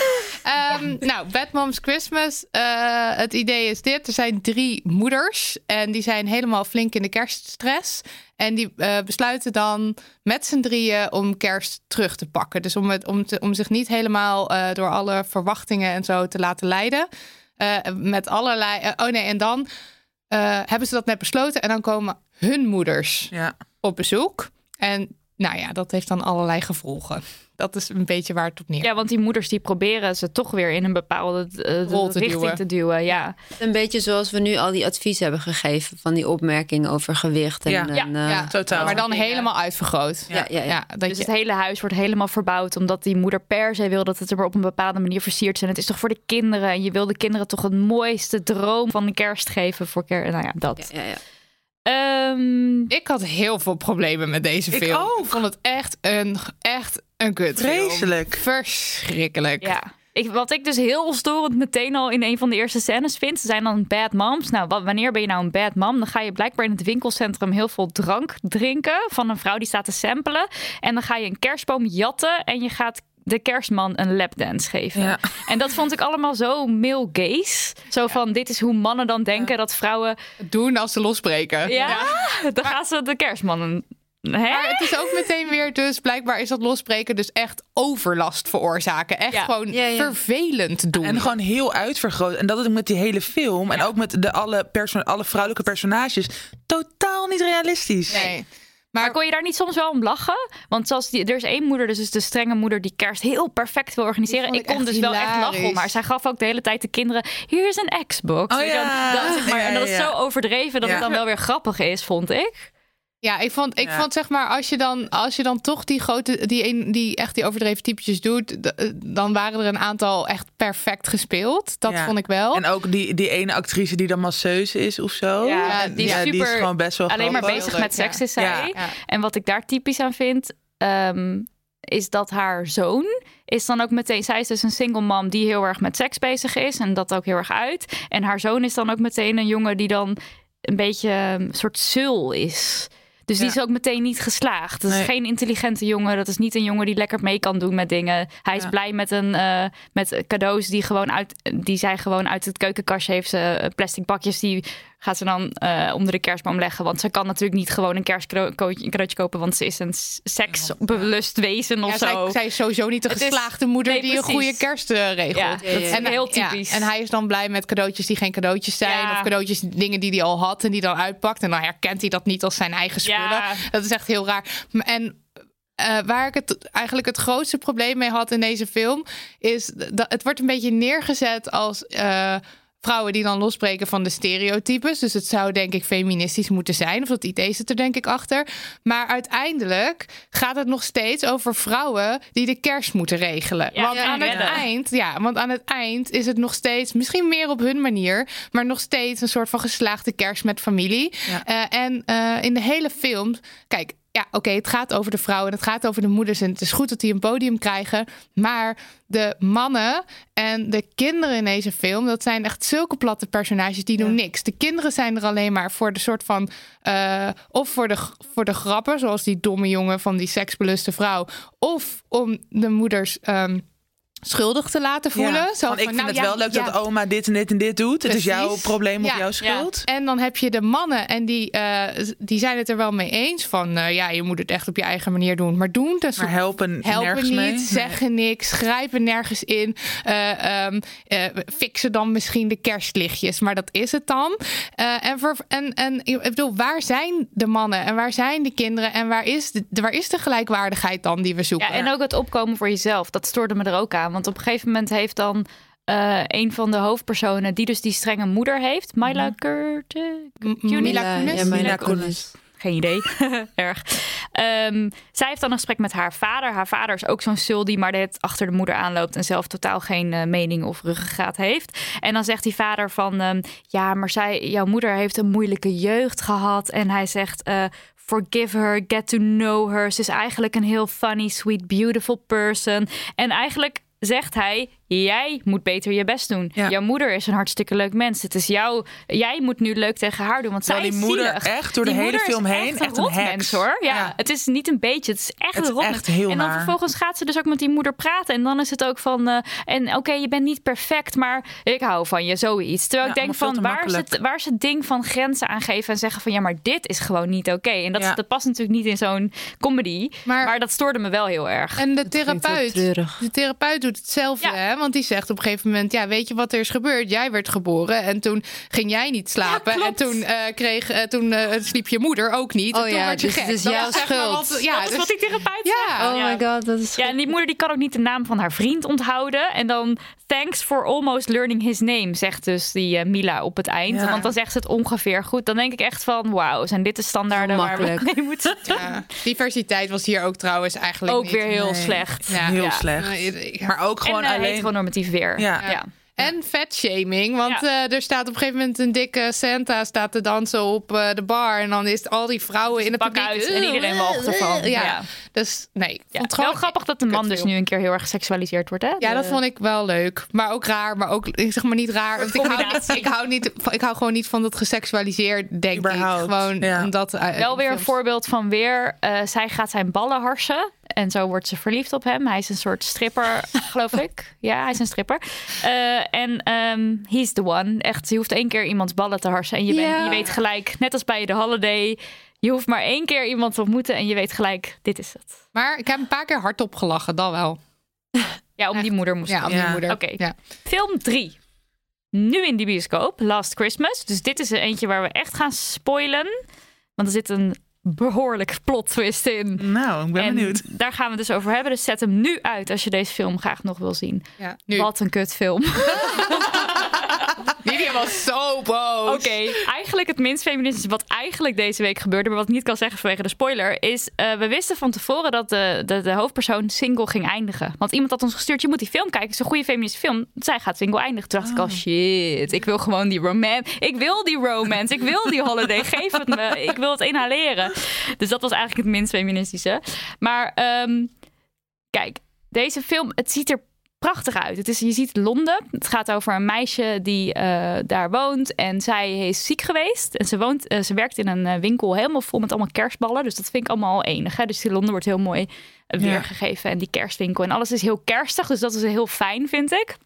Ehm, nou, Bad Moms Christmas. eh, het idee is dit. Er zijn drie moeders. En die zijn helemaal flink in de kerststress. En die eh, besluiten dan met z'n drieën om kerst terug te pakken. Dus om, het, om, te, om zich niet helemaal eh, door alle verwachtingen en zo te laten leiden. Met allerlei... oh nee, en dan hebben ze dat net besloten. En dan komen hun moeders Ja. op bezoek. En nou ja, dat heeft dan allerlei gevolgen. Dat is een beetje waar het op neer. Ja, want die moeders die proberen ze toch weer in een bepaalde eh, Rol te richting duwen. te duwen. Ja. Een beetje zoals we nu al die advies hebben gegeven van die opmerkingen over gewicht. En, Ja. Ja. eh, Ja, Totaal. Maar dan helemaal uitvergroot. ja, ja, ja. Ja, dat Dus je, het hele huis wordt helemaal verbouwd omdat die moeder per se wil dat het er maar op een bepaalde manier versierd is. En het is toch voor de kinderen. En je wil de kinderen toch het mooiste droom van de kerst geven voor kerst. Nou ja, dat. Ja, Ehm, ik had heel veel problemen met deze Ik film. ook. Ik vond het echt een, echt een kut Vreselijk. Verschrikkelijk. ja. Ik, wat ik dus heel storend meteen al in een van de eerste scènes vind, ze zijn dan bad moms. Nou, wa- wanneer ben je nou een bad mom? Dan ga je blijkbaar in het winkelcentrum heel veel drank drinken van een vrouw die staat te samplen. En dan ga je een kerstboom jatten en je gaat de kerstman een lapdance geven. Ja. En dat vond ik allemaal zo male gaze. Zo van, dit is hoe mannen dan denken dat vrouwen... Doen als ze losbreken. Ja, dan gaan ze de kerstman een... Hè? Maar het is ook meteen weer dus, blijkbaar is dat losbreken dus echt overlast veroorzaken. Echt Ja. gewoon Ja, ja. vervelend doen. En gewoon heel uitvergroot. En dat is ook met die hele film. En ook met de alle, perso- alle vrouwelijke personages. Totaal niet realistisch. Nee. Maar kon je daar niet soms wel om lachen? Want zoals die, er is één moeder, dus is de strenge moeder, die kerst heel perfect wil organiseren. Ik kon dus wel echt lachen om haar. Zij gaf ook de hele tijd de kinderen: hier is een Xbox. Oh ja. dat, maar, en dat is zo overdreven dat het dan wel weer grappig is, vond ik. Ja, ik vond, ik Ja. vond zeg maar, als je, dan, als je dan toch die grote, die, een, die echt die overdreven typetjes doet, d- dan waren er een aantal echt perfect gespeeld. Dat Ja. vond ik wel. En ook die, die ene actrice die dan masseuse is of zo. Ja, die is die gewoon best wel Alleen maar bezig met seks is zij. Ja. Ja. En wat ik daar typisch aan vind, ehm, is dat haar zoon is dan ook meteen... Zij is dus een single mom die heel erg met seks bezig is en dat ook heel erg uit. En haar zoon is dan ook meteen een jongen die dan een beetje een soort zul is. Dus die is ook meteen niet geslaagd. Dat is geen intelligente jongen. Dat is niet een jongen die lekker mee kan doen met dingen. Hij is Ja. blij met, een, eh, met cadeaus die, gewoon uit, die zij gewoon uit het keukenkastje heeft. Ze eh, plastic bakjes die gaat ze dan eh, onder de kerstboom leggen. Want ze kan natuurlijk niet gewoon een kerstcadeautje kopen. Want ze is een seksbewust wezen of Ja, zo. zij, zij is sowieso niet de is- geslaagde moeder Nee, die een goede kerst eh, regelt. Ja, dat is En heel ja, typisch. en hij is dan blij met cadeautjes die geen cadeautjes zijn. Of cadeautjes, dingen die hij al had en die dan uitpakt. En dan herkent hij dat niet als zijn eigen spullen. Dat is echt heel raar. En eh, waar ik het eigenlijk het grootste probleem mee had in deze film... is dat het wordt een beetje neergezet als... Vrouwen die dan losbreken van de stereotypes. Dus het zou denk ik feministisch moeten zijn. Of dat idee zit er denk ik achter. Maar uiteindelijk gaat het nog steeds over vrouwen die de kerst moeten regelen. Ja, want ja, aan het eind, ja, want aan het eind is het nog steeds, misschien meer op hun manier, maar nog steeds een soort van geslaagde kerst met familie. Ja. Eh, en eh, in de hele film, kijk, ja, oké, het gaat over de vrouwen en het gaat over de moeders en het is goed dat die een podium krijgen, maar de mannen en de kinderen in deze film, dat zijn echt zulke platte personages die doen niks. De kinderen zijn er alleen maar voor de soort van, eh, of voor de, voor de grappen, zoals die domme jongen van die seksbeluste vrouw, of om de moeders. ehm, schuldig te laten voelen. Ja, Zo van, ik vind nou het ja, wel leuk ja, dat oma dit en dit en dit doet. Het is jouw probleem of Ja, jouw ja. schuld. En dan heb je de mannen en die, eh, die zijn het er wel mee eens van... eh, ja, je moet het echt op je eigen manier doen. Maar doen dus Maar helpen, helpen nergens niet, mee. zeggen niks, grijpen nergens in. eh ehm, eh, fixen dan misschien de kerstlichtjes, maar dat is het dan. Eh, en, voor, en, en ik bedoel, waar zijn de mannen en waar zijn de kinderen... en waar is de, waar is de gelijkwaardigheid dan die we zoeken? Ja, en ook het opkomen voor jezelf. Dat stoorde me er ook aan. Want op een gegeven moment heeft dan eh, een van de hoofdpersonen... die dus die strenge moeder heeft... Mila Curtis... M- Kunis? Mila Kunis? Ja, Mila Kunis. Geen idee. Erg. Ehm, zij heeft dan een gesprek met haar vader. Haar vader is ook zo'n sul die maar net achter de moeder aanloopt en zelf totaal geen eh, mening of ruggengraat heeft. En dan zegt die vader van, ehm, ja, maar zij, jouw moeder heeft een moeilijke jeugd gehad. En hij zegt, eh, forgive her, get to know her. Ze is eigenlijk een heel funny, sweet, beautiful person. En eigenlijk zegt hij: Jij moet beter je best doen. Ja. Jouw moeder is een hartstikke leuk mens. Het is jou. Jij moet nu leuk tegen haar doen. Want Terwijl zij die is moeder zielig. echt door de Die hele film heen echt echt een hoor. Ja, Ja. het is niet een beetje. Het is echt Het een rotmens. en dan naar. vervolgens gaat ze dus ook met die moeder praten. En dan is het ook van. eh, en oké, je bent niet perfect, maar ik hou van je, zoiets. Terwijl Ja, ik denk van waar is, het, waar is het ding van grenzen aangeven en zeggen van ja, maar dit is gewoon niet oké. En dat, Ja. dat past natuurlijk niet in zo'n comedy. Maar- Maar, dat stoorde me wel heel erg. En de therapeut, de therapeut doet hetzelfde, Ja. Hè? Want die zegt op een gegeven moment, ja, weet je wat er is gebeurd? Jij werd geboren en toen ging jij niet slapen. Ja, en toen, eh, kreeg, eh, toen eh, sliep je moeder ook niet. Oh en toen ja, werd je dus gek. Dat jouw zeg maar schuld. wat- ja, dat is dus- wat die therapeut Ja. zegt. Oh my god, dat is Ja, en die moeder die kan ook niet de naam van haar vriend onthouden. En dan thanks for almost learning his name, zegt dus die eh, Mila op het eind. Ja. Want dan zegt ze het ongeveer goed. Dan denk ik echt van, wauw, zijn dit de standaarden waar we Makkelijk. mee moeten Ja. Diversiteit was hier ook trouwens eigenlijk Ook niet. weer heel Nee. slecht. Ja. Heel Ja. slecht. Maar ook gewoon en uh, alleen... heteronormatief weer. Ja. En vetshaming, want Ja. eh, er staat op een gegeven moment een dikke Santa staat te dansen op eh, de bar. En dan is al die vrouwen in het Pak publiek. uit en iedereen walgt ervan. Ja. Ja. Dus nee, ik Ja, vond het wel grappig dat de man dus nu een keer heel erg geseksualiseerd wordt, hè? Ja, De- dat vond ik wel leuk. Maar ook raar. Maar ook, ik zeg maar niet raar. Want ik, hou, combinatie. ik, hou niet, ik hou gewoon niet van dat geseksualiseerd, denk Überhaupt, ik. Gewoon ja. omdat... eh, Wel weer een films- voorbeeld van weer. eh, zij gaat zijn ballen harsen. En zo wordt ze verliefd op hem. Hij is een soort stripper, geloof ik. Ja, hij is een stripper. Eh, en ehm he's the one. Echt, je hoeft één keer iemands ballen te harsen. En je, bent, Ja. je weet gelijk, net als bij de holiday... Je hoeft maar één keer iemand te ontmoeten en je weet gelijk, dit is het. Maar ik heb een paar keer hardop gelachen, dan wel. Ja, om die moeder moest Ja, om het. die Ja. moeder. Oké. Ja. Film 3. Nu in die bioscoop, Last Christmas. Dus dit is er eentje waar we echt gaan spoilen. Want er zit een behoorlijk plot twist in. Nou, ik ben en benieuwd. daar gaan we het dus over hebben. Dus zet hem nu uit als je deze film graag nog wil zien. Ja, nu. Wat een kutfilm. Lydia was zo boos. Oké, eigenlijk het minst feministische wat eigenlijk deze week gebeurde, maar wat ik niet kan zeggen vanwege de spoiler, is uh, we wisten van tevoren dat de, de, de, hoofdpersoon single ging eindigen. Want iemand had ons gestuurd, je moet die film kijken, het is een goede feministische film. Zij gaat single eindigen. Toen dacht ik al, shit, ik wil gewoon die romance. Ik wil die romance, ik wil die holiday, geef het me. Ik wil het inhaleren. Dus dat was eigenlijk het minst feministische. Maar um, kijk, deze film, het ziet er prachtig uit. Het is, je ziet Londen. Het gaat over een meisje die uh, daar woont. En zij is ziek geweest. En ze, woont, uh, ze werkt in een uh, winkel helemaal vol met allemaal kerstballen. Dus dat vind ik allemaal al enig. Hè? Dus die Londen wordt heel mooi weergegeven. Ja. En die kerstwinkel. En alles is heel kerstig. Dus dat is heel fijn, vind ik.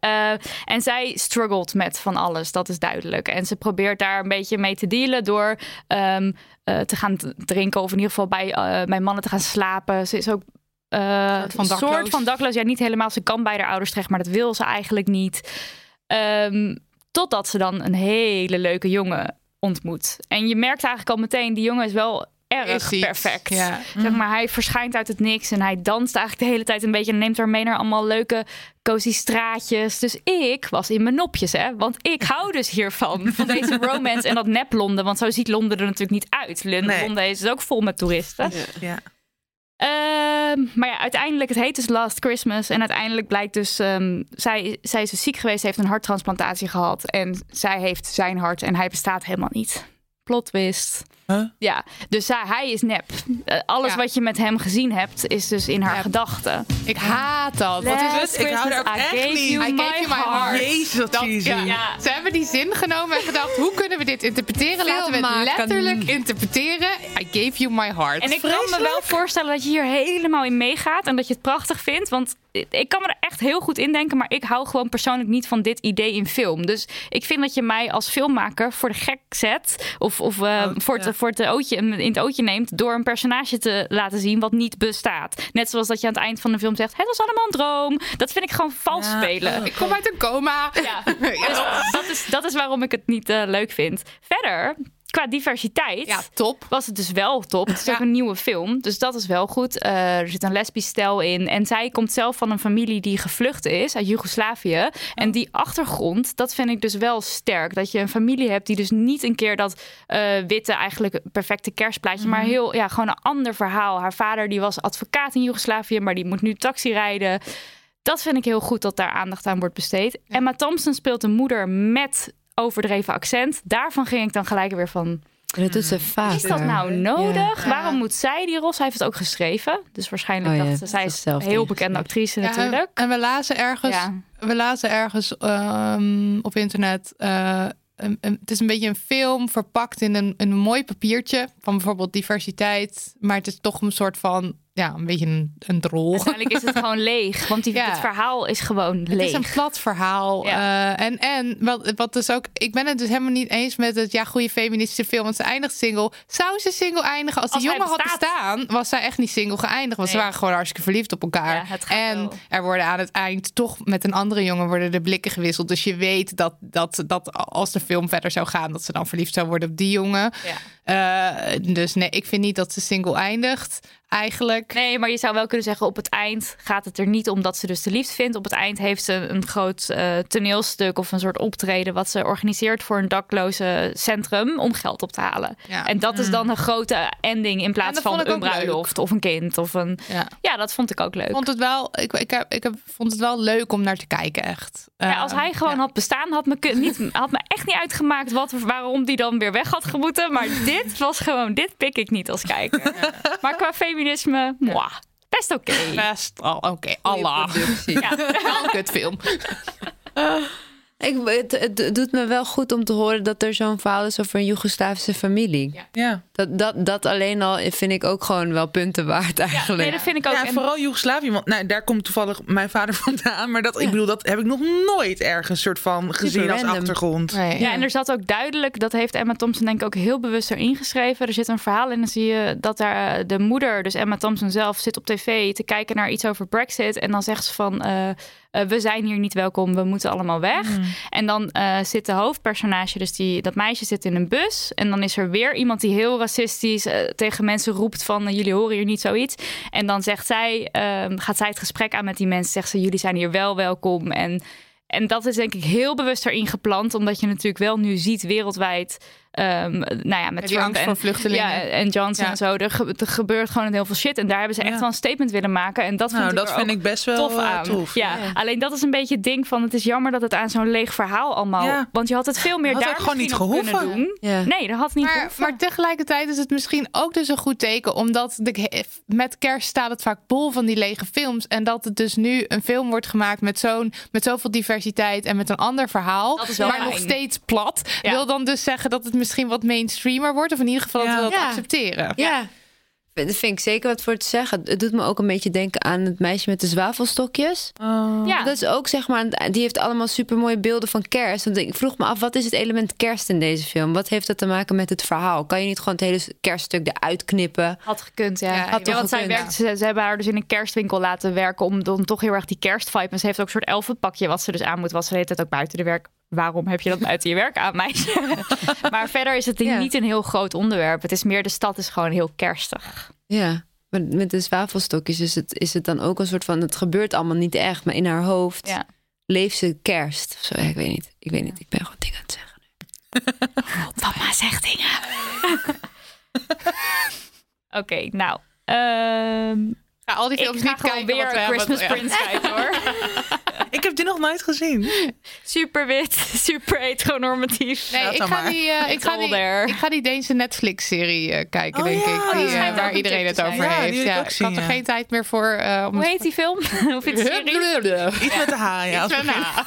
Uh, en zij struggelt met van alles, dat is duidelijk. En ze probeert daar een beetje mee te dealen door um, uh, te gaan drinken, of in ieder geval bij, uh, bij mannen te gaan slapen. Ze is ook uh, soort van dakloos. soort van dakloos. Ja, niet helemaal. Ze kan bij haar ouders terecht, maar dat wil ze eigenlijk niet. Um, totdat ze dan een hele leuke jongen ontmoet. En je merkt eigenlijk al meteen, die jongen is wel erg is perfect. Ja. Zeg maar, hij verschijnt uit het niks en hij danst eigenlijk de hele tijd een beetje en neemt haar mee naar allemaal leuke cozy straatjes. Dus ik was in mijn nopjes, hè? Want ik hou dus hiervan, van deze romance en dat nep Londen. Want zo ziet Londen er natuurlijk niet uit. Londen nee. is ook vol met toeristen. Ja. ja. Uh, maar ja, uiteindelijk, het heet dus Last Christmas. En uiteindelijk blijkt dus, um, zij, zij is dus ziek geweest, heeft een harttransplantatie gehad. En zij heeft zijn hart en hij bestaat helemaal niet. Plot twist. Huh? Ja, dus hij, hij is nep. Uh, alles Ja. wat je met hem gezien hebt, is dus in haar Ja. gedachten. Ik haat dat. Wat is het? Ik hou er ook echt niet. I gave you my heart. heart. Jezus, wat Dat- cheesy. ja, Ja. Ze hebben die zin genomen en gedacht, hoe kunnen we dit interpreteren? Laten we het maken. letterlijk interpreteren. I gave you my heart. En ik kan me wel voorstellen dat je hier helemaal in meegaat en dat je het prachtig vindt. Want ik kan me er echt heel goed in denken, maar ik hou gewoon persoonlijk niet van dit idee in film. Dus ik vind dat je mij als filmmaker voor de gek zet. Of, of uh, Oh, voor, het. Voor het ootje, in het ootje neemt door een personage te laten zien wat niet bestaat. Net zoals dat je aan het eind van de film zegt: het was allemaal een droom. Dat vind ik gewoon vals Ja. spelen. ik kom uit een coma. Ja, dus dat, is, dat is waarom ik het niet uh, leuk vind. Verder, qua diversiteit. Ja, top. Was het dus wel top. Het is Ja. ook een nieuwe film. Dus dat is wel goed. Uh, er zit een lesbisch stel in. En zij komt zelf van een familie die gevlucht is uit Joegoslavië. En die achtergrond, dat vind ik dus wel sterk. Dat je een familie hebt die dus niet een keer dat uh, witte, eigenlijk perfecte kerstplaatje. Maar heel, ja, gewoon een ander verhaal. Haar vader die was advocaat in Joegoslavië, maar die moet nu taxi rijden. Dat vind ik heel goed dat daar aandacht aan wordt besteed. Emma Thompson speelt een moeder met overdreven accent. Daarvan ging ik dan gelijk weer van... Dat doet ze vaak. Is dat nou nodig? Ja. Waarom moet zij die rol? Zij heeft het ook geschreven. Dus waarschijnlijk Oh ja, dat ze, dat zij is een heel bekende actrice Ja, natuurlijk. En we lazen ergens, Ja. we lazen ergens ehm, op internet. eh, een- een- het is een beetje een film verpakt in een, een mooi papiertje van bijvoorbeeld diversiteit. Maar het is toch een soort van, ja, een beetje een, een drol. Uiteindelijk is het gewoon leeg. Want die, Ja. het verhaal is gewoon Het leeg. is een plat verhaal. Ja. eh, en en wat, wat dus ook, ik ben het dus helemaal niet eens met het ja, goede feministische film. Want ze eindigt single. Zou ze single eindigen? Als, die jongen had bestaat. bestaan, was zij echt niet single geëindigd. Want ze waren gewoon hartstikke verliefd op elkaar. Ja, het en wel. er worden aan het eind toch met een andere jongen worden de blikken gewisseld. Dus je weet dat, dat, dat als de film verder zou gaan, dat ze dan verliefd zou worden op die jongen. Eh, dus nee, ik vind niet dat ze single eindigt. Eigenlijk. Nee, maar je zou wel kunnen zeggen, op het eind gaat het er niet om dat ze dus de liefde vindt. Op het eind heeft ze een groot eh, toneelstuk of een soort optreden wat ze organiseert voor een dakloze centrum om geld op te halen. Ja. En dat is dan een grote ending in plaats van een leuk. bruiloft of een kind of een. Ja. Ja, dat vond ik ook leuk. Ik vond het wel, ik, ik, heb, ik heb, vond het wel leuk om naar te kijken, echt. Ja, als Ehm, hij gewoon ja. had bestaan, had me, niet, had me echt niet uitgemaakt wat, waarom die dan weer weg had gemoeten. Maar dit was gewoon, dit pik ik niet als kijker. Maar qua feminisme, mwah, best oké. Best al oké. Allah. Ja. Wel een kutfilm. Ik, het, het doet me wel goed om te horen dat er zo'n verhaal is over een Joegoslavische familie. Ja. Dat, dat, dat alleen al vind ik ook gewoon wel punten waard eigenlijk. Nee, dat vind ik ook. Ja, En- vooral Joegoslavië. Want nou, daar komt toevallig mijn vader vandaan. Maar dat, ik bedoel, dat heb ik nog nooit ergens soort van gezien als random. achtergrond. Nee. Ja, en er zat ook duidelijk, dat heeft Emma Thompson denk ik ook heel bewust erin geschreven. Er zit een verhaal in, dan zie je dat daar eh, de moeder, dus Emma Thompson zelf, zit op tv te kijken naar iets over Brexit. En dan zegt ze van, eh, eh, we zijn hier niet welkom, we moeten allemaal weg. En dan eh, zit de hoofdpersonage, dus die, dat meisje zit in een bus. En dan is er weer iemand die heel racistisch eh, tegen mensen roept van, jullie horen hier niet zoiets. En dan zegt zij, ehm, gaat zij het gesprek aan met die mensen, zegt ze, jullie zijn hier wel welkom. En en dat is denk ik heel bewust erin geplant, omdat je natuurlijk wel nu ziet wereldwijd. Ehm, nou ja, met die Trump angst en, voor vluchtelingen. Ja, en Johnson Ja. en zo. Er, ge- er gebeurt gewoon heel veel shit. En daar hebben ze echt wel een statement willen maken. En dat Nou, vind ik dat er vind ik best wel tof eh, aan. tof. Ja. alleen dat is een beetje het ding van... het is jammer dat het aan zo'n leeg verhaal allemaal... Ja. Want je had het veel meer Had daar gewoon niet gehoeven. doen. Ja. Nee, dat had niet Maar, gehoeven. maar tegelijkertijd is het misschien ook dus een goed teken, omdat de, met kerst staat het vaak bol van die lege films. En dat het dus nu een film wordt gemaakt met, zo'n, met zoveel diversiteit en met een ander verhaal, Dat is wel maar fijn. nog steeds plat. Ja. Wil dan dus zeggen dat het misschien wat mainstreamer wordt, of in ieder geval dat Ja. we dat Ja. accepteren. Ja. Dat vind ik zeker wat voor te zeggen. Het doet me ook een beetje denken aan het meisje met de zwavelstokjes. Oh. ja. Dat is ook, zeg maar, die heeft allemaal supermooie beelden van kerst. Want ik vroeg me af, wat is het element kerst in deze film? Wat heeft dat te maken met het verhaal? Kan je niet gewoon het hele kerststuk eruit knippen? Had gekund, ja. Ja, ja had toch want zij werkt, ze, ze hebben haar dus in een kerstwinkel laten werken om dan toch heel erg die kerstvibe. En ze heeft ook een soort elfenpakje wat ze dus aan moet wassen. Ze heet het ook buiten de werk. Waarom heb je dat buiten je werk aan, meisje? maar verder is het Ja. niet een heel groot onderwerp. Het is meer de stad is gewoon heel kerstig. Ja, maar met de zwavelstokjes is het, is het dan ook een soort van... het gebeurt allemaal niet echt, maar in haar hoofd Ja. leeft ze kerst. Of zo, ja, ik weet niet. Ik weet niet, ik ben gewoon dingen aan het zeggen. Papa zegt dingen. Oké, nou. ehm, Ga al die ik films ga niet gewoon kijken. weer. Christmas Ja. Prince kijken hoor. Ik heb die nog nooit gezien. Super wit, super heteronormatief. Nee, Laat ik ga, die, eh, ik, ga die, ik ga die Deense Netflix-serie eh, kijken, Oh denk ja, ik. die Die, eh, waar een iedereen het over. Ja, heeft. Ja, ook ik zien, had er geen tijd meer voor. eh, om Hoe heet die film? of iets serie? Iets met de H, ja. Iets met begin. een H.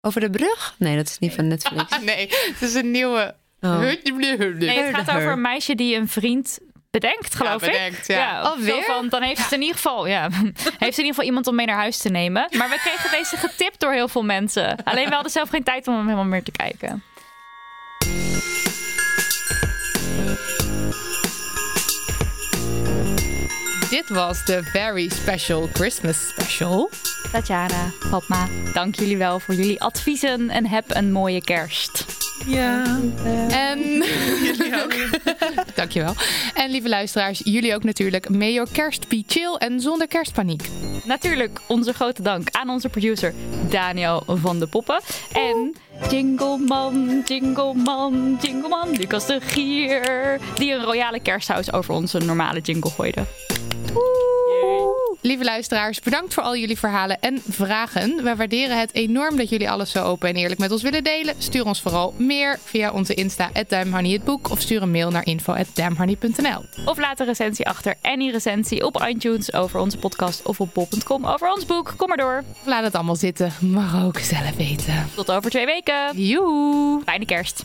Over de brug? Nee, dat is niet van Netflix. Nee, het is een nieuwe. Oh. Nee, het gaat over een meisje die een vriend bedenkt, geloof Ja, bedenkt, ik. ja. zo Alweer? van, dan heeft ze in ieder geval, ja, heeft ze in ieder geval iemand om mee naar huis te nemen. Maar we kregen deze getipt door heel veel mensen. Alleen we hadden zelf geen tijd om hem helemaal meer te kijken. Dit was de Very Special Christmas Special. Tatjana, Fatma, dank jullie wel voor jullie adviezen en heb een mooie kerst. Ja. En jullie ook. Dankjewel. En lieve luisteraars, jullie ook natuurlijk. May your kerst be chill en zonder kerstpaniek. Natuurlijk onze grote dank aan onze producer Daniel van de Poppen. En Jingleman, Jingleman, Jingleman, Lucas de Gier. Die een royale kersthuis over onze normale jingle gooide. Lieve luisteraars, bedankt voor al jullie verhalen en vragen. We waarderen het enorm dat jullie alles zo open en eerlijk met ons willen delen. Stuur ons vooral meer via onze Insta, Damnhoney het boek. Of stuur een mail naar info.damnhoney.nl. Of laat een recensie achter en die recensie op iTunes over onze podcast of op bol.com over ons boek. Kom maar door. Of laat het allemaal zitten, mag ook zelf weten. Tot over twee weken. Joe! Fijne kerst.